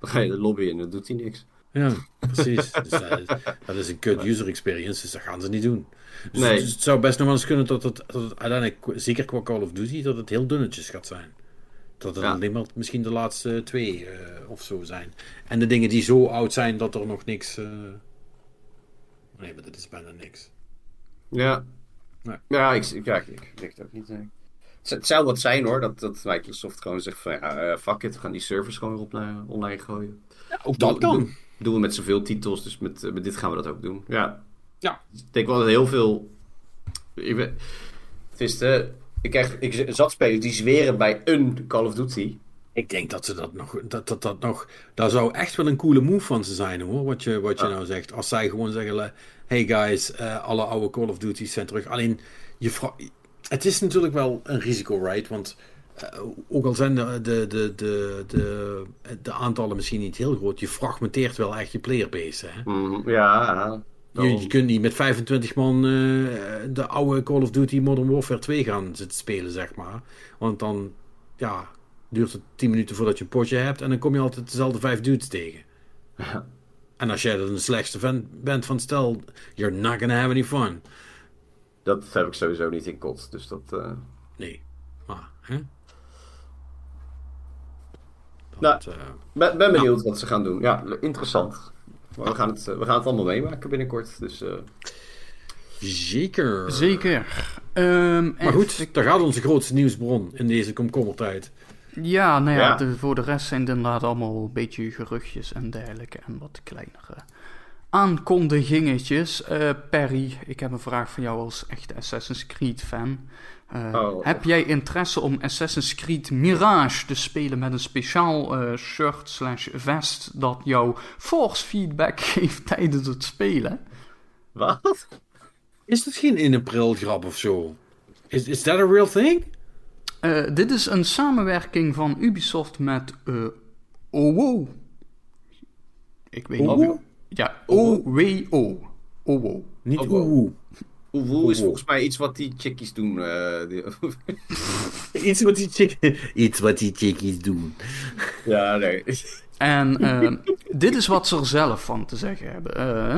Dan ga je de lobby in, dan doet hij niks. Ja, precies. dus dat, is, dat is een kut user experience, dus dat gaan ze niet doen. Dus, Nee. dus het zou best nog wel eens kunnen dat het, dat het uiteindelijk, zeker qua Call of Duty, dat het heel dunnetjes gaat zijn. Dat het Ja. alleen maar misschien de laatste twee eh, of zo zijn. En de dingen die zo oud zijn dat er nog niks. eh, Nee, maar dat is bijna niks. Ja. Nee. Ja, ik, ja, ik, ik denk het ook niet. Het, zou wat zijn hoor, dat, dat Microsoft gewoon zegt van ja, eh, fuck it, we gaan die servers gewoon weer online, gooien. Ja, ook dat kan. Doen, doen we met zoveel titels, dus met, met dit gaan we dat ook doen. Ja. Ja. Ik denk wel dat heel veel. Ik ben, het is de, ik, krijg, ik zat spelers die zweren bij een Call of Duty. Ik denk dat ze dat nog. Dat, dat, dat nog. Daar zou echt wel een coole move van ze zijn hoor. Wat je, wat je Ja. nou zegt. Als zij gewoon zeggen: Hey guys, eh, alle oude Call of Duty's zijn terug. Alleen, je het is natuurlijk wel een risico, right? Want eh, ook al zijn de, de, de, de, de, de aantallen misschien niet heel groot, je fragmenteert wel echt je playerbase. Hè? Mhm, ja. Je, je kunt niet met 25 man eh, de oude Call of Duty Modern Warfare 2 gaan zitten spelen, zeg maar. Want dan ja, duurt het 10 minuten voordat je een potje hebt en dan kom je altijd dezelfde vijf dudes tegen. Ja. En als jij dan de slechtste fan bent van stel, you're not gonna have any fun. Dat heb ik sowieso niet in kot. Dus dat. eh, Nee, maar hè? Nou. Dat, eh, ben, ben benieuwd wat ze gaan doen. Ja, interessant. Maar we gaan het, eh, we gaan het allemaal meemaken binnenkort. Dus eh, zeker. Zeker. Ehm, Maar goed, daar gaat onze grootste nieuwsbron in deze komkommertijd. Ja, nou ja, Ja. De, voor de rest zijn het inderdaad allemaal een beetje geruchtjes en dergelijke en wat kleinere aankondigingetjes. Eh, Perry, ik heb een vraag van jou als echte Assassin's Creed fan. Eh, Oh. Heb jij interesse om Assassin's Creed Mirage te spelen met een speciaal eh, shirt slash vest dat jou force feedback (laughs) geeft tijdens het spelen? wat? Is dat geen in april grap of zo? Is, is that a real thing? Eh, dit is een samenwerking van Ubisoft met eh OWO. Ik weet niet. OWO? Ja, OWO. OWO. Niet Oh, Oewoe is volgens mij iets wat die chickies doen. eh, die- (laughs) Iets wat die chick... Iets wat die chickies doen. ja, nee. En eh, dit is wat ze er zelf van te zeggen hebben.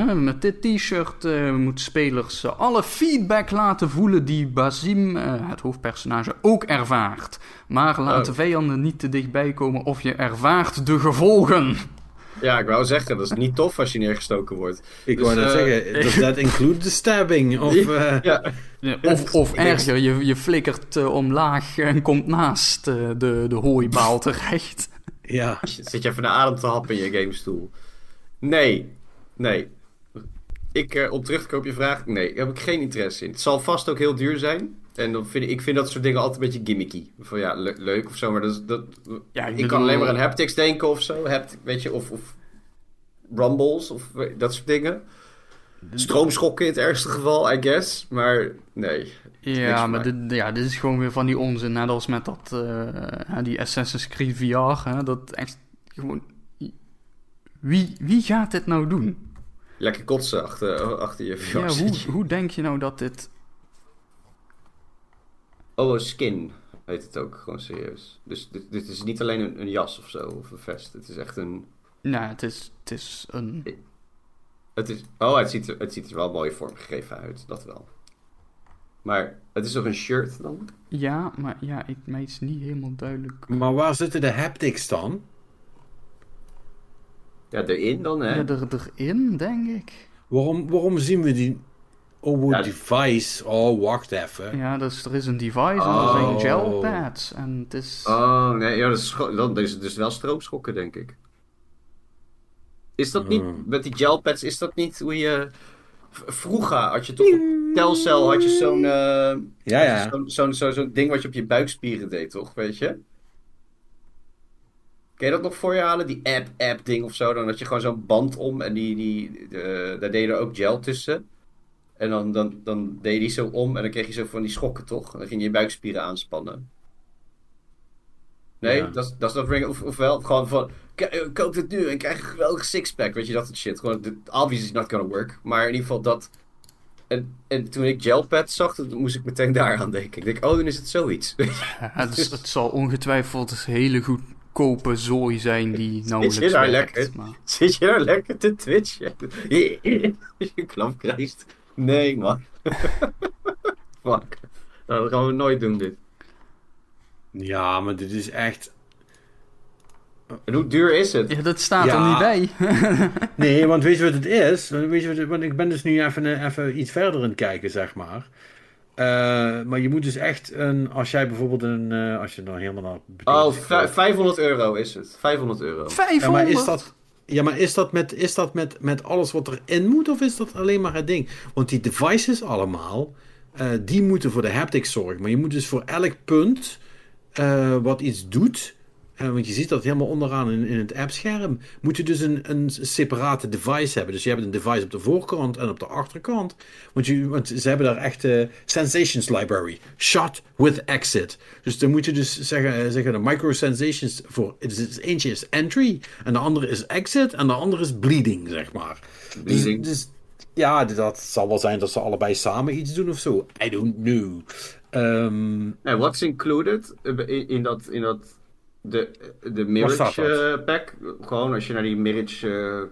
Eh, met dit t-shirt eh, moeten spelers alle feedback laten voelen die Basim, het hoofdpersonage, ook ervaart. Maar laat Oh. de vijanden niet te dichtbij komen of je ervaart de gevolgen. Ja, ik wou zeggen, dat is niet tof als je neergestoken wordt. Ik Dus, wou net eh, zeggen, (laughs) does that include the stabbing? Of, eh, Ja, Of, of denk- erger, je, je flikkert eh, omlaag en komt naast eh, de, de hooibaal (laughs) terecht. ja. zit je even naar adem te happen in je gamestoel. Nee, nee. Ik, om terug te komen op je vraag, nee, daar heb ik geen interesse in. Het zal vast ook heel duur zijn. En dan vind ik, ik vind dat soort dingen altijd een beetje gimmicky. Van ja, le- leuk of zo, maar dat, dat, Ja, ik kan alleen maar aan haptics denken of zo. Hapt, weet je, of, of rumbles of dat soort dingen. Stroomschokken in het ergste geval, I guess. Maar nee. Ja, maar dit, ja, dit is gewoon weer van die onzin. Net als met dat, eh, die Assassin's Creed VR. Hè, dat echt gewoon... Wie, wie gaat dit nou doen? Lekker kotsen achter, achter je Ja, hoe, hoe denk je nou dat dit... Oh, een skin heet het ook, gewoon serieus. Dus dit, dit is niet alleen een, een jas of zo, of een vest. Het is echt een... Nou, het is, het is een... Het is, oh, het ziet, er, het ziet er wel mooi vormgegeven uit, dat wel. Maar het is toch een shirt dan? Ja, maar ja, ik, mij is niet helemaal duidelijk. Maar waar zitten de haptics dan? Ja, erin dan, hè? Ja, er, erin, denk ik. Waarom, waarom zien we die... Oh, Ja, device. Oh, wacht even. Ja, dus er is een device en er zijn Oh. gelpads. En het is... Oh, nee, ja, dat is, dan is het dus wel stroomschokken, denk ik. Is dat niet, Hmm. met die gelpads, is dat niet hoe je... Vroeger had je toch op Telcel had je zo'n... eh, Ja, ja. Zo'n zo'n zo'n zo'n ding wat je op je buikspieren deed, toch? Weet je? Kun je dat nog voor je halen? Die app-app-ding of zo? Dan had je gewoon zo'n band om en die, die, eh, daar deed je er ook gel tussen. En dan, dan, dan deed je die zo om en dan kreeg je zo van die schokken, toch? En dan ging je je buikspieren aanspannen. Nee, Ja. dat, is- dat is dat ring. Of, ofwel gewoon van, "K- eh, koop het nu en krijg een geweldige sixpack. Weet je, dat soort shit. Gewoon, dit- obviously not gonna work. Maar in ieder geval dat... En, en toen ik gelpad zag, toen moest ik meteen daaraan denken. Ik denk, oh, dan is het zoiets. (laughs) Ja, het, is- het zal ongetwijfeld een hele goedkope zooi zijn die nauwelijks Is je nou werkt. lekker? Maar... Zit je nou lekker te twitchen? Als (laughs) je klap krijgt. Nee, man. (laughs) Fuck. Nou, dat gaan we nooit doen, dit. Ja, maar dit is echt... En hoe duur is het? Ja, dat staat Ja. er niet bij. (laughs) Nee, want weet je wat het is? Weet je wat het- want ik ben dus nu even, eh, even iets verder aan het kijken, zeg maar. Eh, maar je moet dus echt een... Als jij bijvoorbeeld een... eh, als je dan helemaal naar... Oh, vij- 500 euro is het. 500 euro. 500! Ja, maar is dat, ja, maar is dat, met, is dat met, met alles wat erin moet of is dat alleen maar het ding? Want die devices allemaal, eh, die moeten voor de haptics zorgen. Maar je moet dus voor elk punt eh, wat iets doet, want je ziet dat helemaal onderaan in, in het appscherm, moet je dus een, een separate device hebben. Dus je hebt een device op de voorkant en op de achterkant. Want, je, want ze hebben daar echt eh, Sensations Library. Shot with exit. Dus dan moet je dus zeggen, eh, zeggen de micro sensations voor. Het is, eentje is entry, en de andere is exit, en de andere is bleeding, zeg maar. Bleeding. Dus, dus ja, dat zal wel zijn dat ze allebei samen iets doen of zo. I don't know. Ehm, En what's included in, in dat, in dat de, de Mirage eh, pack? Gewoon als je naar die Mirage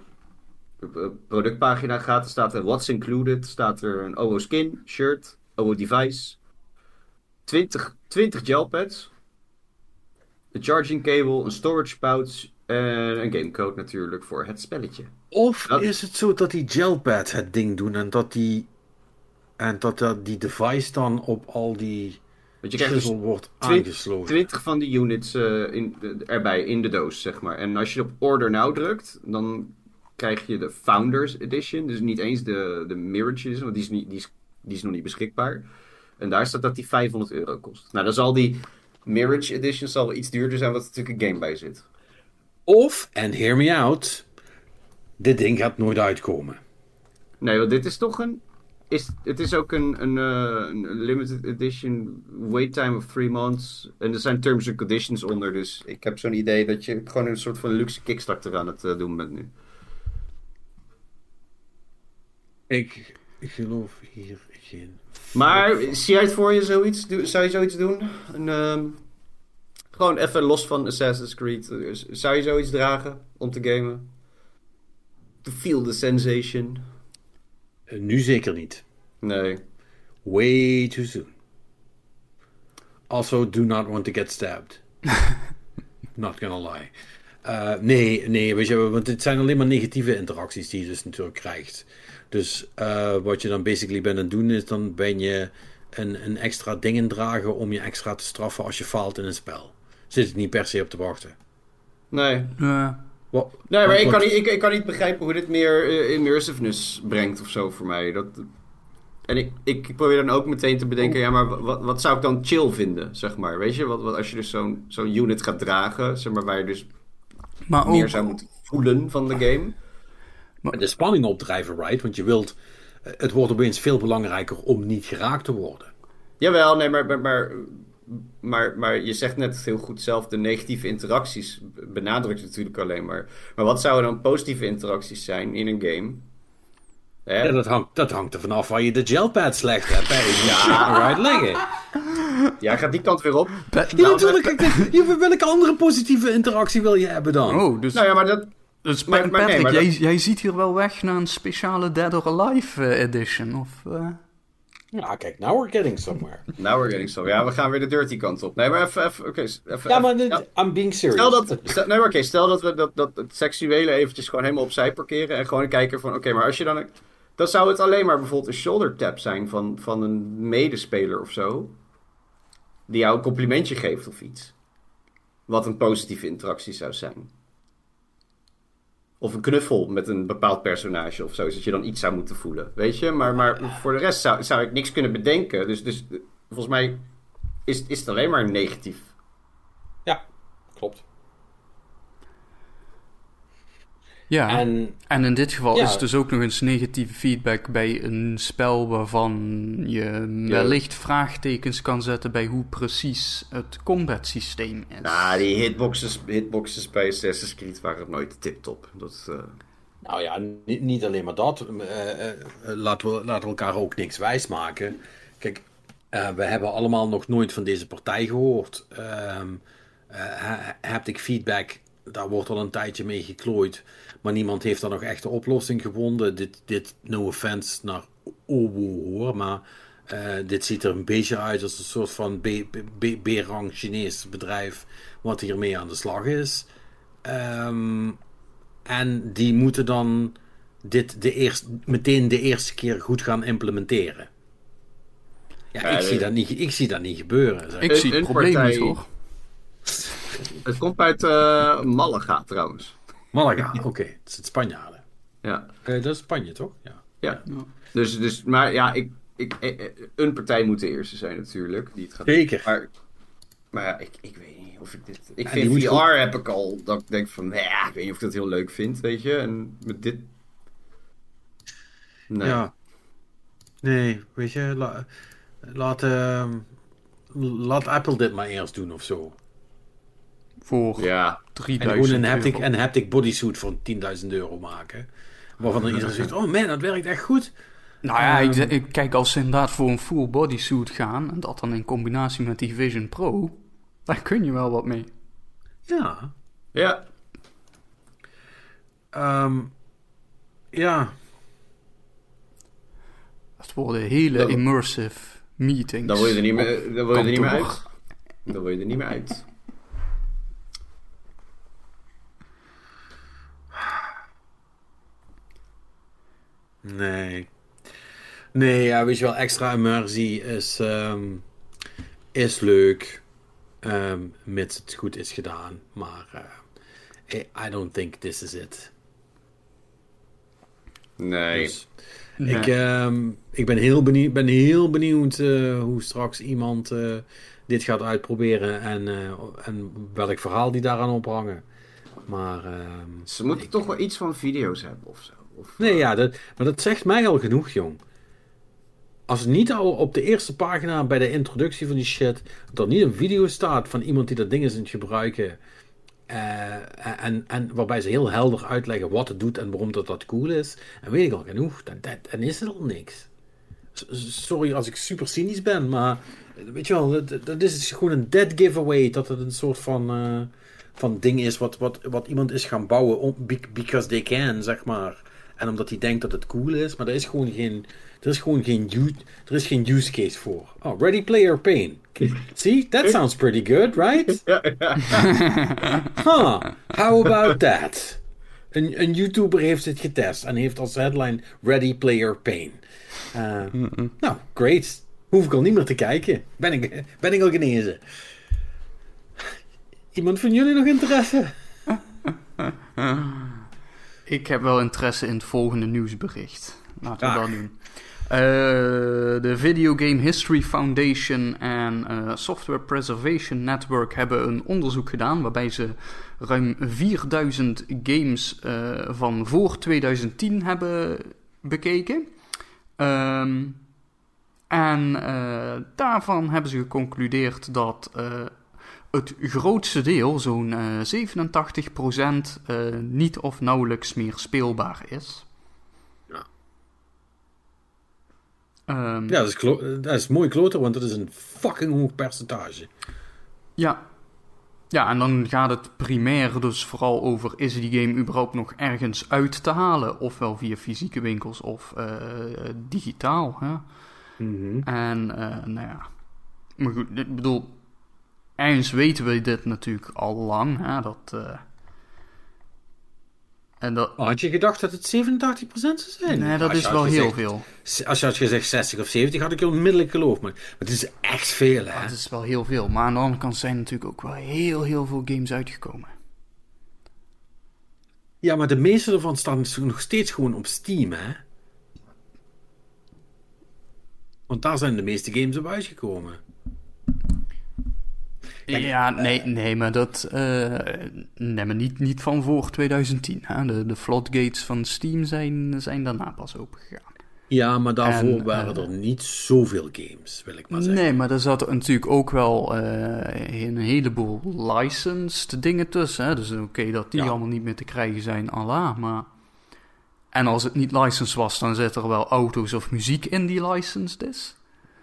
eh, productpagina gaat, dan staat er what's included. Staat er een OO skin, shirt, OO device, 20, 20 gelpads, een charging cable, een storage pouch en een gamecode natuurlijk voor het spelletje. Of Dat- is het zo dat die gelpads het ding doen en dat die. En dat, dat die device dan op al die Want je krijgt dus wordt aangesloten. 20 van die units eh, in, erbij in de doos, zeg maar. En als je op Order Now drukt, dan krijg je de Founders Edition. Dus niet eens de, de Mirage Edition, want die is, niet, die, is, die is nog niet beschikbaar. En daar staat dat die 500 euro kost. Nou, dan zal die Mirage Edition zal iets duurder zijn, want er natuurlijk een game bij zit. Of, en hear me out, dit ding gaat nooit uitkomen. Nee, want dit is toch een is, het is ook een, een, eh, een limited edition wait time of three months. En er zijn terms and conditions onder. Dus ik heb zo'n idee dat je gewoon een soort van luxe kickstarter aan het eh, doen bent nu. Ik, ik geloof hier geen... Maar zie jij het voor je zoiets? Zou je zoiets doen? Een, ehm, gewoon even los van Assassin's Creed. eh, Zou je zoiets dragen om te gamen? To feel the sensation? Eh, nu zeker niet. Nee. Way too soon. Also, do not want to get stabbed. (laughs) not gonna lie. Eh, nee, nee, weet je, want het zijn alleen maar negatieve interacties die je dus natuurlijk krijgt. Dus eh, wat je dan basically bent aan het doen is, dan ben je een, een extra ding in dragen om je extra te straffen als je faalt in een spel. Zit ik niet per se op te wachten. Nee. Eh, Wat, Nee, maar wat- ik kan, niet, ik, ik kan niet begrijpen hoe dit meer eh, immersiveness brengt of zo voor mij. Dat, en ik, ik probeer dan ook meteen te bedenken, ja, maar wat, wat zou ik dan chill vinden, zeg maar? Weet je, wat, wat, als je dus zo'n zo'n unit gaat dragen, zeg maar, waar je dus maar meer ook, zou moeten voelen van de game. de spanning opdrijven, right? Want je wilt, het wordt opeens veel belangrijker om niet geraakt te worden. Jawel, nee, maar, maar, maar, maar, maar je zegt net heel goed zelf, de negatieve interacties benadrukt natuurlijk alleen maar. Maar wat zouden dan positieve interacties zijn in een game? Hè? Ja, dat hangt, dat hangt er vanaf waar je de gelpad slecht hebt. Hè? Ja, right liggen. Ja, gaat die kant weer op. Ja, natuurlijk. Ik denk, je- welke andere positieve interactie wil je hebben dan? Oh, dus, Nou ja, maar dat, dus maar- Pa- maar nee, Patrick, maar jij, dat- jij ziet hier wel weg naar een speciale Dead or Alive eh, edition, of... eh? Ja, kijk, now we're getting somewhere. (laughs) Nou, we're getting so. Ja, we gaan weer de dirty kant op. Nee, maar even, even, oké. even, Ja, maar I'm being serious. Stel dat, stel, nee, maar oké, stel dat we dat, dat het seksuele eventjes gewoon helemaal opzij parkeren en gewoon kijken van, oké, maar als je dan, een- dan zou het alleen maar bijvoorbeeld een shoulder tap zijn van, van een medespeler of zo, die jou een complimentje geeft of iets. Wat een positieve interactie zou zijn. Of een knuffel met een bepaald personage of zo, zodat je dan iets zou moeten voelen, weet je? Maar, maar voor de rest zou, zou ik niks kunnen bedenken. Dus, dus eh, volgens mij is, is het alleen maar negatief. Ja, klopt. Ja, en, En in dit geval Ja. is het dus ook nog eens negatieve feedback bij een spel waarvan je wellicht vraagtekens kan zetten bij hoe precies het combat systeem is. Nou, die hitboxes, hitboxes bij Assassin's Creed waren nooit tip-top. Dat, eh, nou ja, niet, niet alleen maar dat. Eh, eh, laten, we, laten we elkaar ook niks wijsmaken. Kijk, eh, we hebben allemaal nog nooit van deze partij gehoord. Ehm eh, ha- haptic feedback, daar wordt al een tijdje mee geklooid. Maar niemand heeft daar nog echt een oplossing gevonden. Dit, dit no offense naar Owo hoor, maar eh, dit ziet er een beetje uit als een soort van B-rang Chinees bedrijf wat hiermee aan de slag is. Ehm, en die moeten dan dit de eerst, meteen de eerste keer goed gaan implementeren. Ja, Ja, ik, de- zie dat niet, ik zie dat niet gebeuren. zeg. ik zie het een probleem niet hoor. Het komt uit eh, Malaga trouwens. Malaga, oké. Het is het Spanjaarden. Ja. Eh, dat is Spanje, toch? Ja. ja. Dus, dus, maar ja, ik, ik, eh, eh, een partij moet de eerste zijn natuurlijk. Die het gaat Zeker. Maar, maar ja, ik, ik weet niet of ik dit... Ik Ja, vind VR goed- heb ik al, dat ik denk van, ja, ik weet niet of ik dat heel leuk vind, weet je. En met dit... Nee. Ja. Nee, weet je, la- laat, ehm, laat Apple dit maar eerst doen of zo. Voor Ja. En 3000 gewoon een haptic, euro. een haptic bodysuit voor 10.000 euro maken. Waarvan dan iedereen zegt, oh man, dat werkt echt goed. Nou ja, ik, Ehm. ik kijk als ze inderdaad voor een full bodysuit gaan, en dat dan in combinatie met die Vision Pro, daar kun je wel wat mee. Ja. Ja. Ehm, ja. Dat worden hele Dat- immersive meetings. Dan wil je er niet meer, dan wil je er niet meer kantoor. uit. Dan wil je er niet meer uit. Nee. Nee, ja, weet je wel, extra immersie is, ehm, is leuk. ehm, mits het goed is gedaan. Maar eh, I- don't think this is it. Nee. Dus Nee. ik, ehm, ik ben heel benieuwd, ben heel benieuwd eh, hoe straks iemand eh, dit gaat uitproberen. En, eh, en welk verhaal die daaraan ophangen. Maar... ehm, Ze moeten ik- toch wel iets van video's hebben of zo. Of, Nee, ja, dat, maar dat zegt mij al genoeg, jong. als niet al op de eerste pagina bij de introductie van die shit, dat er niet een video staat van iemand die dat ding is aan het gebruiken. eh, en, en waarbij ze heel helder uitleggen wat het doet en waarom dat, dat cool is. En weet ik al genoeg, dan, dan, dan is er al niks. Sorry als ik super cynisch ben, maar weet je wel, dat, dat is gewoon een dead giveaway. Dat het een soort van, eh, van ding is wat, wat, wat iemand is gaan bouwen om, be- because they can, zeg maar. En omdat hij denkt dat het cool is, maar er is gewoon geen, er is gewoon geen, er is geen use case voor. Oh, Ready Player Pain. See, that sounds pretty good, right? (laughs) (laughs) Huh, how about that? Een, een YouTuber heeft het getest en heeft als headline Ready Player Pain. Eh, Nou, great. Hoef ik al niet meer te kijken. Ben ik, ben ik al genezen. Iemand van jullie nog interesse? (laughs) Ik heb wel interesse in het volgende nieuwsbericht. Laten we dat doen. Eh, de Video Game History Foundation en eh, Software Preservation Network hebben een onderzoek gedaan waarbij ze ruim 4000 games eh, van voor 2010 hebben bekeken. Ehm, en daarvan hebben ze geconcludeerd dat het grootste deel, zo'n eh 87%, eh, niet of nauwelijks meer speelbaar is. Ja. Ehm, Ja, dat is, dat is mooi kloten, want dat is een fucking hoog percentage. Ja. Ja, en dan gaat het primair dus vooral over: is die game überhaupt nog ergens uit te halen? Ofwel via fysieke winkels of eh, digitaal. Hè? En eh, nou ja. Maar goed, ik bedoel. Ergens weten we dit natuurlijk al lang. Hè? Dat. eh, en dat. Had je gedacht dat het 87% zou zijn? Nee, dat is wel heel veel. Als je had gezegd 60 of 70, had ik je onmiddellijk geloofd. Maar, maar het is echt veel, hè? Dat is wel heel veel. Maar aan de andere kant zijn natuurlijk ook wel heel, heel veel games uitgekomen. Ja, maar de meeste ervan staan dus nog steeds gewoon op Steam, hè? Want daar zijn de meeste games op uitgekomen. Ja, nee, nee, maar dat. eh nee, maar niet, niet van voor 2010. Hè? De, de floodgates van Steam zijn, zijn daarna pas opengegaan. Ja, maar daarvoor En, waren eh, er niet zoveel games, wil ik maar zeggen. Nee, maar er zaten natuurlijk ook wel eh, een heleboel licensed dingen tussen. Hè? Dus oké, dat die Ja. allemaal niet meer te krijgen zijn, Allah. Maar... En als het niet licensed was, dan zit er wel auto's of muziek in die licensed is.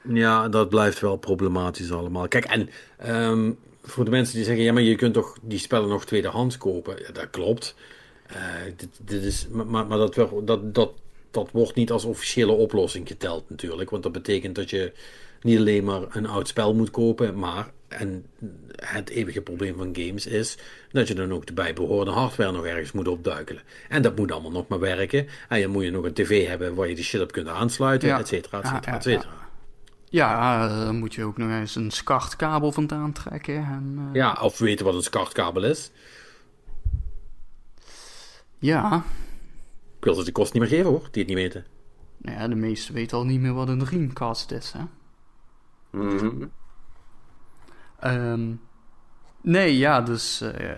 Ja, dat blijft wel problematisch allemaal. Kijk, en ehm, voor de mensen die zeggen, ja, maar je kunt toch die spellen nog tweedehands kopen. Ja, dat klopt. Eh, dit, dit is, maar maar dat, dat, dat, dat wordt niet als officiële oplossing geteld natuurlijk. Want dat betekent dat je niet alleen maar een oud spel moet kopen, maar, en het eeuwige probleem van games is, dat je dan ook de bijbehorende hardware nog ergens moet opduikelen. En dat moet allemaal nog maar werken. En dan moet je nog een tv hebben waar je die shit op kunt aansluiten, Ja. et cetera, et cetera, et cetera. Ja, eh, dan moet je ook nog eens een SCART-kabel vandaan trekken. En, eh, Ja, of weten wat een SCART-kabel is. ja. Ik wil ze de kost niet meer geven hoor, die het niet weten. Nou ja, de meesten weten al niet meer wat een Dreamcast is, hè. Mhm. Ehm, nee, ja, dus... eh,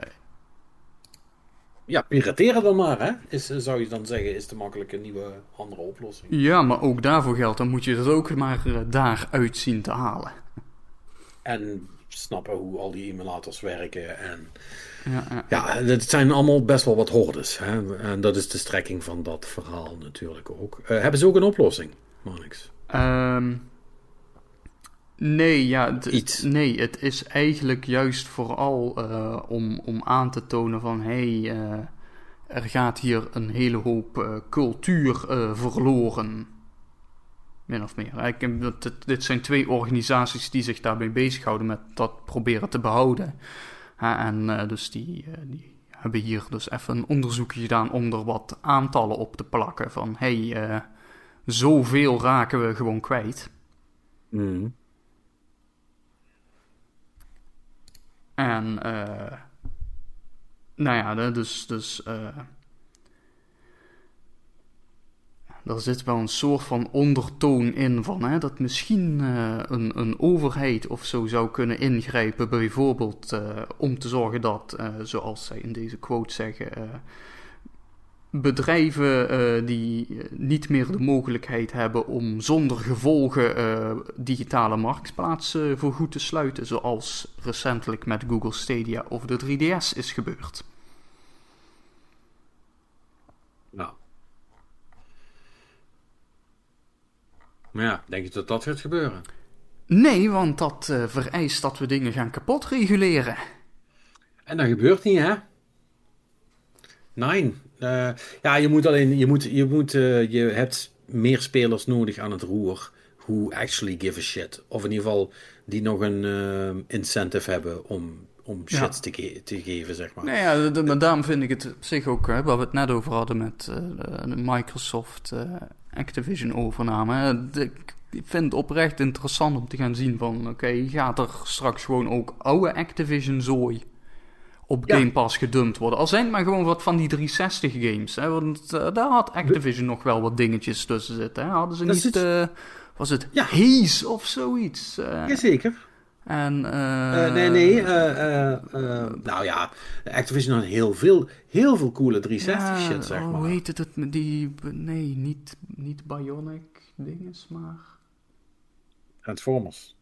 Ja, pirateren dan maar, hè? Is, eh, zou je dan zeggen, is de makkelijke nieuwe andere oplossing. ja, maar ook daarvoor geldt, dan moet je het ook maar eh, daaruit zien te halen. En snappen hoe al die emulators werken. En Ja, ja. ja, het zijn allemaal best wel wat hordes. Hè? En dat is de strekking van dat verhaal natuurlijk ook. Eh, hebben ze ook een oplossing, Monix? Ehm, nee, ja, het, Iets. nee, het is eigenlijk juist vooral eh, om, om aan te tonen van... hé, hey, eh, er gaat hier een hele hoop eh, cultuur verloren. Min of meer. Ik, dit, dit zijn twee organisaties die zich daarbij bezighouden met dat proberen te behouden. En dus die, die hebben hier dus even een onderzoekje gedaan om er wat aantallen op te plakken. Van hé, hey, zoveel raken we gewoon kwijt. Mhm. En, eh nou ja, dus, dus eh er zit wel een soort van ondertoon in van hè, dat misschien eh, een, een overheid of zo zou kunnen ingrijpen, bijvoorbeeld om te zorgen dat, zoals zij in deze quote zeggen, bedrijven eh, die eh, niet meer de mogelijkheid hebben om zonder gevolgen eh, digitale marktplaatsen voor goed te sluiten, zoals recentelijk met Google Stadia of de 3DS is gebeurd. Nou. Maar ja, denk je dat dat gaat gebeuren? Nee, want dat vereist dat we dingen gaan kapot reguleren. En dat gebeurt niet, hè? Nee. Eh, ja, je moet alleen, je moet, je moet, eh, je hebt meer spelers nodig aan het roer who actually give a shit. Of in ieder geval die nog een eh, incentive hebben om, om Ja. shit te, ge- te geven, zeg maar. Nou ja, de- maar daarom vind ik het op zich ook, hè, waar we het net over hadden met de, Microsoft Activision overname. ik vind het oprecht interessant om te gaan zien van, oké, gaat er straks gewoon ook oude Activision zooi op. Game Pass gedumpt worden? Al zijn het maar gewoon wat van die 360 games, hè, want eh, daar had Activision nog wel wat dingetjes tussen zitten. Hè. Hadden ze Dat niet, eh, was het Ja. Haze of zoiets? eh, Jazeker. en, nee, nee. nou ja, Activision had heel veel, heel veel coole 360 Ja, shit, zeg oh, maar. Hoe heet het? die, nee, niet, niet Bionic dinges, maar... Transformers.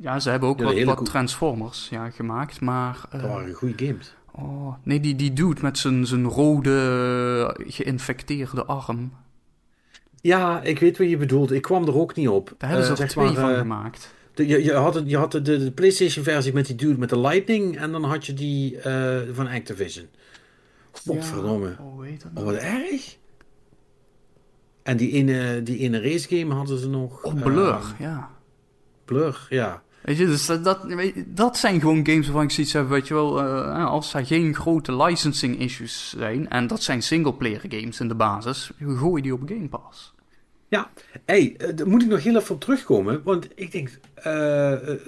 Ja, ze hebben ook Ja, wat, wat Transformers ja, gemaakt, maar... eh, Dat waren goede games. oh, nee, die, die dude met zijn zijn rode geïnfecteerde arm. Ja, ik weet wat je bedoelt. Ik kwam er ook niet op. Daar hebben ze Eh, er twee maar, van eh, gemaakt. de- je, je had, het, je had de, de, de PlayStation versie met die dude met de Lightning. En dan had je die eh, van Activision. Godverdomme. Ja, oh, dat Oh, wat erg. En die ene, die ene race game hadden ze nog. Oh, eh, Blur, ja. Blur, ja. Weet je, dus dat, dat, zijn gewoon games waarvan ik zoiets heb, weet je wel, eh, als er geen grote licensing issues zijn, en dat zijn singleplayer games in de basis, gooi die op Game Pass. Ja, hey, eh, daar moet ik nog heel even op terugkomen. Want ik denk, eh, eh,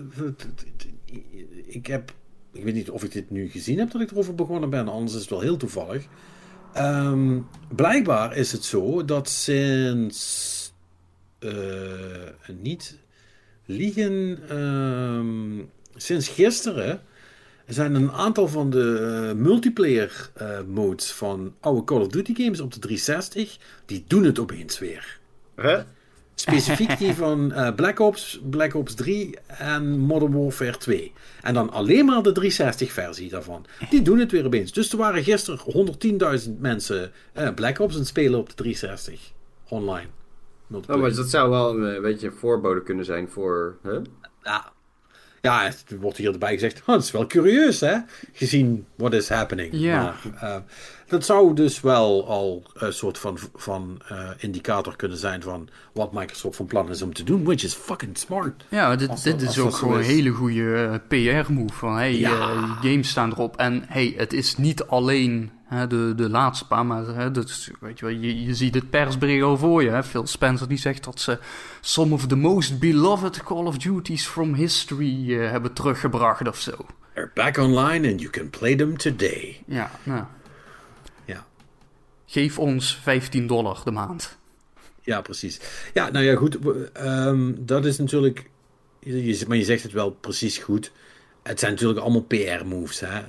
ik heb, ik weet niet of ik dit nu gezien heb dat ik erover begonnen ben, anders is het wel heel toevallig. Ehm, blijkbaar is het zo dat sinds, eh, niet liegen, ehm, sinds gisteren zijn een aantal van de eh, multiplayer eh, modes van oude Call of Duty games op de 360, die doen het opeens weer. Hè? Specifiek (laughs) die van eh, Black Ops, Black Ops 3 en Modern Warfare 2. En dan alleen maar de 360 versie daarvan. Die doen het weer opeens. Dus er waren gisteren 110.000 mensen Black Ops aan spelen op de 360. Online. Oh, maar dat zou wel een eh, beetje een voorbode kunnen zijn voor... Hè? Ja. Ja, het wordt hier erbij gezegd. Oh, dat is wel curieus, hè? Gezien what is happening. Ja. Maar, eh, dat zou dus wel al een soort van, van eh, indicator kunnen zijn van wat Microsoft van plan is om te doen. Which is fucking smart. Ja, dit, Als dit dat- is als ook gewoon een hele goede PR-move. Van hey, Ja. eh, games staan erop. En hey, het is niet alleen hè, de, de laatste paar, maar hè, dat weet je, wel, je, je ziet het persbericht al voor je. Hè? Phil Spencer die zegt dat ze some of the most beloved Call of Duties from history eh, hebben teruggebracht of zo. They're back online and you can play them today. Ja, nou. Ja. Geef ons 15 dollar de maand. Ja, precies. Ja, nou ja, goed. ehm, dat is natuurlijk. Je- maar je zegt het wel precies goed. Het zijn natuurlijk allemaal PR-moves. Hè?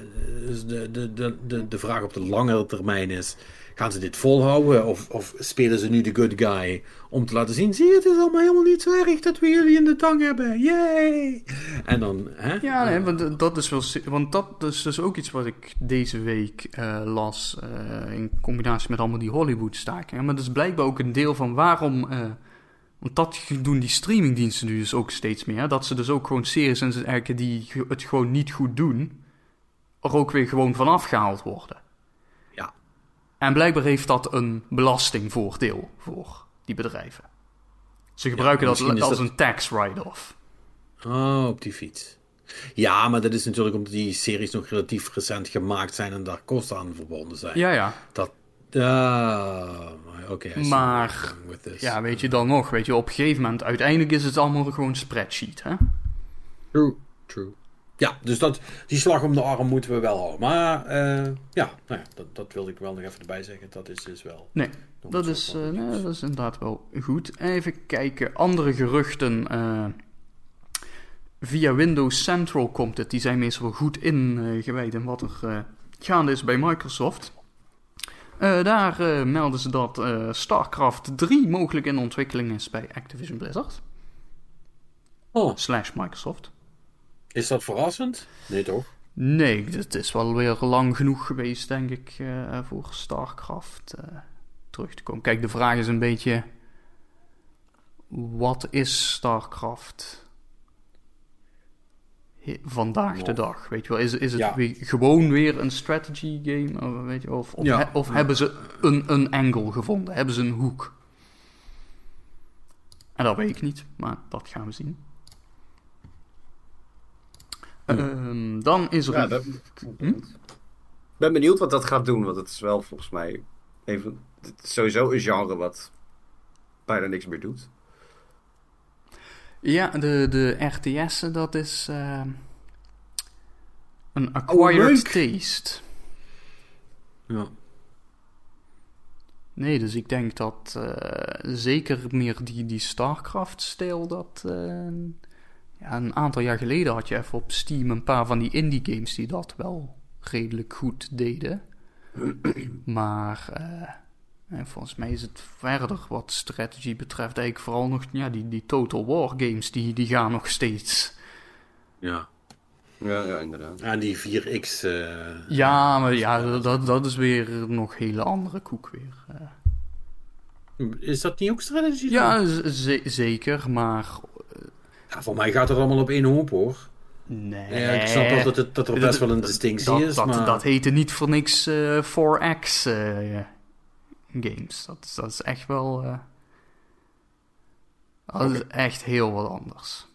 Dus de, de, de, de, de vraag op de langere termijn is: gaan ze dit volhouden? Of, of spelen ze nu de good guy om te laten zien: zie je, het is allemaal helemaal niet zo erg dat we jullie in de tang hebben. Yay! En dan, hè? Ja, nee, want dat is wel. Want dat is dus ook iets wat ik deze week eh, las. eh, in combinatie met allemaal die Hollywood-stakingen. Maar dat is blijkbaar ook een deel van waarom. eh, want dat doen die streamingdiensten nu dus ook steeds meer. Dat ze dus ook gewoon series en dergelijke die het gewoon niet goed doen. er ook weer gewoon vanaf gehaald worden. Ja. En blijkbaar heeft dat een belastingvoordeel voor die bedrijven. Ze gebruiken dat als dat- een tax write-off. Oh, op die fiets. Ja, maar dat is natuurlijk omdat die series nog relatief recent gemaakt zijn en daar kosten aan verbonden zijn. Ja, ja. Dat. Oké. I see Maar-. Ja, weet je dan nog, weet je, op een gegeven moment, uiteindelijk is het allemaal gewoon spreadsheet, hè? True, true. Ja, dus dat, die slag om de arm moeten we wel houden. Maar eh, ja, nou ja dat, dat wilde ik wel nog even erbij zeggen. Dat is dus wel. Nee, dat is, eh, nee, dat is inderdaad wel goed. Even kijken, andere geruchten. eh, via Windows Central komt het. Die zijn meestal wel goed ingewijd in wat er gaande is bij Microsoft. Eh, daar eh, melden ze dat eh, StarCraft 3 mogelijk in ontwikkeling is bij Activision Blizzard. Oh, Slash Microsoft. is dat verrassend? Nee, toch? Nee, het is wel weer lang genoeg geweest, denk ik, voor StarCraft terug te komen. Kijk, de vraag is een beetje: wat is StarCraft he- vandaag de dag? Weet je wel, is, is het Ja. weer, gewoon weer een strategy game? Of, weet je, of, of, Ja. he- of hebben ze een, een angle gevonden? Hebben ze een hoek? En dat weet ik niet, maar dat gaan we zien. Ehm, dan is er Ja, een- ben, Hm? ben benieuwd wat dat gaat doen, want het is wel volgens mij even, het is sowieso een genre wat bijna niks meer doet. Ja, de, de RTS'en, dat is eh, een acquired taste. Ja. Nee, dus ik denk dat eh, zeker meer die, die StarCraft-stijl, dat... eh, ja, een aantal jaar geleden had je even op Steam een paar van die indie games die dat wel redelijk goed deden. maar eh, en volgens mij is het verder wat strategy betreft eigenlijk vooral nog... Ja, die, die Total War games, die, die gaan nog steeds... Ja. Ja, ja inderdaad. En die 4X. eh, Ja, maar ja, dat, dat is weer nog een hele andere koek weer. eh. Is dat niet ook strategie? Ja, zeker, maar Ja, Voor mij gaat het allemaal op één hoop hoor. nee. Ja, ik snap dat, het, dat er best wel een distinctie dat, is. dat, maar... dat heette niet voor niks eh 4X eh, games. Dat, is- dat is echt wel... eh, dat is echt heel wat anders.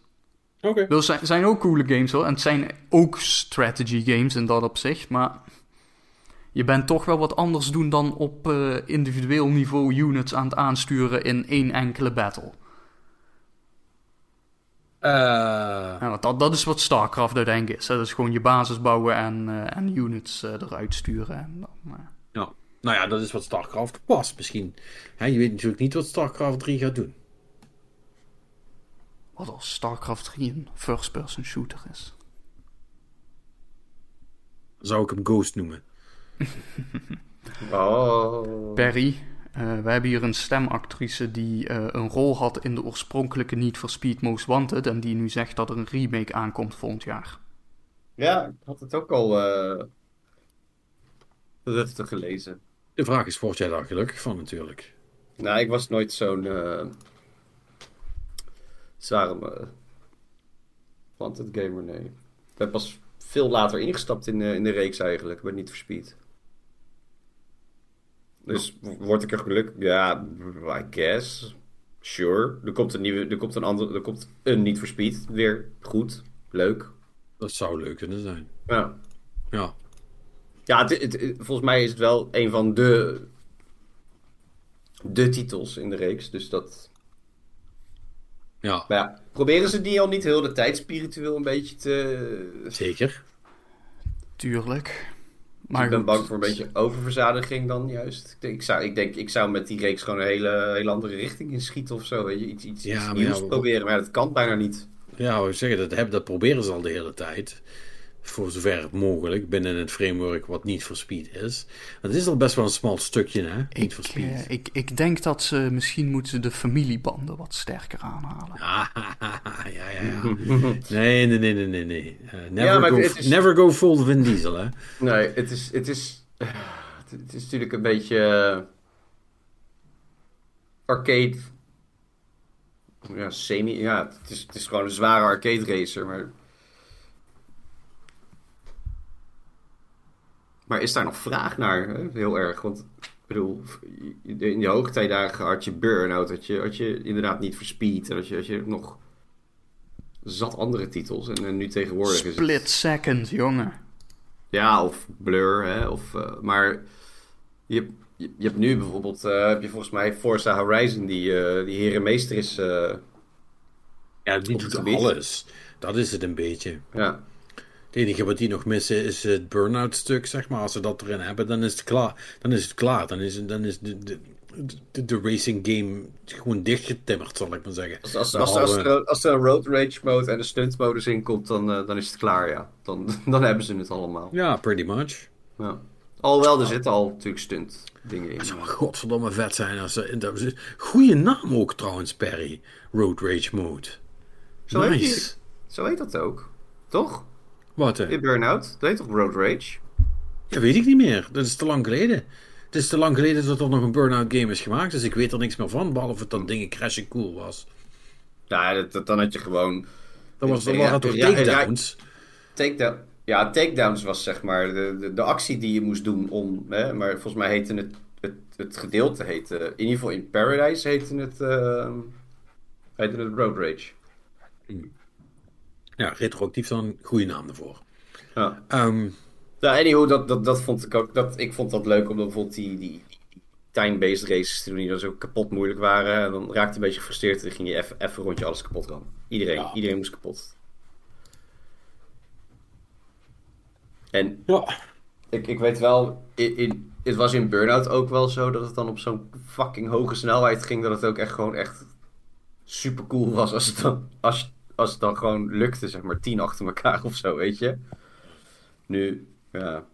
Oké. Er zijn, zijn ook coole games hoor. En het zijn ook strategy games in dat opzicht. Maar je bent toch wel wat anders doen dan op eh, individueel niveau units aan het aansturen in één enkele battle. Eh, Ja, want dat, dat is wat StarCraft uiteindelijk is. Hè? Dat is gewoon je basis bouwen en, en units eruit sturen. En dan. Nou ja, dat is wat StarCraft was misschien. Hè, je weet natuurlijk niet wat StarCraft 3 gaat doen. wat als StarCraft 3 een first-person shooter is. Zou ik hem Ghost noemen. (laughs) Oh. Perry, eh, we hebben hier een stemactrice die eh, een rol had in de oorspronkelijke Need for Speed Most Wanted. En die nu zegt dat er een remake aankomt volgend jaar. Ja, ik had het ook al eh rustig gelezen. De vraag is, word jij daar gelukkig van natuurlijk? Nou, ik was nooit zo'n eh zware eh, wanted gamer, nee. Ik ben pas veel later ingestapt in, de in de reeks eigenlijk, maar niet voor Speed. Dus word ik er gelukkig? Ja, I guess. Sure. Er komt een nieuwe, er komt een andere, er komt een niet voor Speed. Weer goed, leuk. Dat zou leuk kunnen zijn. Ja. Ja. Ja, het, het- het- volgens mij is het wel een van de, de titels in de reeks. Dus dat. Ja, Maar ja, proberen ze die al niet heel de tijd spiritueel een beetje te. zeker. Tuurlijk. Maar ik ben bang voor een beetje oververzadiging dan juist. Ik denk, ik zou, ik denk, ik zou met die reeks gewoon een hele, hele andere richting inschieten of zo. Weet je, iets, iets, Ja, iets nieuws ja, proberen. Maar dat kan bijna niet. Ja, ik zeggen, dat, hebben, dat proberen ze al de hele tijd. Voor zover mogelijk binnen het framework wat niet voor speed is. Het is al best wel een smal stukje, hè? Niet ik, voor speed. eh, ik, ik denk dat ze misschien moeten de familiebanden wat sterker aanhalen. Ah, (laughs) ja, ja, ja. Nee, nee, nee, nee, nee. nee. Eh, never, Ja, maar go, is- never go full Vin Diesel, hè? Nee, het is, het is, het, het is natuurlijk een beetje eh, arcade. Ja, semi. Ja, het is, het is gewoon een zware arcade racer, maar. Maar is daar nog vraag naar? Hè? Heel erg. Want ik bedoel, in de hoogtijdagen had je Burnout, had je, had je inderdaad niet voor Speed. En had je, had je nog zat andere titels. En, en nu tegenwoordig is het... Split second, jongen. Ja, of Blur, hè. Of, eh, maar je, je, je hebt nu bijvoorbeeld, eh, heb je volgens mij Forza Horizon, die, eh die herenmeester is. eh, Ja, die doet het alles. Dat is het een beetje. ja. Het enige wat die nog missen is het burn-out stuk, zeg maar. Als ze dat erin hebben, dan is het klaar. Dan is het klaar. Dan is, dan is de, de, de, de racing game gewoon dichtgetimmerd, zal ik maar zeggen. Als, als, als, als, er, als er een road rage mode en een stunt modus in komt, dan, eh, dan is het klaar, ja. Dan, (laughs) dan hebben ze het allemaal. Ja, pretty much. Ja. Alhoewel, er zitten al natuurlijk stunt dingen in. Dat zou wel godverdomme vet zijn. Als dat is- goeie naam ook trouwens, Perry. Road Rage Mode. Zo heet, nice. die- zo heet dat ook. Toch? Wat hè? In Burnout. Dat heet toch Road Rage? Ja, weet ik niet meer. Dat is te lang geleden. Het is te lang geleden dat er nog een Burnout game is gemaakt. Dus ik weet er niks meer van. Behalve dat dingen crashen cool was. Ja, dat, dat- dan had je gewoon... Dat, was, dat Ja, waren toch ja, ja, takedowns? Takedown. Ja, takedowns was zeg maar de, de, de actie die je moest doen om... Hè, maar volgens mij heette het... Het, het gedeelte heette... In ieder geval in Paradise heette het... eh heette het Road Rage. Ja, retroactief dan een goede naam ervoor. Ja. Ehm, Nou, anyhow, dat, dat, dat vond ik ook... Dat, ik vond dat leuk om dan bijvoorbeeld die... die time-based races te doen die dan zo kapot moeilijk waren. En dan raakte je een beetje gefrustreerd en dan ging je even een rondje alles kapot rammen. Iedereen, Ja. iedereen moest kapot. En ja. ik, ik weet wel, in, in, het was in Burnout ook wel zo dat het dan op zo'n fucking hoge snelheid ging. Dat het ook echt gewoon echt super cool was als het dan, als, als het dan gewoon lukte, zeg maar, tien achter elkaar (laughs) of zo, weet je. Nu, ja.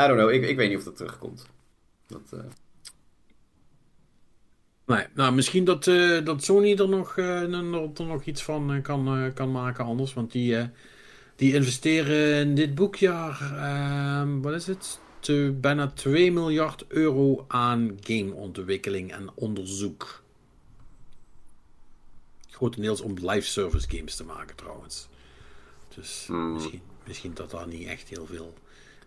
I don't know, ik, ik weet niet of dat terugkomt. Dat, eh, Nee, nou, misschien dat, eh, dat Sony er nog, eh, er, nog iets van kan, kan maken anders. Want die, die investeren in dit boekjaar, ehm, wat is het? Bijna 2 miljard euro aan gameontwikkeling en onderzoek. Grotendeels om live service games te maken trouwens. Dus Hmm. misschien, misschien dat daar niet echt heel veel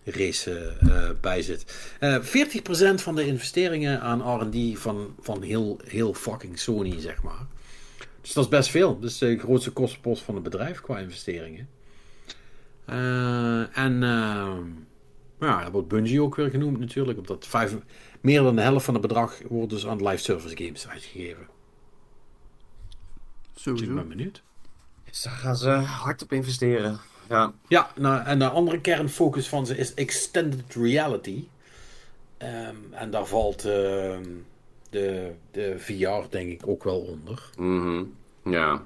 race eh, bij zit. Eh 40% van de investeringen aan R&D van, van heel, heel fucking Sony, zeg maar. Dus dat is best veel. Dat is de grootste kostenpost van het bedrijf qua investeringen. Eh, en ja, dat wordt Bungie ook weer genoemd natuurlijk. Omdat vijf, meer dan de helft van het bedrag wordt dus aan live service games uitgegeven. Dus ik Sowieso. ben benieuwd. dus daar gaan ze hard op investeren. Ja. Ja, nou, en de andere kernfocus van ze is extended reality. Ehm, en daar valt ehm, de, de VR denk ik ook wel onder. Mhm. Ja.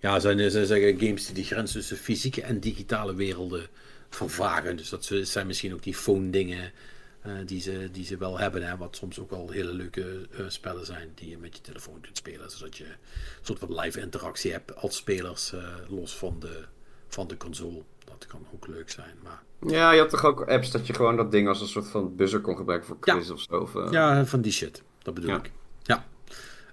Ja, zijn, ze zeggen games die de grens tussen fysieke en digitale werelden vervagen. Dus dat zijn misschien ook die phone dingen eh, die, ze, die ze wel hebben. Hè, wat soms ook wel hele leuke eh, spellen zijn die je met je telefoon kunt spelen. Zodat je een soort van live interactie hebt als spelers eh, los van de, van de console. Dat kan ook leuk zijn. Maar Ja, je had toch ook apps dat je gewoon dat ding als een soort van buzzer kon gebruiken voor Ja. quiz of zo? Of, eh, Ja, van die shit. Dat bedoel Ja. ik.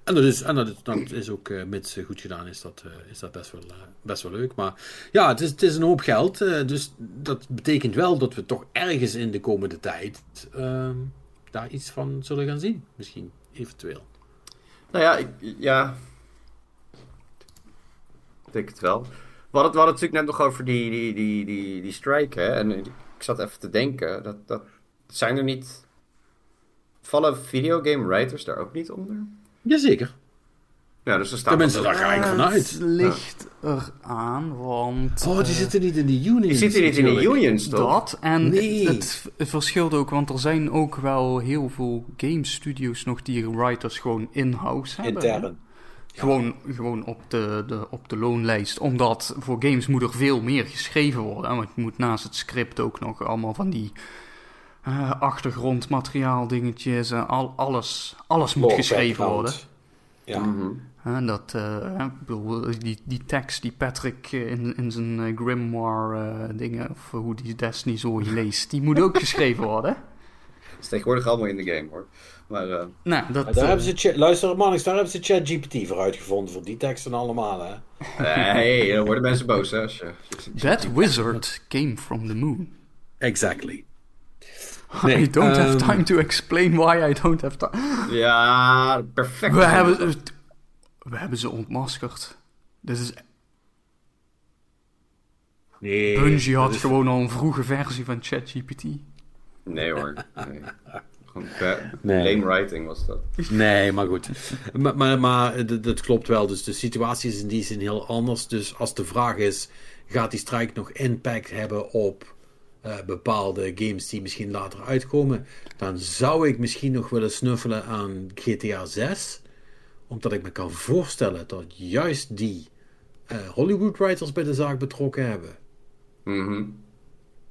En dat is, en dat is, ook, eh, mits eh, goed gedaan, is dat, eh, is dat best, wel, best wel leuk. Maar ja, het is, het is een hoop geld. dus dat betekent wel dat we toch ergens in de komende tijd ehm, daar iets van zullen gaan zien. Misschien, eventueel. Nou ja, ik, ja. Ik denk het wel. We hadden het natuurlijk net nog over die, die, die, die, die strike, hè. En ik zat even te denken, dat, dat zijn er niet... Vallen videogame writers daar ook niet onder? Jazeker. Ja, dus er staan... Tenminste, daar ga ik vanuit. Het ligt eraan, want... Oh, die eh, zitten niet in de unions. Die zitten niet in de unions, toch? Dat, en Nee. het, het verschilt ook, want er zijn ook wel heel veel game studios nog die writers gewoon in-house hebben. Intern. Gewoon, gewoon op, de, de, op de loonlijst. Omdat voor games moet er veel meer geschreven worden. Want je moet naast het script ook nog allemaal van die eh, achtergrondmateriaal dingetjes. en al, alles, alles moet geschreven background. worden. Ja. Mhm. En dat, eh, ik bedoel, die, die tekst die Patrick eh, in, in zijn eh, grimoire eh, dingen, of hoe die Destiny zo (laughs) leest, die moet ook geschreven worden. Dat is tegenwoordig allemaal in de game, hoor. Maar, eh, Nou, dat, Maar Daar eh, hebben ze, luister Mannix, daar hebben ze ChatGPT voor uitgevonden. Voor die teksten allemaal, hè. nee, dan worden mensen boos, hè. Als je, als je- that wizard came from the moon. Exactly. (laughs) I don't have ehm, time to explain why I don't have time. Ja, perfect. We hebben, we hebben ze ontmaskerd. Dit is, Nee. Bungie had is- gewoon al een vroege versie van ChatGPT. Nee, hoor. Nee. Nee. lame writing was dat. Nee, maar goed. Maar, maar, maar dat, dat klopt wel. Dus de situatie is in die zin heel anders. Dus als de vraag is: gaat die strike nog impact hebben op eh, bepaalde games die misschien later uitkomen? Dan zou ik misschien nog willen snuffelen aan GTA 6. Omdat ik me kan voorstellen dat juist die eh, Hollywood writers bij de zaak betrokken hebben. Mhm.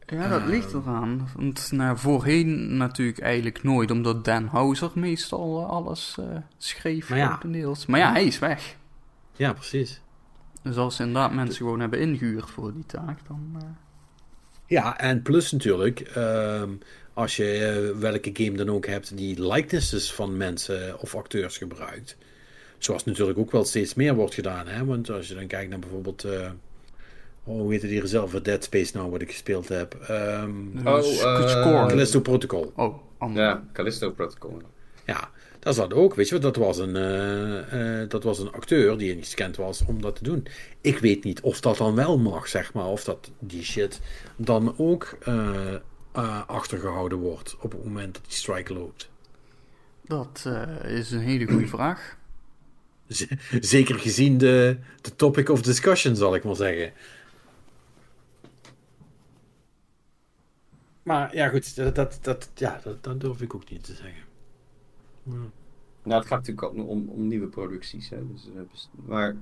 Ja, dat ligt eraan. Want nou, voorheen natuurlijk eigenlijk nooit, omdat Dan Houser meestal eh, alles eh, schreef. Maar ja. Maar ja, hij is weg. Ja, precies. Dus als ze inderdaad mensen gewoon hebben ingehuurd voor die taak, dan... Ja, en plus natuurlijk, ehm, als je eh, welke game dan ook hebt die likenesses van mensen of acteurs gebruikt. Zoals natuurlijk ook wel steeds meer wordt gedaan. Hè? Want als je dan kijkt naar bijvoorbeeld. eh oh, hoe heet het hier zelf? Dead Space nou, wat ik gespeeld heb. Ehm Oh, eh. Callisto Protocol. Oh. Ja, Callisto Protocol. Ja, dat zat ook. Weet je, wel, dat was, een, eh, eh, dat was een acteur die niet gekend was om dat te doen. Ik weet niet of dat dan wel mag, zeg maar. Of dat die shit dan ook eh, eh, achtergehouden wordt op het moment dat die strike loopt. Dat is een hele goede vraag. Z- Zeker gezien de, de topic of discussion, zal ik maar zeggen. Maar ja, goed, dat, dat, dat, ja, dat, dat durf ik ook niet te zeggen. Nou, het gaat natuurlijk ook om, om nieuwe producties. Hè? Dus, eh, maar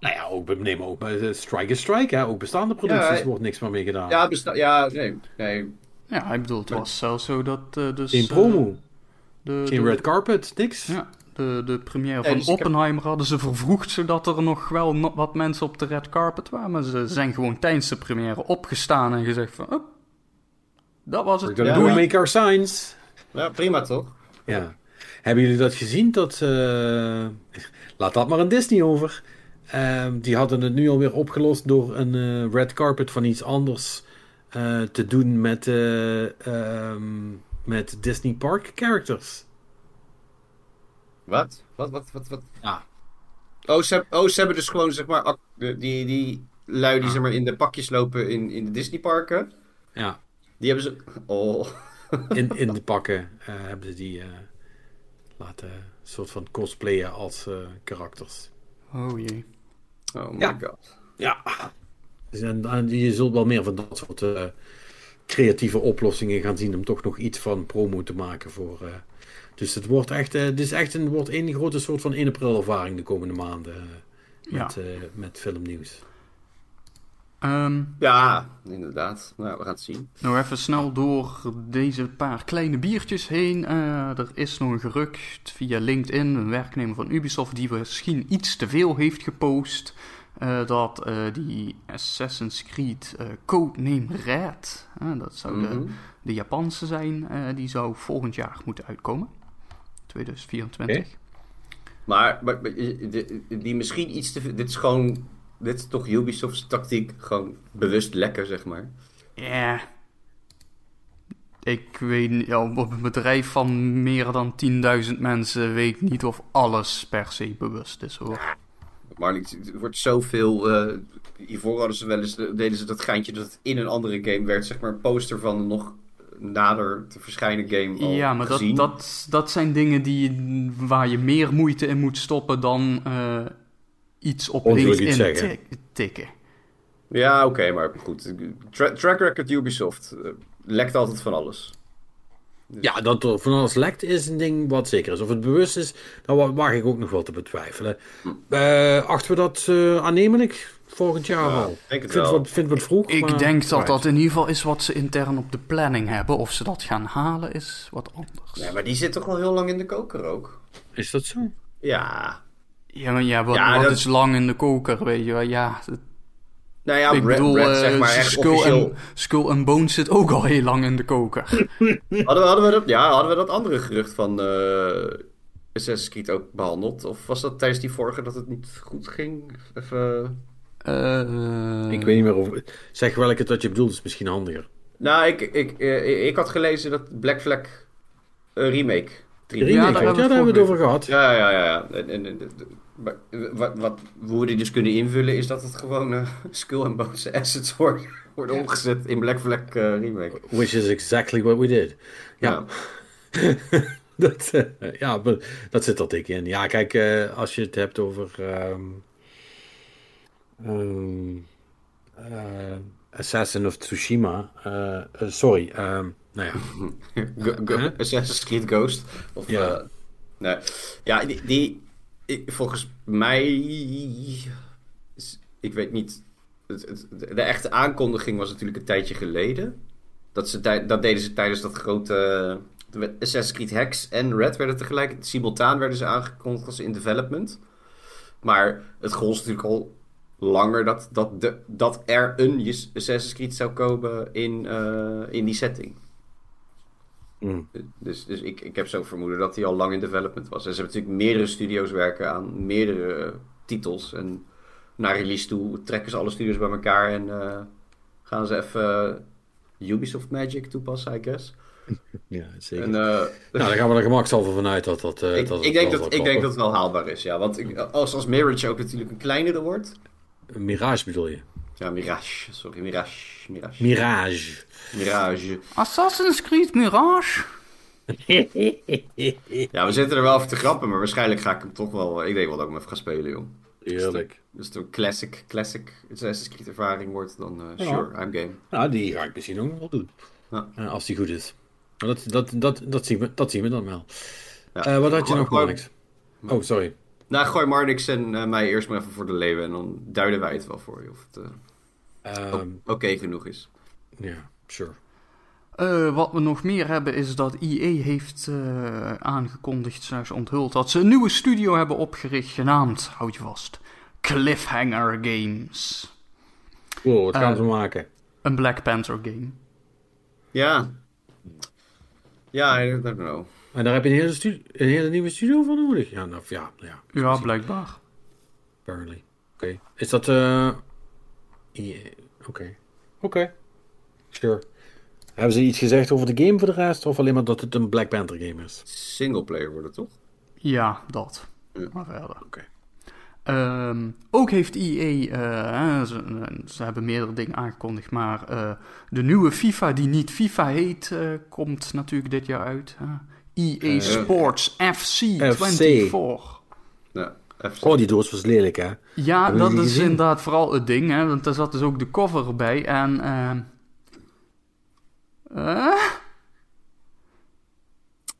Nou ja, ook, bij- nee, maar ook bij eh, Strike is Strike, hè? ook bestaande producties Ja, wordt niks meer mee gedaan. ja, besta- ja nee, nee. Ja, ik bedoel, het was zelfs zo dat eh, dus... Geen eh, promo, de, geen de- red carpet, niks. Ja, de, de première Nee, van dus heb- Oppenheimer hadden ze vervroegd, zodat er nog wel no- wat mensen op de red carpet waren. Maar ze zijn gewoon tijdens de première opgestaan en gezegd van... Oh, dat was het. We're gonna Ja. do make our signs. Ja, prima toch? Ja. Hebben jullie dat gezien? Dat, eh, laat dat maar aan Disney over. Ehm, die hadden het nu alweer opgelost door een eh, red carpet van iets anders eh, te doen met, ehm, met Disney Park characters. Wat? Wat, wat, wat, wat? Ja. Oh ze, oh, ze hebben dus gewoon, zeg maar, die, die lui die, zeg maar, in de pakjes lopen in, in de Disneyparken. Ja, Die hebben ze... Oh. (laughs) in, in de pakken eh, hebben ze die eh, laten soort van cosplayen als eh, karakters. Oh jee. Oh my Ja. god. Ja. Dus en, en je zult wel meer van dat soort creatieve oplossingen gaan zien om toch nog iets van promo te maken voor. dus het wordt echt, het is echt een, wordt één grote soort van 1 april ervaring de komende maanden met, eh, met filmnieuws. Ehm, Ja, inderdaad. Nou, we gaan het zien. nou even snel door deze paar kleine biertjes heen. Eh, er is nog een gerucht via LinkedIn, een werknemer van Ubisoft die misschien iets te veel heeft gepost. eh, dat eh, die Assassin's Creed Codename Red, dat zou de, Mhm. de Japanse zijn, die zou volgend jaar moeten uitkomen. 2024. Oké. Maar, maar, die misschien iets te veel... Dit is gewoon... Dit is toch Ubisoft's tactiek. Gewoon bewust lekker, zeg maar. Ja. Ik weet niet, ja, op een bedrijf van meer dan 10.000 mensen weet ik niet of alles per se bewust is hoor. Maar het wordt zoveel... eh hiervoor hadden ze wel eens... Deden ze dat geintje dat het in een andere game werd. Zeg maar een poster van een nog nader te verschijnen game al Ja, maar dat, gezien. dat, dat zijn dingen die, waar je meer moeite in moet stoppen dan eh, iets op zeggen. tik- tikken. Ja, oké, maar goed. Tra- track record Ubisoft eh, lekt altijd van alles. Ja, dat er van alles lekt is een ding wat zeker is. Of het bewust is, wa- waag ik ook nog wel te betwijfelen. Eh, achten we dat eh, aannemelijk volgend jaar Ja, al? ik denk het vind wel. Wat, vind wat vroeg. Ik maar- denk dat Right. dat in ieder geval is wat ze intern op de planning hebben. Of ze dat gaan halen is wat anders. Nee, maar die zit toch al heel lang in de koker ook? Is dat zo? Ja. Ja, maar ja, wat, Ja, wat dat- is lang in de koker, weet je wel. Ja, Nou ja, ik Red, bedoel, eh, zeg maar echt Skull, officieel. and, Skull and Bones zit ook al heel lang in de koker. (laughs) Hadden, we, hadden, we dat, ja, hadden we dat andere gerucht van eh Assassin's Creed ook behandeld? Of was dat tijdens die vorige dat het niet goed ging? Even... Eh, Ik weet niet meer of... Zeg welke dat je bedoelt, is misschien handiger. Nou, ik, ik, ik had gelezen dat Black Flag een remake. Remake, Ja, ja, daar daar, hebben we het over gehad. Ja, ja, ja. ja. En, en, en- wat, wat, hoe we die dus kunnen invullen is dat het gewoon eh, (laughs) Skull and Bones assets worden, worden omgezet in Black Flag eh, remake. Which is exactly what we did. Ja, (laughs) dat, eh, ja dat zit er dik in. Ja, kijk, eh, als je het hebt over... ehm, ehm, eh, Assassin of Tsushima. sorry, ehm, nou ja. (laughs) Go- go- Huh? Assassin's Creed Ghost. Of, Ja. ja. nee. ja, die, die volgens mij, ik weet niet de echte aankondiging was natuurlijk een tijdje geleden. Dat, ze, dat deden ze tijdens dat grote... Assassin's Creed Hex en Red werden tegelijk... Simultaan werden ze aangekondigd als in development. Maar het gold natuurlijk al langer dat, dat, de, dat er een Assassin's Creed zou komen in, eh, in die setting. Mm. Dus, dus ik, ik heb zo vermoeden dat hij al lang in development was. En ze hebben natuurlijk meerdere studio's werken aan meerdere eh, titels. En naar release toe trekken ze alle studios bij elkaar en eh, gaan ze even eh, Ubisoft Magic toepassen, I guess. (laughs) Ja, zeker. En, nou, daar gaan we er gemakshalve vanuit dat dat... ik, dat, ik, denk dat, ik denk dat het wel haalbaar is, ja. Want als, als Mirage ook natuurlijk een kleinere wordt. Mirage bedoel je? Ja, Mirage, sorry, Mirage. Mirage. Mirage. Mirage. Assassin's Creed Mirage? (laughs) Ja, we zitten er wel over te grappen, maar waarschijnlijk ga ik hem toch wel... Ik denk wel dat ik hem even ga spelen, joh. Heerlijk. Dus het een classic, classic Assassin's Creed ervaring wordt, dan eh, Ja. sure, I'm game. Nou, die ga ik misschien ook nog wel doen. Ja. Als die goed is. Maar dat, dat, dat, dat, zien we, dat zien we dan wel. Ja. Eh, wat had je Gooi- nog, Marnix? Oh, sorry. Nou, gooi Marnix en eh, mij eerst maar even voor de leeuwen en dan duiden wij het wel voor je of het eh, Ehm, oké genoeg is. Ja, sure. Eh, wat we nog meer hebben is dat EA heeft eh, aangekondigd, slash onthuld, dat ze een nieuwe studio hebben opgericht genaamd, houd je vast, Cliffhanger Games. Wow, wat gaan Eh, ze maken? Een Black Panther game. Ja. Ja, I don't know. En daar heb je een hele, een hele nieuwe studio voor nodig? Ja, nou, ja, ja. Ja, blijkbaar. Apparently. Oké. Is dat... eh EA? Oké. Oké. Sure. Hebben ze iets gezegd over de game voor de rest? Of alleen maar dat het een Black Panther game is? Singleplayer wordt het toch? Ja, dat. Ja. Maar verder. Oké. Ehm, ook heeft EA, eh, ze, ze hebben meerdere dingen aangekondigd, maar eh, de nieuwe FIFA, die niet FIFA heet, eh, komt natuurlijk dit jaar uit. EA Eh, Sports FC24. Ja, even Oh, die doos was lelijk, hè? Ja, Hebben dat is gezien? inderdaad vooral het ding, hè, want daar zat dus ook de cover bij. En.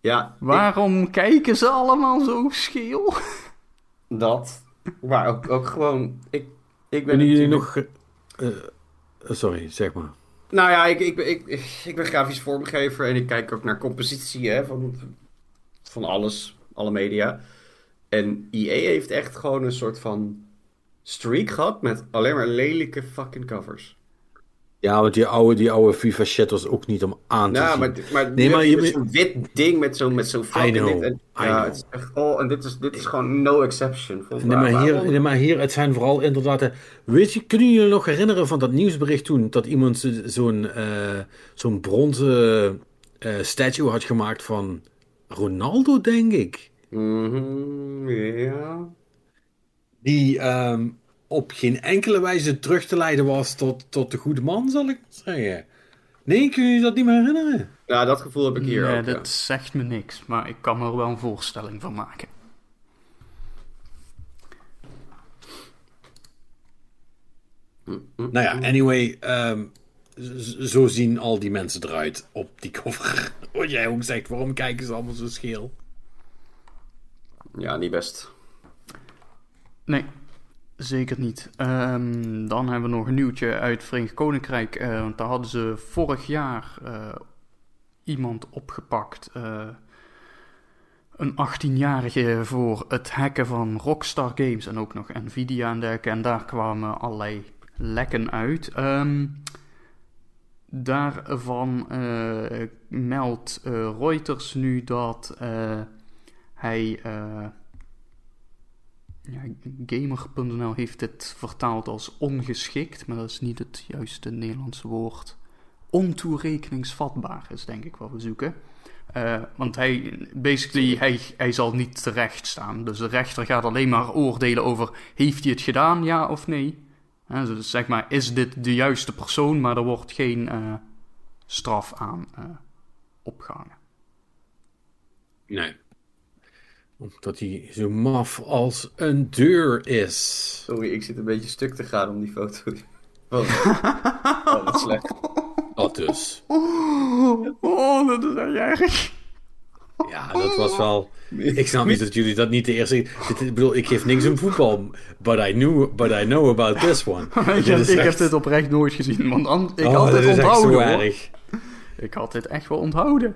Ja, waarom kijken ze allemaal zo scheel? dat. Maar ook, ook gewoon... Ik, ik ben jullie natuurlijk- nog... eh, eh, sorry, zeg maar. Nou ja, ik, ik, ik, ik ben grafisch vormgever en ik kijk ook naar compositie hè, van, van alles, alle media. En EA heeft echt gewoon een soort van streak gehad met alleen maar lelijke fucking covers. Ja, want die oude, die oude FIFA shit was ook niet om aan te Nou, zien. maar, maar, Nee, maar je- zo'n wit ding met zo'n met zo'n I en know, dit. En, I ja, know. het is echt, oh, en dit is, dit is gewoon no exception. Nee, maar, waar- hier, nee, maar hier, het zijn vooral inderdaad... eh, Weet je, kunnen jullie nog herinneren van dat nieuwsbericht toen... dat iemand zo- zo'n eh, zo'n bronzen eh, statue had gemaakt van Ronaldo, denk ik? Mhm, ja. Die ehm, op geen enkele wijze terug te leiden was tot, tot de goede man, zal ik zeggen. Nee, kun je dat niet meer herinneren? ja, dat gevoel heb ik hier nee, ook. ja. dat zegt me niks, maar ik kan me er wel een voorstelling van maken. Nou ja, anyway, ehm, zo zien al die mensen eruit op die cover. (laughs) Wat jij ook zegt, waarom kijken ze allemaal zo scheel? Ja, niet best. Nee, zeker niet. Ehm, dan hebben we nog een nieuwtje uit Verenigd Koninkrijk. eh, want daar hadden ze vorig jaar eh, iemand opgepakt. eh, een 18-jarige voor het hacken van Rockstar Games en ook nog Nvidia en dergelijke. En daar kwamen allerlei lekken uit. Ehm, daarvan meldt Reuters nu dat hij... Gamer.nl heeft dit vertaald als ongeschikt, maar dat is niet het juiste Nederlandse woord. Ontoerekeningsvatbaar is denk ik wat we zoeken. Eh, want hij, basically, hij, hij zal niet terecht staan. Dus de rechter gaat alleen maar oordelen over, heeft hij het gedaan, ja of nee? Dus zeg maar, is dit de juiste persoon, maar er wordt geen eh, straf aan eh, opgehangen. Nee. Omdat hij zo maf als een deur is. Sorry, ik zit een beetje stuk te gaan om die foto. Oh, oh wat slecht. Dat dus. Oh, dat is echt erg. Ja, dat was wel... Ik snap niet dat jullie dat niet de eerste... Dit- Ik bedoel, ik geef niks om voetbal, but I, knew, but I know about this one. (laughs) ik Dit heb, is ik echt- heb dit oprecht nooit gezien, want an- ik Oh, had dat dit is echt onthouden zo hoor. erg. Ik had dit echt wel onthouden.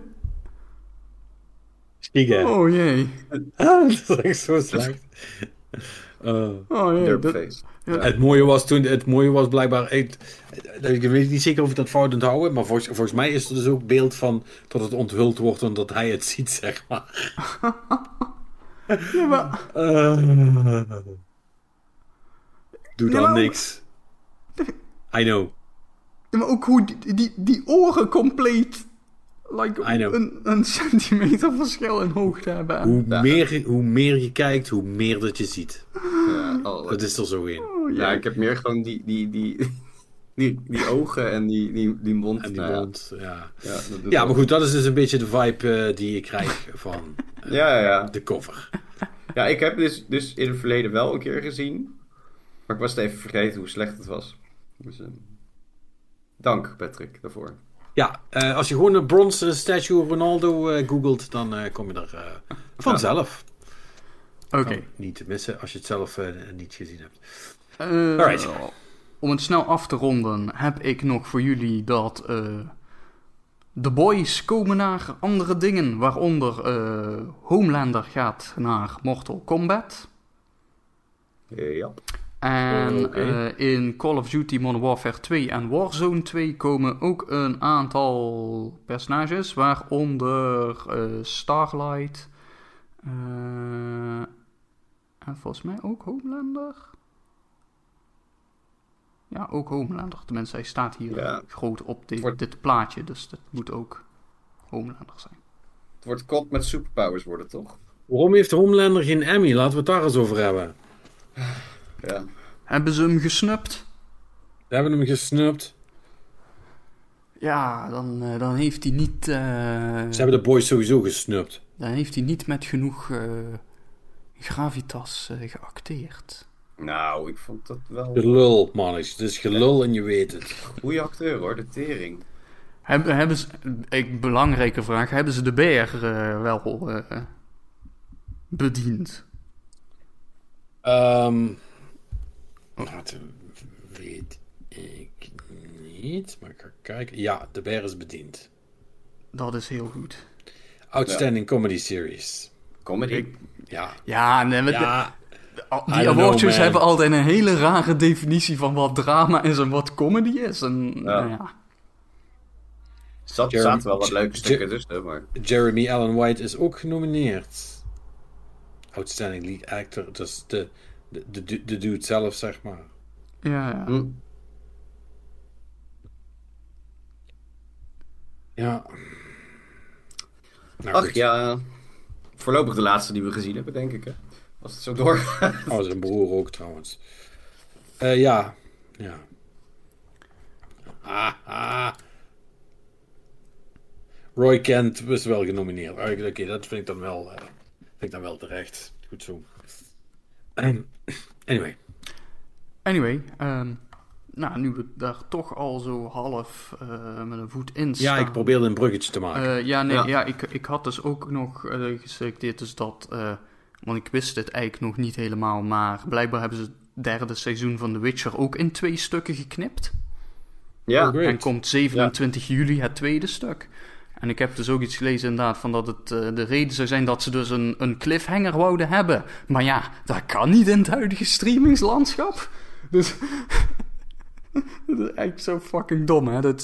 Oh jee. (laughs) dat is echt zo slecht. Uh, (laughs) Oh jee. dat-. Het mooie was toen, het mooie was blijkbaar, ik, ik weet niet zeker of ik dat fout onthouden, maar volgens, volgens mij is er dus ook beeld van dat het onthuld wordt en dat hij het (laughs) ziet, zeg maar. ja, maar, Eh, doe Ja, dan maar niks. I know. ja, maar ook hoe die, die, die oren compleet like, I know. een, een centimeter verschil in hoogte hebben. Hoe, Ja. meer, hoe meer je kijkt, hoe meer dat je ziet. Ja, oh, Dat is er zo in. Oh, ja, ik heb meer gewoon die, die, die, die, die ogen en die, die, die mond. En die Nou ja, mond, ja. Ja, dat doet Ja, wel. maar goed, dat is dus een beetje de vibe eh, die ik krijg van eh, Ja, ja, ja. de cover. Ja, ik heb dus, dus in het verleden wel een keer gezien. Maar ik was het even vergeten hoe slecht het was. Dus, eh, dank, Patrick, daarvoor. Ja, eh, als je gewoon een bronze statue Ronaldo eh, googelt, dan eh, kom je er eh, (laughs) vanzelf. Oké. Niet te missen als je het zelf eh, niet gezien hebt. Eh, Alright. om het snel af te ronden, heb ik nog voor jullie dat eh de boys komen naar andere dingen, waaronder eh, Homelander gaat naar Mortal Kombat. Ja. En Oh, eh, in Call of Duty Modern Warfare 2 en Warzone 2 komen ook een aantal personages, waaronder eh, Starlight eh, en volgens mij ook Homelander. Ja, ook Homelander. Tenminste, hij staat hier Ja. groot op dit, Wordt- dit plaatje, dus dat moet ook Homelander zijn. Het wordt kot met superpowers worden, toch? Waarom heeft Homelander geen Emmy? Laten we het daar eens over hebben. (sighs) Ja. Hebben ze hem gesnupt? We hebben hem gesnupt. Ja, dan, eh, dan heeft hij niet... eh, Ze hebben de boys sowieso gesnupt. Dan heeft hij niet met genoeg eh, gravitas geacteerd. Nou, ik vond dat wel Gelul, man. Het is gelul en je weet het. een goede acteur, hoor. De tering. Hebben, hebben ze, ik, belangrijke vraag, hebben ze de beer eh, wel eh, bediend? Ehm dat weet ik niet, maar ik ga kijken. Ja, de bear is bediend. Dat is heel goed. Outstanding Comedy Series. Comedy. Ja. Ja, nee, maar Ja, de- al- I die awardjes man. hebben altijd een hele rare definitie van wat drama is en wat comedy is. En, nou ja. Zat, Jeremy- zaten wel wat leuke stukken tussen, maar... Jeremy Allen White is ook genomineerd. Outstanding Lead Actor. Dus de, de, de, de, de dude zelf, zeg maar. Ja, ja. Hm. Ja. Nou, Ach goed. ja, voorlopig de laatste die we gezien hebben, denk ik. Hè? Als het zo doorgaat. Oh, zijn broer ook trouwens. Eh, ja. Ja. Ah, ah. Roy Kent was wel genomineerd. Ah, Oké, dat vind ik dan wel, eh, vind ik dan wel terecht. Goed zo. Ehm, anyway. Anyway, ehm, nou, nu we daar toch al zo half eh, met een voet in staan. Ja, ik probeerde een bruggetje te maken. Eh, ja, nee, Ja. ja. ik, ik had dus ook nog eh, geselecteerd dus dat... eh, want ik wist het eigenlijk nog niet helemaal, maar blijkbaar hebben ze het derde seizoen van The Witcher ook in twee stukken geknipt. Ja, Oh, great. En komt 27 juli het tweede stuk. En ik heb dus ook iets gelezen inderdaad van dat het eh, de reden zou zijn dat ze dus een, een cliffhanger wouden hebben. Maar ja, dat kan niet in het huidige streamingslandschap. Dus (laughs) dat is echt zo fucking dom, hè. Dat,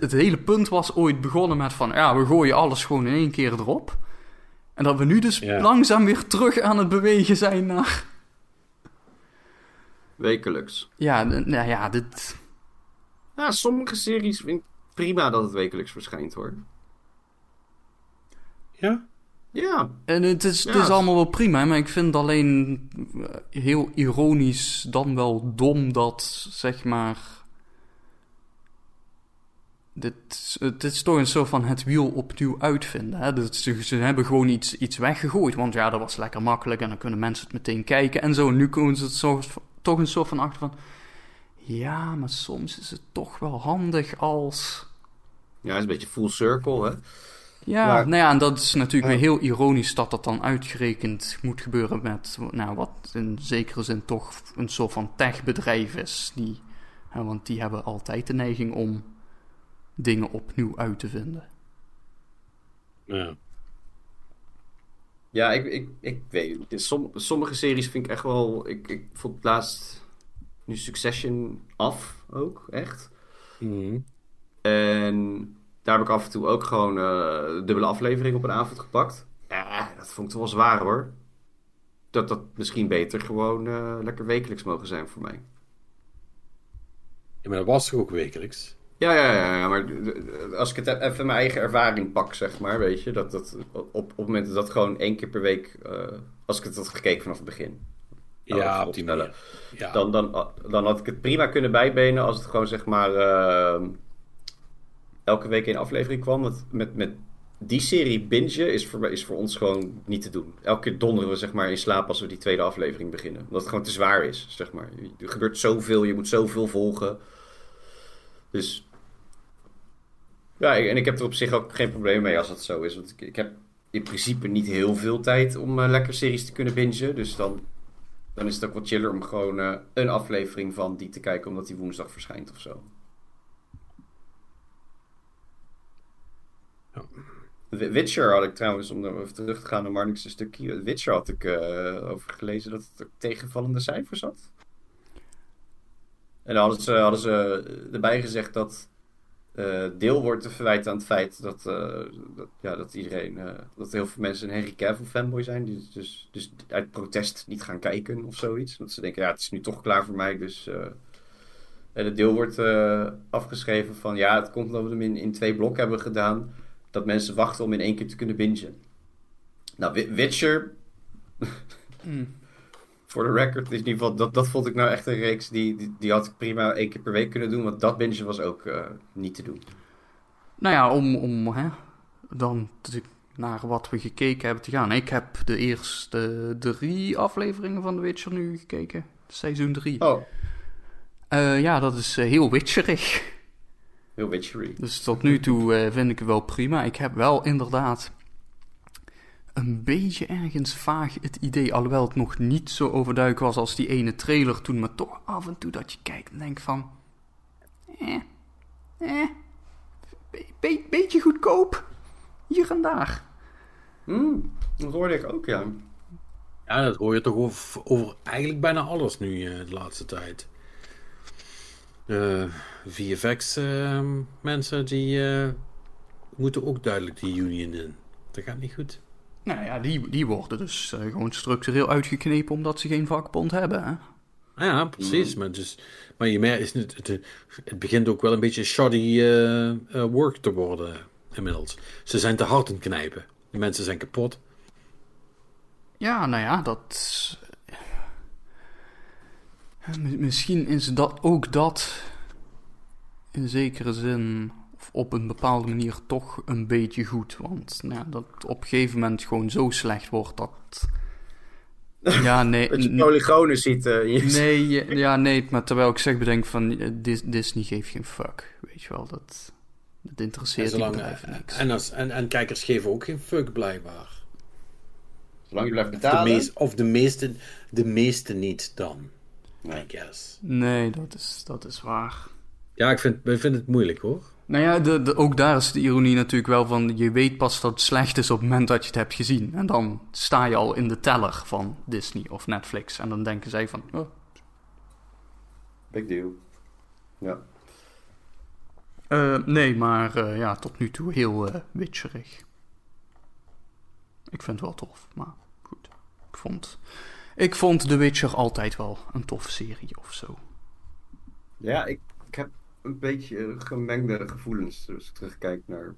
het, hele punt was ooit begonnen met van, ja, we gooien alles gewoon in één keer erop. En dat we nu dus Ja. langzaam weer terug aan het bewegen zijn naar... wekelijks. Ja, nou ja, dit... Ja, sommige series vind ik prima dat het wekelijks verschijnt, hoor. Ja? Ja, En het is, het is allemaal wel prima, maar ik vind alleen eh, heel ironisch dan wel dom dat, zeg maar... Dit, het is toch een soort van het wiel opnieuw uitvinden. Hè? Dat ze, ze hebben gewoon iets, iets weggegooid, want ja, dat was lekker makkelijk en dan kunnen mensen het meteen kijken en zo. En nu komen ze het zo, toch een soort van achter van... Ja, maar soms is het toch wel handig als... ja, is een beetje full circle, hè. Ja, Maar- nou ja, en dat is natuurlijk weer heel ironisch dat dat dan uitgerekend moet gebeuren met, nou, wat in zekere zin toch een soort van techbedrijf is. Die, hè, want die hebben altijd de neiging om dingen opnieuw uit te vinden. Ja. Ja, ik, ik, ik weet het. Som, sommige series vind ik echt wel... Ik, ik vond laatst nu Succession af ook, echt. Mhm. En daar heb ik af en toe ook gewoon eh, dubbele aflevering op een avond gepakt. Ja, dat vond ik toch wel zwaar hoor. Dat dat misschien beter gewoon eh, lekker wekelijks mogen zijn voor mij. Ja, maar dat was toch ook wekelijks? Ja, ja, ja, ja, maar als ik het e- even mijn eigen ervaring pak, zeg maar, weet je, dat dat op, op het moment dat dat gewoon één keer per week, eh, als ik het had gekeken vanaf het begin, Nou, ja, even op die opstellen. manier. Ja. dan, dan, dan had ik het prima kunnen bijbenen als het gewoon, zeg maar, eh, elke week één aflevering kwam. Want met, met die serie bingen is voor, is voor ons gewoon niet te doen. Elke keer donderen we, zeg maar, in slaap als we die tweede aflevering beginnen. Omdat het gewoon te zwaar is, zeg maar. Er gebeurt zoveel, je moet zoveel volgen. Dus ja, en ik heb er op zich ook geen probleem mee als dat zo is. Want ik, ik heb in principe niet heel veel tijd om eh, lekker series te kunnen bingen. Dus dan, dan is het ook wat chiller om gewoon eh, een aflevering van die te kijken, omdat die woensdag verschijnt of zo. Ja. The Witcher had ik trouwens, om even terug te gaan naar Marnix' stukje. Witcher had ik eh, over gelezen dat het tegenvallende cijfers had. En dan hadden ze, erbij gezegd dat eh, deel wordt te verwijten aan het feit dat, eh, dat, ja, dat iedereen, dat heel veel mensen een Henry Cavill fanboy zijn. Die dus, dus uit protest niet gaan kijken of zoiets. Dat ze denken, ja, het is nu toch klaar voor mij. Dus en het deel wordt afgeschreven van, ja, het komt omdat we hem in, in twee blokken hebben gedaan. Dat mensen wachten om in één keer te kunnen bingen. Nou, Wi- Witcher, voor de record, is in ieder geval, dat, dat vond ik nou echt een reeks die, die, die had ik prima één keer per week kunnen doen. Want dat bingen was ook eh, niet te doen. Nou ja, om, om hè, dan te- naar wat we gekeken hebben te gaan. Ik heb de eerste drie afleveringen van The Witcher nu gekeken. Seizoen 3. Oh, ja, dat is eh, heel witcherig. Heel Witchery. Dus tot nu toe eh, vind ik het wel prima. Ik heb wel inderdaad een beetje ergens vaag het idee, alhoewel het nog niet zo overduidelijk was als die ene trailer toen, maar toch af en toe dat je kijkt en denkt van, eh, eh, be- be- beetje goedkoop, hier en daar. Hmm, dat hoorde ik ook, ja. Ja, dat hoor je toch over, over eigenlijk bijna alles nu eh, de laatste tijd. Eh VFX eh, mensen die eh, moeten ook duidelijk die union in. Dat gaat niet goed. Nou ja, die, die worden dus eh, gewoon structureel uitgeknepen omdat ze geen vakbond hebben. Hè? Ja, precies. Maar, dus, maar je merkt, het, het, het begint ook wel een beetje shoddy eh, eh, work te worden inmiddels. Ze zijn te hard aan het knijpen. Die mensen zijn kapot. Ja, nou ja, dat. Eh, mi- Misschien is dat ook dat in zekere zin, of op een bepaalde manier, toch een beetje goed. Want nou, ja, dat op een gegeven moment gewoon zo slecht wordt dat. (laughs) Ja, nee. Dat je polygonen ziet. eh, Nee, (laughs) ja, nee, maar terwijl ik zeg bedenk van eh, Dis- Disney geeft geen fuck. Weet je wel, dat, dat En, interesseert die zolang, bedrijven niks. en, als, en, en kijkers geven ook geen fuck blijkbaar. Zolang je blijft De betalen. of de meeste, de meeste niet dan. Nee. I guess. Nee, dat is, dat is waar. Ja, ik vind, ik vind het moeilijk hoor. Nou ja, de, de- ook daar is de ironie natuurlijk wel van... je weet pas dat het slecht is op het moment dat je het hebt gezien. En dan sta je al in de teller van Disney of Netflix. En dan denken zij van... Oh. Big deal. Ja. Eh, nee, maar eh, ja, tot nu toe heel eh witcherig. Ik vind het wel tof, maar goed. Ik vond, ik vond The Witcher altijd wel een toffe serie of zo. Ja, ik, ik heb een beetje gemengde gevoelens als ik terugkijk naar.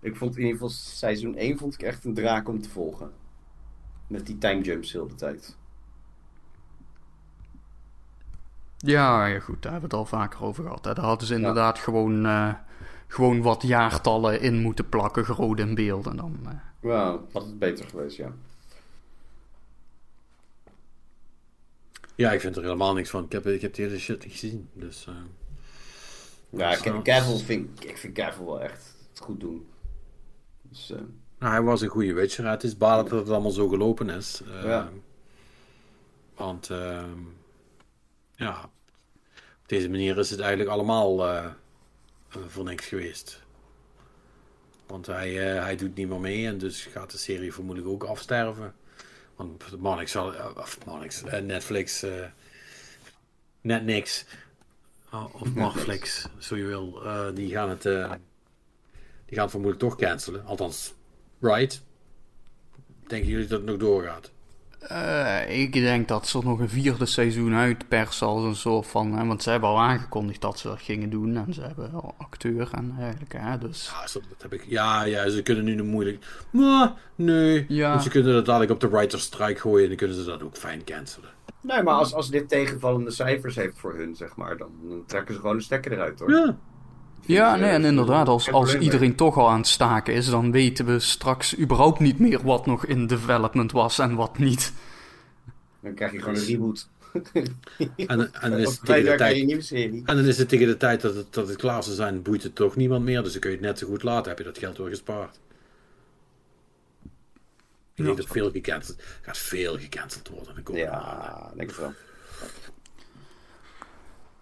Ik vond in ieder geval seizoen 1 vond ik echt een draak om te volgen. Met die time jumps heel de tijd. Ja, ja, goed, daar hebben we het al vaker over gehad. Hè. Daar hadden ze inderdaad gewoon, eh, gewoon wat jaartallen in moeten plakken, groot in beeld. En dan, eh, Ja, had het beter geweest, ja. Ja, ik vind er helemaal niks van. Ik heb, ik heb shit niet gezien. Dus, eh, Ja, Zo. Cavill vind, ik vind Cavill wel echt het goed doen. Dus, eh, Nou, hij was een goede Witcher. Het is balen dat het allemaal zo gelopen is. Eh, Ja. Want ehm, ja, op deze manier is het eigenlijk allemaal eh, eh, voor niks geweest. Want hij, eh, hij doet niet meer mee en dus gaat de serie vermoedelijk ook afsterven. Want Monix zal, eh, of Monix, eh, Netflix, eh, net niks. Oh, of Marflix, zo je wil. eh, die gaan het, eh, die gaan het vermoedelijk toch cancelen. Althans, right? Denken jullie dat het nog doorgaat? Eh, ik denk dat ze er nog een vierde seizoen uitpersen als een soort van... Hè, want ze hebben al aangekondigd dat ze dat gingen doen. En ze hebben al acteur en eigenlijk, hè, dus... Ja, dat heb ik. Ja, ja, ze kunnen nu nog moeilijk. Maar nee. Ja. Want ze kunnen dat dadelijk op de writer's strike gooien en dan kunnen ze dat ook fijn cancelen. Nee, maar als, als dit tegenvallende cijfers heeft voor hun, zeg maar, dan, dan trekken ze gewoon de stekker eruit, hoor. Ja. Ja, nee, en inderdaad, als, als iedereen toch al aan het staken is, dan weten we straks überhaupt niet meer wat nog in development was en wat niet. Dan krijg je gewoon een reboot. (laughs) En, en, dan is het tegen de tijd, een nieuwe serie. en dan is het tegen de tijd dat het, dat het klaar zou zijn, boeit het toch niemand meer. Dus dan kun je het net zo goed laten. Heb je dat geld weer gespaard. Ik denk dat veel gecanceld gaat veel gecanceld worden. de komende maanden. Ja, denk ik wel.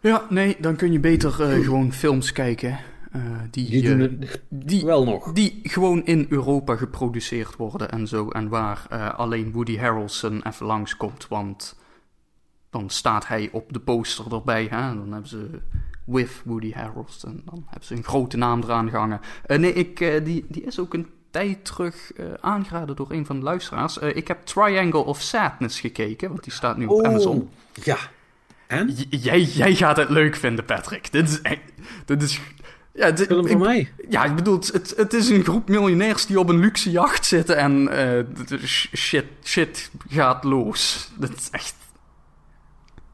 Ja, nee, dan kun je beter eh, gewoon films kijken. eh, die, Die doen het die, wel nog. die gewoon in Europa geproduceerd worden en zo. En waar eh, alleen Woody Harrelson even langskomt, want dan staat hij op de poster erbij. Hè? Dan hebben ze with Woody Harrelson. Dan hebben ze een grote naam eraan gehangen. Eh, nee, ik, die, die is ook een tijd terug aangeraden door een van de luisteraars. Ik heb Triangle of Sadness gekeken, want die staat nu op Amazon. Ja. En? J- jij, jij gaat het leuk vinden, Patrick. Dit is echt... Dit is... Ja, dit- Film ik- voor mij. ja, ik bedoel, het, het, is een groep miljonairs die op een luxe jacht zitten en eh, shit, shit gaat los. Dat is echt...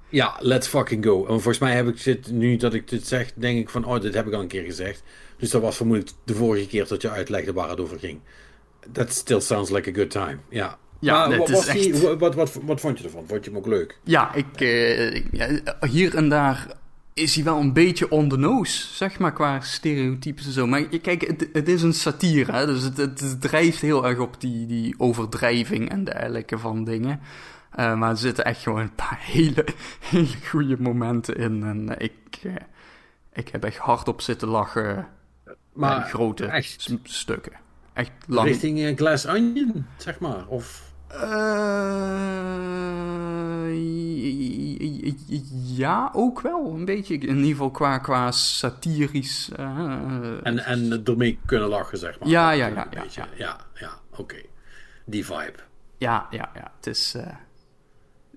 Ja, let's fucking go. En volgens mij heb ik dit, nu dat ik dit zeg, denk ik van, oh, dit heb ik al een keer gezegd. Dus dat was vermoedelijk de vorige keer dat je uitlegde waar het over ging. That still sounds like a good time. Ja. Ja, Maar wat, is die- wat, wat, wat, wat vond je ervan? Vond je hem ook leuk? Ja, ik, eh, ik- hier en daar is hij wel een beetje on the nose, zeg maar, qua stereotypes en zo. Maar kijk, het, het is een satire, hè, dus het, het drijft heel erg op die, die overdrijving en dergelijke van dingen. Eh, maar er zitten echt gewoon een paar (laughs) hele, hele goede momenten in. En ik, eh, ik heb echt hardop zitten lachen Maar grote echt? stukken. Echt lang. Richting Glass Onion, zeg maar. Of... Eh, ja, ook wel. Een beetje. In ieder geval qua, qua satirisch. eh, En, en ermee kunnen lachen, zeg maar. Ja, ja, een ja, ja, beetje. ja. Ja, ja, oké. Die vibe. ja, ja, ja. Het is, eh,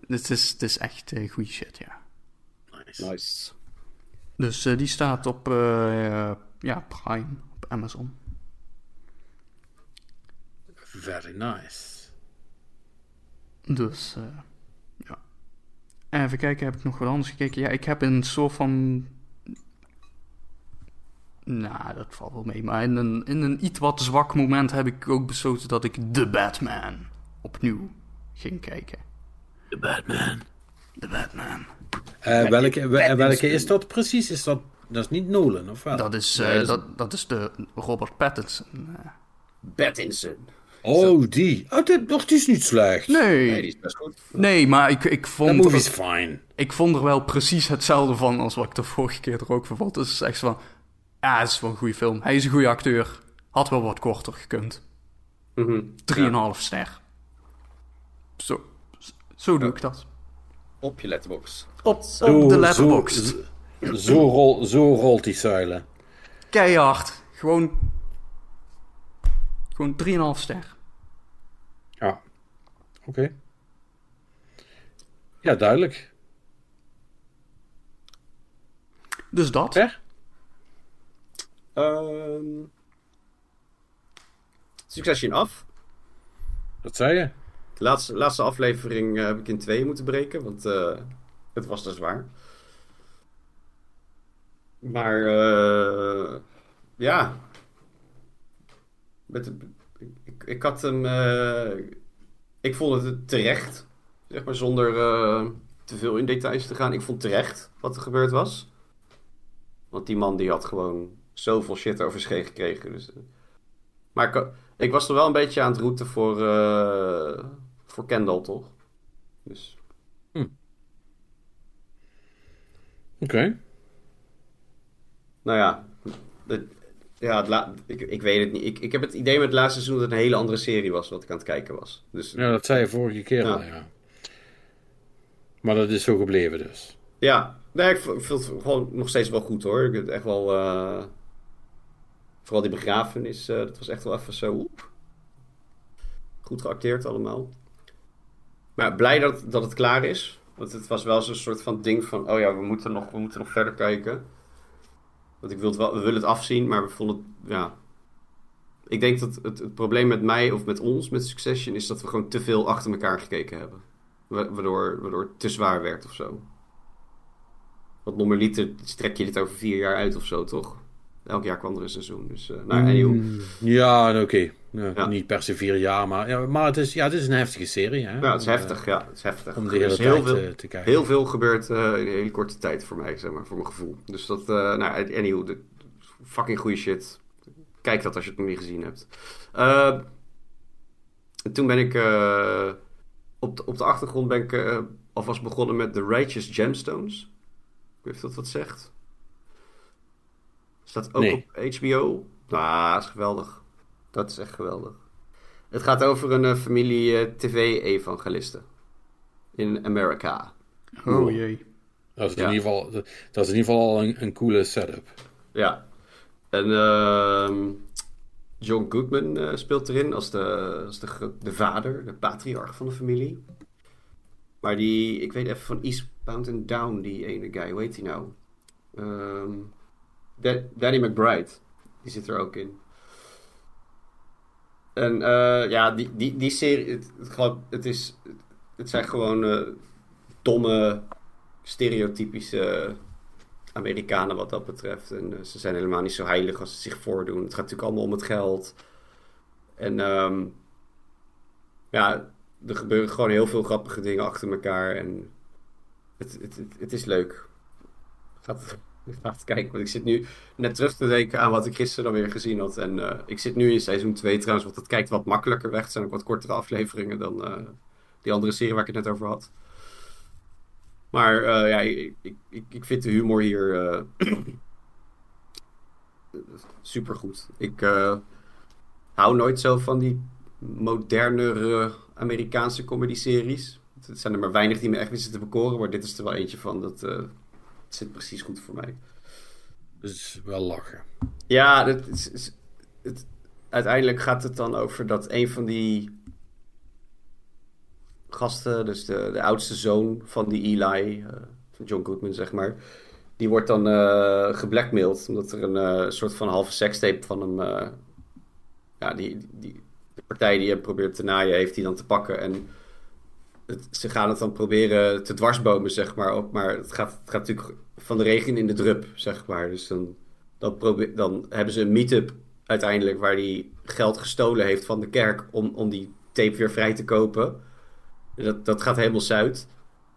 het is, het is echt goede shit, ja. Nice. Nice. Dus die staat op eh, ja, Prime, op Amazon. Very nice. Dus, eh, ja. Even kijken, heb ik nog wat anders gekeken? Ja, ik heb een soort van... Nou, dat valt wel mee. Maar in een, in een iets wat zwak moment heb ik ook besloten dat ik The Batman opnieuw ging kijken. The Batman. The Batman. Eh, welke, wel- welke is dat precies? Is dat, dat is niet Nolan, of wel? Dat is, eh, Nee, dat is- dat, is de Robert Pattinson. eh. Pattinson. Oh, die. Oh, oh, die is niet slecht. Nee, Nee, die is best goed. nee, maar ik, ik Dat vond... movie er- is fine. ik vond er wel precies hetzelfde van als wat ik de vorige keer er ook van vond. Dus het is echt van, ja, het is wel een goede film. Hij is een goede acteur. Had wel wat korter gekund. Mhm. 3,5 ster. Zo, zo doe ik dat. Op je letterbox. Op, Zo- op de letterbox. Zo, zo, rol, zo rolt die zuilen. Keihard. Gewoon, gewoon 3,5 ster. Ja. Oké. Ja, duidelijk. Dus dat. Per? Ehm Succession af. Dat zei je. De laatste, laatste aflevering eh, heb ik in tweeën moeten breken, want eh, het was te zwaar. Maar eh, ja. Met de, ik, ik had hem. eh, ik vond het terecht. Zeg maar zonder eh, te veel in details te gaan. Ik vond terecht wat er gebeurd was. Want die man die had gewoon zoveel shit over zich heen gekregen. Dus, eh. maar ik, ik was er wel een beetje aan het routen voor, eh, voor Kendall, toch? Dus Oké. Nou ja, het, ja la- ik, ik weet het niet. Ik, ik heb het idee met het laatste seizoen dat het een hele andere serie was wat ik aan het kijken was. Dus ja, Ja, dat zei je vorige keer Ja. al, ja. Maar dat is zo gebleven dus. nee, ik v- ik vind het gewoon nog steeds wel goed hoor. Ik vind het echt wel. eh, vooral die begrafenis, eh, dat was echt wel even zo. oep. Goed geacteerd allemaal. Maar blij dat, dat het klaar is. Want het was wel zo'n soort van ding van: oh ja, we moeten nog, we moeten nog verder kijken. Want ik wil het wel, we willen het afzien, maar we vonden het. Ja. Ik denk dat het, het probleem met mij of met ons, met Succession, is dat we gewoon te veel achter elkaar gekeken hebben. Wa- Waardoor, waardoor het te zwaar werd of zo. Want normaliter strek je dit over vier jaar uit of zo, toch? Elk jaar kwam er een seizoen. Dus, eh nou, anyway. Mm, Ja, oké. Ja, Ja. Niet per se vier jaar, maar, ja, maar het, is, ja, het is een heftige serie. Hè? Ja, het is Om, heftig, eh, ja. Het is heftig. Om de Er hele is tijd heel veel, eh, te kijken. heel veel gebeurt eh, in een hele korte tijd voor mij, zeg maar, voor mijn gevoel. Dus dat, eh nou, anyway, de, fucking goede shit. Kijk dat als je het nog niet gezien hebt. Eh, en toen ben ik, eh, op, de, op de achtergrond ben ik eh, alvast begonnen met The Righteous Gemstones. Ik weet niet of dat wat zegt. Staat ook Nee. op HBO. Nou, dat is geweldig. Dat is echt geweldig. Het gaat over een eh, familie eh, tv-evangelisten. In Amerika. Oh jee. Dat is, Ja. in ieder geval, dat, dat is in ieder geval al een, een coole setup. Ja. En ehm, John Goodman eh, speelt erin als, de, als de, de vader, de patriarch van de familie. Maar die, ik weet even van Eastbound and Down, die ene guy, hoe heet die nou? Ehm, Da- Danny McBride, die zit er ook in. En eh, ja, die, die, die serie, het, het, het, is, het zijn gewoon eh, domme, stereotypische Amerikanen wat dat betreft. En eh, ze zijn helemaal niet zo heilig als ze zich voordoen. Het gaat natuurlijk allemaal om het geld. En ehm, ja, er gebeuren gewoon heel veel grappige dingen achter elkaar. En het, het, het, het is leuk. Gaat, gaat kijken, want ik zit nu net terug te denken aan wat ik gisteren dan weer gezien had. En eh, ik zit nu in seizoen 2 trouwens, want het kijkt wat makkelijker weg. Het zijn ook wat kortere afleveringen dan eh, die andere serie waar ik het net over had. Maar eh, ja, ik, ik, ik, vind de humor hier eh (clears throat) supergoed. Ik hou nooit zo van die modernere Amerikaanse comedy-series. Het zijn er maar weinig die me echt wisten te bekoren, maar dit is er wel eentje van. Dat eh, zit precies goed voor mij. Dus wel lachen. Ja, het, is- is- het, uiteindelijk gaat het dan over dat een van die gasten, dus de, de oudste zoon van die Eli, eh, van John Goodman zeg maar, die wordt dan eh geblackmailed omdat er een eh, soort van halve sekstape van hem, ja, die, die, de partij die hem probeert te naaien, heeft hij dan te pakken en ze gaan het dan proberen te dwarsbomen, zeg maar, ook, maar het gaat, het gaat natuurlijk van de regen in de drup, zeg maar, dus dan dan, probeer, dan hebben ze een meet-up uiteindelijk waar hij geld gestolen heeft van de kerk om, om die tape weer vrij te kopen. Dat, dat gaat helemaal zuid.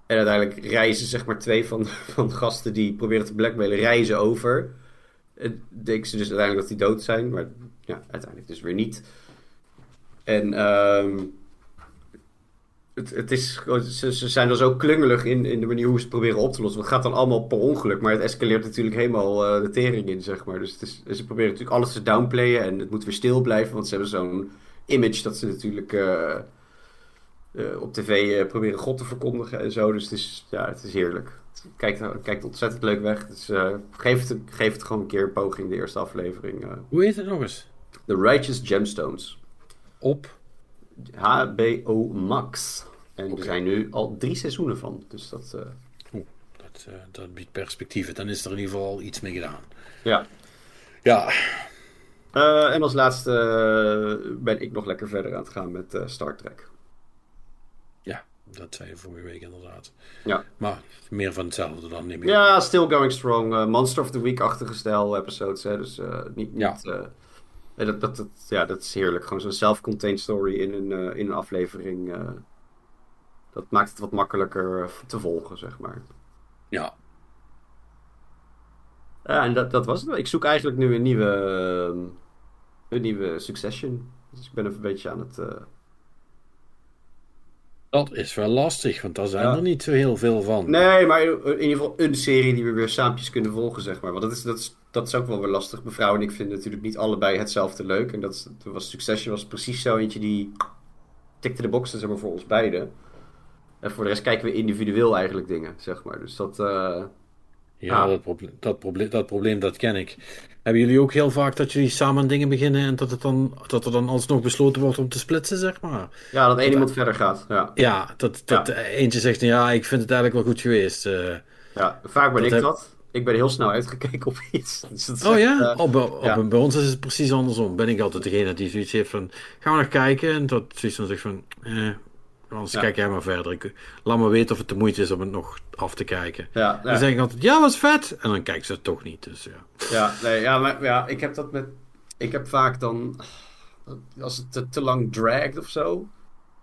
En uiteindelijk reizen zeg maar twee van, van de gasten die proberen te blackmailen, reizen over. En denken ze dus uiteindelijk dat die dood zijn, maar ja, uiteindelijk dus weer niet. En ehm, het, het is, ze, ze zijn dan zo klungelig in, in de manier hoe ze het proberen op te lossen. Want het gaat dan allemaal per ongeluk, maar het escaleert natuurlijk helemaal eh, de tering in, zeg maar. Dus het is, ze proberen natuurlijk alles te downplayen en het moet weer stil blijven, want ze hebben zo'n image dat ze natuurlijk eh, eh, op tv proberen God te verkondigen en zo. Dus het is, ja, het is heerlijk. Het kijkt, ontzettend leuk weg. Dus geef, het, geef het gewoon een keer een poging, de eerste aflevering. Hoe heet het nog eens? The Righteous Gemstones. Op. HBO Max. En Oké. er zijn nu al drie seizoenen van. Dus dat, eh, Dat, eh, dat biedt perspectieven. Dan is er in ieder geval iets mee gedaan. ja. Ja, Eh, en als laatste ben ik nog lekker verder aan het gaan met Star Trek. ja, dat zei je vorige week inderdaad. Ja. Maar meer van hetzelfde dan neem ik. Ja, still going strong. Monster of the Week-achtige stijl episodes. Hè? Dus niet... Ja. niet en dat, dat, dat, ja, dat is heerlijk. Gewoon zo'n self-contained story in een, eh, in een aflevering. eh, dat maakt het wat makkelijker eh, te volgen, zeg maar. Ja. Ja, en dat, dat was het wel. Ik zoek eigenlijk nu een nieuwe, een nieuwe Succession. Dus ik ben even een beetje aan het... Dat is wel lastig, want daar zijn Ja. er niet zo heel veel van. Nee, maar in in ieder geval een serie die we weer saampjes kunnen volgen, zeg maar. Want dat is, dat is, dat is ook wel weer lastig. Mevrouw en ik vinden natuurlijk niet allebei hetzelfde leuk. En dat was Succession was precies zo eentje die tikte de boxen, zeg maar, voor ons beiden. En voor de rest kijken we individueel eigenlijk dingen, zeg maar. Dus dat... eh, Ja, Ah. dat, proble dat, proble dat probleem dat ken ik. Hebben jullie ook heel vaak dat jullie samen dingen beginnen en dat, het dan, dat er dan alsnog besloten wordt om te splitsen, zeg maar? ja, dat één iemand verder gaat. Ja. Ja, dat, dat eentje zegt, ja, ik vind het eigenlijk wel goed geweest. eh. ja, vaak ben ik heb- dat. Ik ben heel snel uitgekeken op iets. (laughs) Dus dat Oh echt, ja? eh, Oh, bij, op- ja. bij ons is het precies andersom. Ben ik altijd degene die zoiets heeft van, gaan we nog kijken? En dat zoiets van zegt van, eh, anders Ja. kijk jij maar verder. Ik, laat me weten of het de moeite is om het nog af te kijken. ja, Dan ja. zeg ik altijd, ja, was vet. En dan kijken ze het toch niet, dus ja. Ja, nee, ja, maar ja, ik heb dat met. Ik heb vaak dan. Als het te, te lang dragt of zo.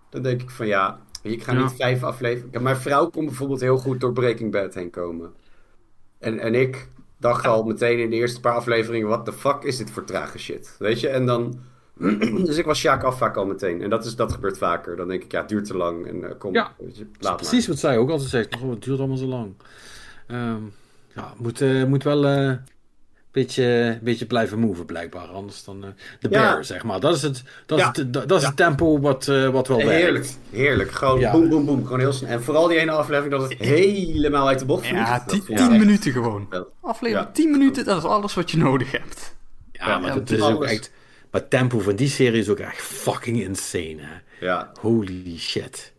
Dan denk ik van ja. Ik ga Ja. niet vijf afleveringen. Mijn vrouw kon bijvoorbeeld heel goed door Breaking Bad heen komen. En, en ik dacht al meteen in de eerste paar afleveringen: what the fuck is dit voor trage shit? Weet je? En dan. (clears throat) dus ik was Sjaak af vaak al meteen. En dat, is, dat gebeurt vaker. Dan denk ik: ja, het duurt te lang. En eh, kom, Ja. weet je, laat precies wat zij ook altijd zegt. Oh, het duurt allemaal zo lang. Ehm, ja, moet, eh, moet wel eh, beetje, beetje blijven moven, blijkbaar. Anders dan eh, de Ja. bear, zeg maar. Dat is het, dat is het, dat is Ja. het tempo wat, eh, wat wel werkt. Heerlijk, heerlijk. Gewoon Ja. boem, boem, boem. Gewoon heel snel. En vooral die ene aflevering dat het (laughs) helemaal uit de bocht vliegt. Ja, tien, minuten gewoon. Aflevering Ja. 10 minuten, dat is alles wat je nodig hebt. Ja, Ja, maar het is ook echt... Maar het tempo van die serie is ook echt fucking insane, hè. Ja, Holy shit.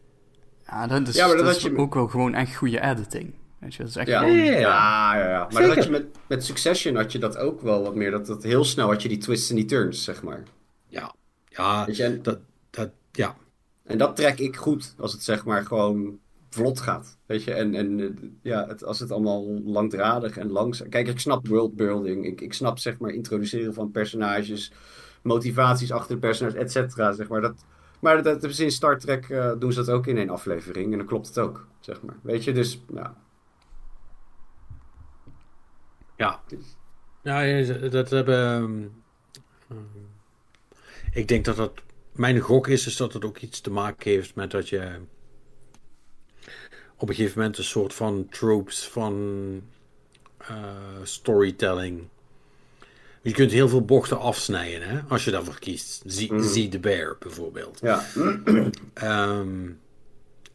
Ja, dat is, Ja, maar dat is je- ook wel gewoon echt goede editing. Weet je, dat is echt ja, gewoon... ja, ja, ja, ja. Maar had je met, met Succession had je dat ook wel wat meer. Dat, dat heel snel had je die twists en die turns, zeg maar. Ja, ja, Weet je, en, dat, dat, ja. en dat trek ik goed als het zeg maar gewoon vlot gaat. Weet je, en, en eh, ja, het, als het allemaal langdradig en langzaam... Kijk, ik snap worldbuilding. Ik, ik snap zeg maar introduceren van personages, motivaties achter de personages, et cetera, zeg maar. Dat, maar dat, dat is in Star Trek eh, doen ze dat ook in één aflevering en dan klopt het ook, zeg maar. Weet je, dus ja. Ja. Ja, je- dat hebben... ehm, ehm, ik denk dat dat... Mijn gok is, is dat het ook iets te maken heeft met dat je... Op een gegeven moment een soort van tropes van eh, storytelling... Je kunt heel veel bochten afsnijden, hè, als je daarvoor kiest. Zie, zie de bear, bijvoorbeeld. Ja, Ehm,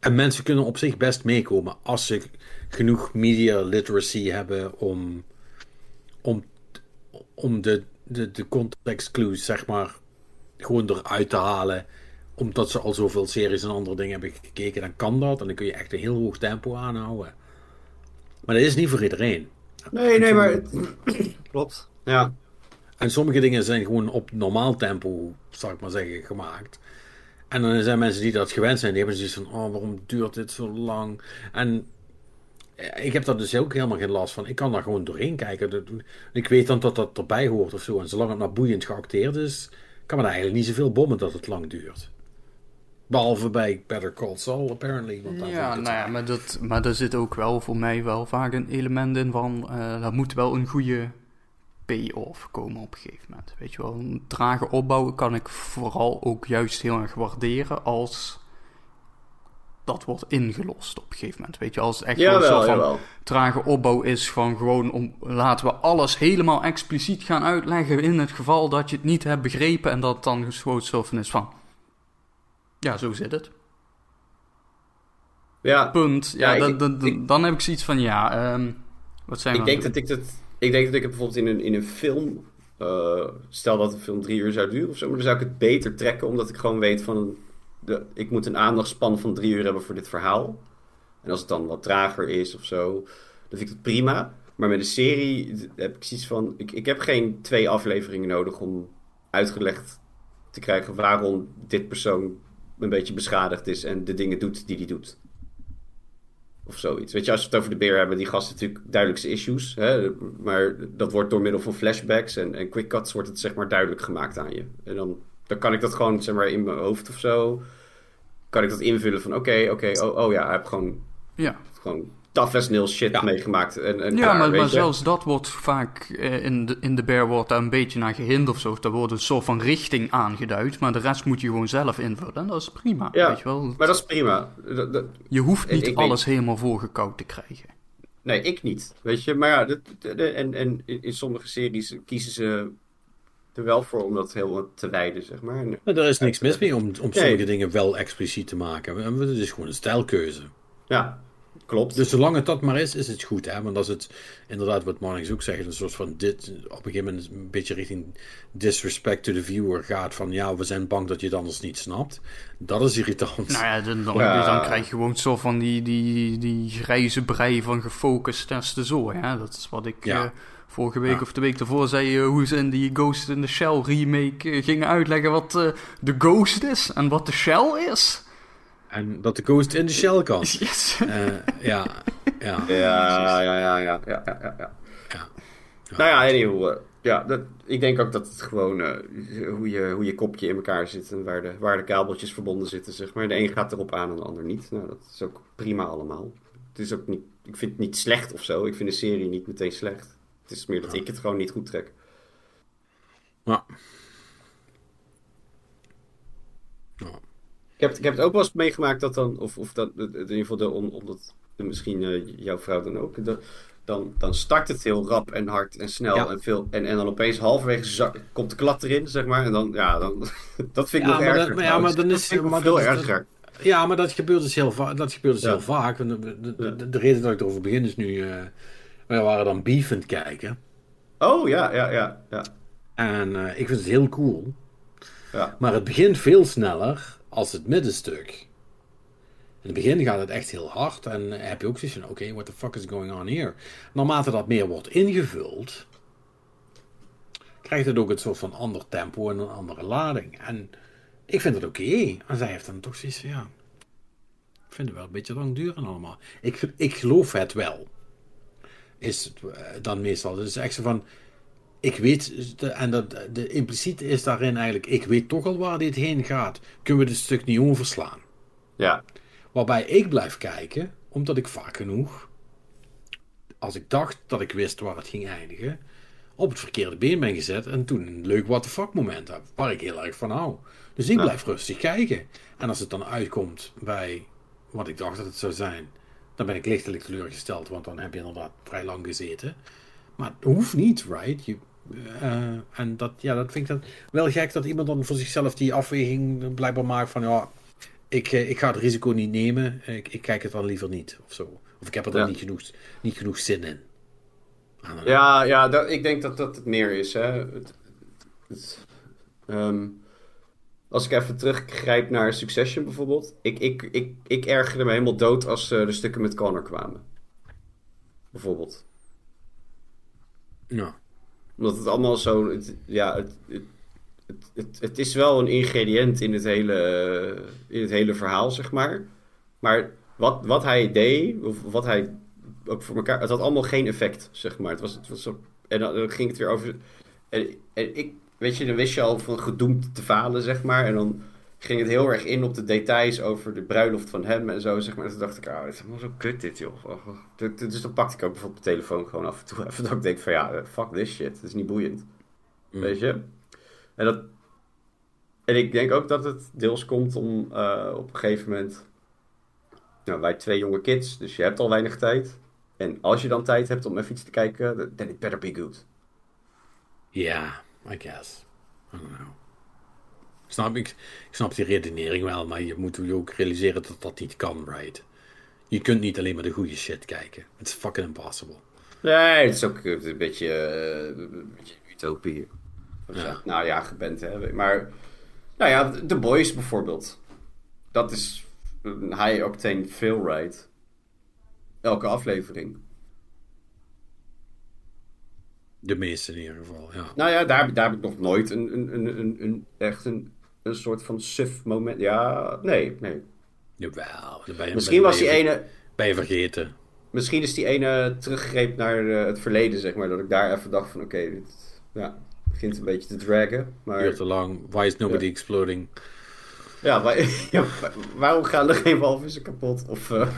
en mensen kunnen op zich best meekomen als ze genoeg media literacy hebben om, om, om de, de, de context clues, zeg maar, gewoon eruit te halen. Omdat ze al zoveel series en andere dingen hebben gekeken, dan kan dat. En dan kun je echt een heel hoog tempo aanhouden. Maar dat is niet voor iedereen. Nee, nee, maar... (coughs) Klopt. Ja. En sommige dingen zijn gewoon op normaal tempo, zal ik maar zeggen, gemaakt. En dan zijn mensen die dat gewend zijn, die hebben zoiets van, oh, waarom duurt dit zo lang? En ik heb daar dus ook helemaal geen last van. Ik kan daar gewoon doorheen kijken. Ik weet dan dat dat erbij hoort of zo. En zolang het maar boeiend geacteerd is, kan me daar eigenlijk niet zoveel bommen dat het lang duurt. Behalve bij Better Call Saul, apparently. Want daar Ja, nou ja, maar, dat, maar daar zit ook wel voor mij wel vaak een element in van... er moet wel een goede payoff komen op een gegeven moment. Weet je wel, een trage opbouw kan ik vooral ook juist heel erg waarderen als dat wordt ingelost op een gegeven moment. Weet je, als het echt wel een Jawel, soort van jawel. trage opbouw is van gewoon om laten we alles helemaal expliciet gaan uitleggen in het geval dat je het niet hebt begrepen en dat het dan van is van... Ja, zo zit het. Ja, Punt. Ja, Ja, dan, ik- dan, ik- dan heb ik zoiets van, ja, ehm, wat zijn ik denk dat ik dat... Ik denk dat ik het bijvoorbeeld in een, in een film... eh, stel dat een film drie uur zou duren of zo, maar dan zou ik het beter trekken, omdat ik gewoon weet van... Ik moet een aandachtspan van drie uur hebben voor dit verhaal. En als het dan wat trager is of zo, dan vind ik het prima. Maar met een serie heb ik zoiets van... Ik, ik heb geen twee afleveringen nodig om uitgelegd te krijgen waarom dit persoon een beetje beschadigd is en de dingen doet die hij doet. Of zoiets. Weet je, als we het over de beer hebben, die gasten natuurlijk duidelijkste issues. Hè? Maar dat wordt door middel van flashbacks en, en quick cuts wordt het zeg maar duidelijk gemaakt aan je. En dan, dan kan ik dat gewoon zeg maar in mijn hoofd of zo. Kan ik dat invullen van oké, oké, oh, oh ja, hij heeft gewoon, Ja, gewoon tough as nails shit Ja. meegemaakt. En, en Ja, klaar, maar, maar zelfs dat wordt vaak eh, in, de, in de bear wordt daar een beetje naar gehind of zo. Daar wordt een soort van richting aangeduid, maar de rest moet je gewoon zelf invullen. En dat is prima, Ja, weet je wel. Maar dat is prima. Dat- dat- Je hoeft niet ik weet- alles helemaal voorgekoud te krijgen. nee, ik niet. Weet je, maar ja, dat- en, en in sommige series kiezen ze er wel voor om dat helemaal te wijden, zeg maar. En- er is niks mis mee om, om sommige Nee. dingen wel expliciet te maken. Het is gewoon een stijlkeuze. ja, klopt. Dus zolang het dat maar is, is het goed. Hè? Want als het inderdaad, wat Marnix ook zegt, een soort van dit, op een gegeven moment een beetje richting disrespect to the viewer gaat. Van ja, we zijn bang dat je het anders niet snapt. Dat is irritant. Nou ja, dan, dan, Ja. dan krijg je gewoon zo van die, die, die grijze brei van gefocust testen zo. Ja? Dat is wat ik Ja. eh, vorige week Ja. of de week daarvoor zei, eh, hoe ze in die Ghost in the Shell remake eh, gingen uitleggen wat eh, de Ghost is en wat de Shell is. En dat de ghost in de shell kan. (laughs) Yes. Eh, ja, ja. (laughs) Ja, ja, ja, ja, ja, ja, ja, ja. Ja. Nou ja, anyhow, ja, dat, ik denk ook dat het gewoon hoe, je, hoe je kopje in elkaar zit en waar de, waar de kabeltjes verbonden zitten, zeg maar. De een gaat erop aan en de ander niet. Nou, dat is ook prima allemaal. Het is ook niet, ik vind het niet slecht of zo. Ik vind de serie niet meteen slecht. Het is meer dat ik het gewoon niet goed trek. Ja. Ja. Ik heb, ik heb het ook wel eens meegemaakt dat dan, of, of dat, in ieder geval, de, om, omdat misschien eh, jouw vrouw dan ook, de, dan, dan start het heel rap en hard en snel Ja. en veel, en, en dan opeens halverwege zak, komt de klad erin, zeg maar, en dan, ja, dan, (laughs) dat vind ik Ja, nog maar dat- erger. maar ja, maar dan is- maar veel dat erger. Ja, maar dat gebeurt dus heel, va dat gebeurt dus Ja. heel vaak. En De, de, de, de reden dat ik erover begin is nu... eh, we waren dan Beef aan het kijken. Oh, ja, ja, ja, ja. En eh, ik vind het heel cool. ja. Maar het begint veel sneller als het middenstuk. In het begin gaat het echt heel hard. En heb je ook zoiets van, oké, what the fuck is going on here? Naarmate dat meer wordt ingevuld... krijgt het ook een soort van ander tempo en een andere lading. En ik vind het oké. En zij heeft dan toch zoiets van, ja... Ik vind het wel een beetje lang duren allemaal. Ik, ik geloof het wel. Is het eh, dan meestal. Dus echt zo van... Ik weet, de- en dat, de impliciet is daarin eigenlijk, ik weet toch al waar dit heen gaat. Kunnen we dit stuk niet overslaan? ja. Waarbij ik blijf kijken, omdat ik vaak genoeg, als ik dacht dat ik wist waar het ging eindigen, op het verkeerde been ben gezet en toen een leuk what the fuck moment heb, waar ik heel erg van hou. Dus ik Ja. blijf rustig kijken. En als het dan uitkomt bij wat ik dacht dat het zou zijn, dan ben ik lichtelijk teleurgesteld, want dan heb je inderdaad vrij lang gezeten. Maar het hoeft niet, right? Je, eh, en dat, ja, dat vind ik dan wel gek dat iemand dan voor zichzelf die afweging blijkbaar maakt van ja, ik, eh, ik ga het risico niet nemen, ik, ik kijk het dan liever niet of zo. Of ik heb er dan Ja. niet, genoeg, niet genoeg zin in. Ja, ja dat, ik denk dat dat het meer is. Hè. Het, het, ehm, als ik even teruggrijp naar Succession bijvoorbeeld. Ik, ik, ik, ik ergerde me helemaal dood als eh, de stukken met Connor kwamen. Bijvoorbeeld. Ja. Omdat het allemaal zo... Het, ja, het, het, het, het, is wel een ingrediënt in het hele, in het hele verhaal, zeg maar. Maar wat, wat hij deed, of wat hij ook voor elkaar... Het had allemaal geen effect, zeg maar. Het was, het was zo, en dan, dan ging het weer over... En, en ik, weet je, dan wist je al van gedoemd te falen, zeg maar. En dan ging het heel erg in op de details over de bruiloft van hem en zo, zeg maar. En toen dacht ik, ah, het is helemaal zo kut dit, joh. Oh, oh. Dus dan pakte ik ook bijvoorbeeld mijn telefoon gewoon af en toe (laughs) even. Dat ik denk van, ja, fuck this shit. Het is niet boeiend. Mm. Weet je? En, dat, en ik denk ook dat het deels komt om eh, op een gegeven moment... Nou, wij twee jonge kids, dus je hebt al weinig tijd. En als je dan tijd hebt om even iets te kijken, then it better be good. Ja, I guess. I don't know. Ik snap, ik, ik snap die redenering wel, maar je moet je ook realiseren dat dat niet kan, right? Je kunt niet alleen maar de goede shit kijken. It's fucking impossible. Nee, het is ook een beetje, eh, een beetje utopie. Ja. Nou ja, geband hè. Maar, nou ja, The Boys bijvoorbeeld. Dat is een high-octane feel ride. Elke aflevering. De meeste in ieder geval, ja. Nou ja, daar, heb- daar heb ik nog nooit een, een, een, een, een echt een, een soort van suf moment. Ja, nee, nee. Jawel. ben je- Misschien ben was die ene... Ben je vergeten. Misschien is die ene teruggegrepen naar eh, het verleden, zeg maar. Dat ik daar even dacht van, oké, dit ja, begint een beetje te draggen. Maar Duurt te lang. Why is nobody Ja. exploding? ja, wa- (laughs) ja, wa- waarom gaan er geen walvissen kapot? Of, eh,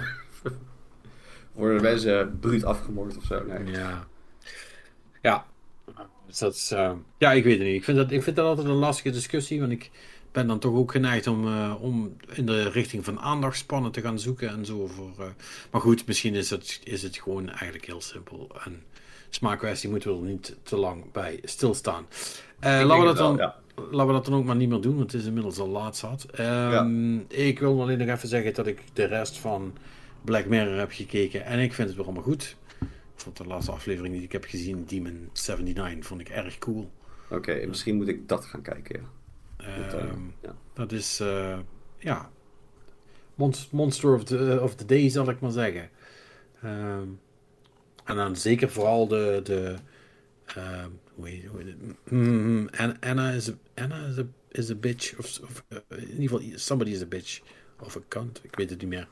(laughs) Worden mensen bruut afgemoord of zo? Nee. Ja. Ja. Dus dat is, eh, ja, ik weet het niet. Ik vind, dat, ik vind dat altijd een lastige discussie, want ik ben dan toch ook geneigd om, eh, om in de richting van aandachtspannen te gaan zoeken en zo. Voor, eh, maar goed, misschien is het, is het gewoon eigenlijk heel simpel. En smaakkwestie moeten we er niet te lang bij stilstaan. Laten, we dat wel, dan, ja. laten we dat dan ook maar niet meer doen, want het is inmiddels al laat zat. Ehm, Ik wil alleen nog even zeggen dat ik de rest van Black Mirror heb gekeken en ik vind het wel allemaal goed. De laatste aflevering die ik heb gezien, Demon 79, vond ik erg cool. Oké, misschien moet ik dat gaan kijken, ja. Dat, eh, Ehm, ja. dat is, eh, ja, Monst- Monster of the, of the Day, zal ik maar zeggen. Ehm, en dan zeker vooral de, de ehm, hoe heet, hoe heet het? Mm, Anna, is a, Anna is a, is a bitch, of, of eh, in ieder geval, somebody is a bitch, of a cunt, ik weet het niet meer.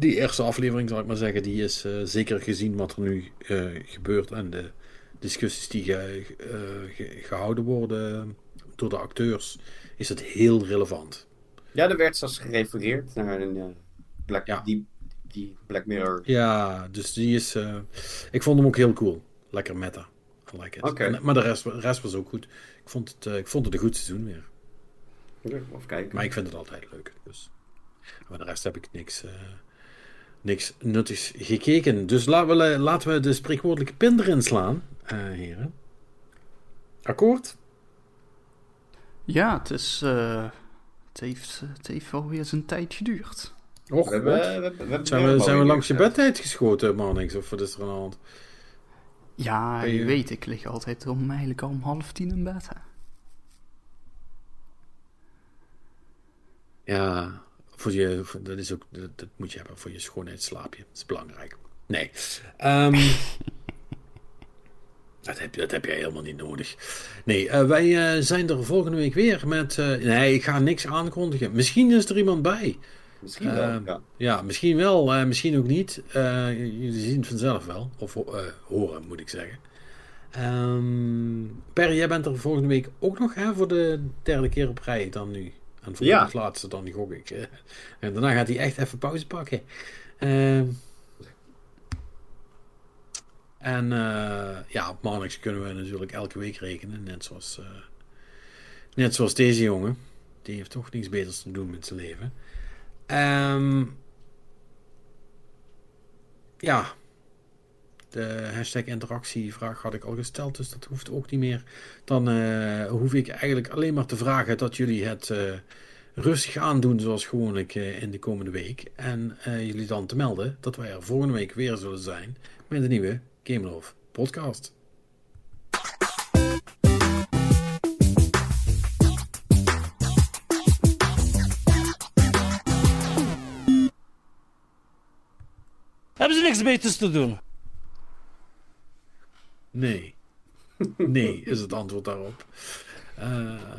Die eerste aflevering, zal ik maar zeggen, die is eh, zeker gezien wat er nu eh, gebeurt en de discussies die ge- eh, ge- gehouden worden door de acteurs, is het heel relevant. Ja, er werd zelfs gerefereerd naar een Black, Ja. die, die Black Mirror. Ja, dus die is. ik vond hem ook heel cool. Lekker meta. I like it. En- maar de rest, de rest was ook goed. Ik vond het, ik vond het een goed seizoen weer. Of kijken. Maar ik vind het altijd leuk. Dus. Maar de rest heb ik niks, niks nuttigs gekeken. Dus laten we, laten we de spreekwoordelijke pin erin slaan, eh, heren. Akkoord? Ja, het is... eh, het, heeft, het heeft wel weer zijn tijd geduurd. Och, we hebben, wat? we hebben, we hebben Zijn we, zijn we langs je bedtijd geschoten, Marnix? Of wat is er aan de hand? Ja, je- je weet, ik lig altijd om, eigenlijk al om half tien in bed. Hè. Ja, voor je, voor- dat, is ook, dat, dat moet je hebben voor je schoonheidsslaapje. Dat is belangrijk. Nee. Ehm, (laughs) dat, heb, dat heb jij helemaal niet nodig. Nee, eh, wij eh, zijn er volgende week weer met... eh, nee, ik ga niks aankondigen. Misschien is er iemand bij. Misschien wel, Ehm, ja. Ja, misschien wel, misschien ook niet. Jullie zien het vanzelf wel. Of horen, moet ik zeggen. Ehm Perry, jij bent er volgende week ook nog hè, voor de derde keer op rij dan nu. En voor Ja. de laatste dan gok ik. En daarna gaat hij echt even pauze pakken. Ehm, en eh, ja, op Marnix kunnen we natuurlijk elke week rekenen. Net zoals, eh, net zoals deze jongen. Die heeft toch niks beters te doen met zijn leven. Ehm, ja. De hashtag interactievraag had ik al gesteld, dus dat hoeft ook niet meer. Dan eh, hoef ik eigenlijk alleen maar te vragen dat jullie het eh, rustig aandoen zoals gewoonlijk eh, in de komende week. En jullie dan te melden dat wij er volgende week weer zullen zijn met een nieuwe Game Love podcast. Hebben ze niks beters te doen? Nee. Nee, is het antwoord daarop. Eh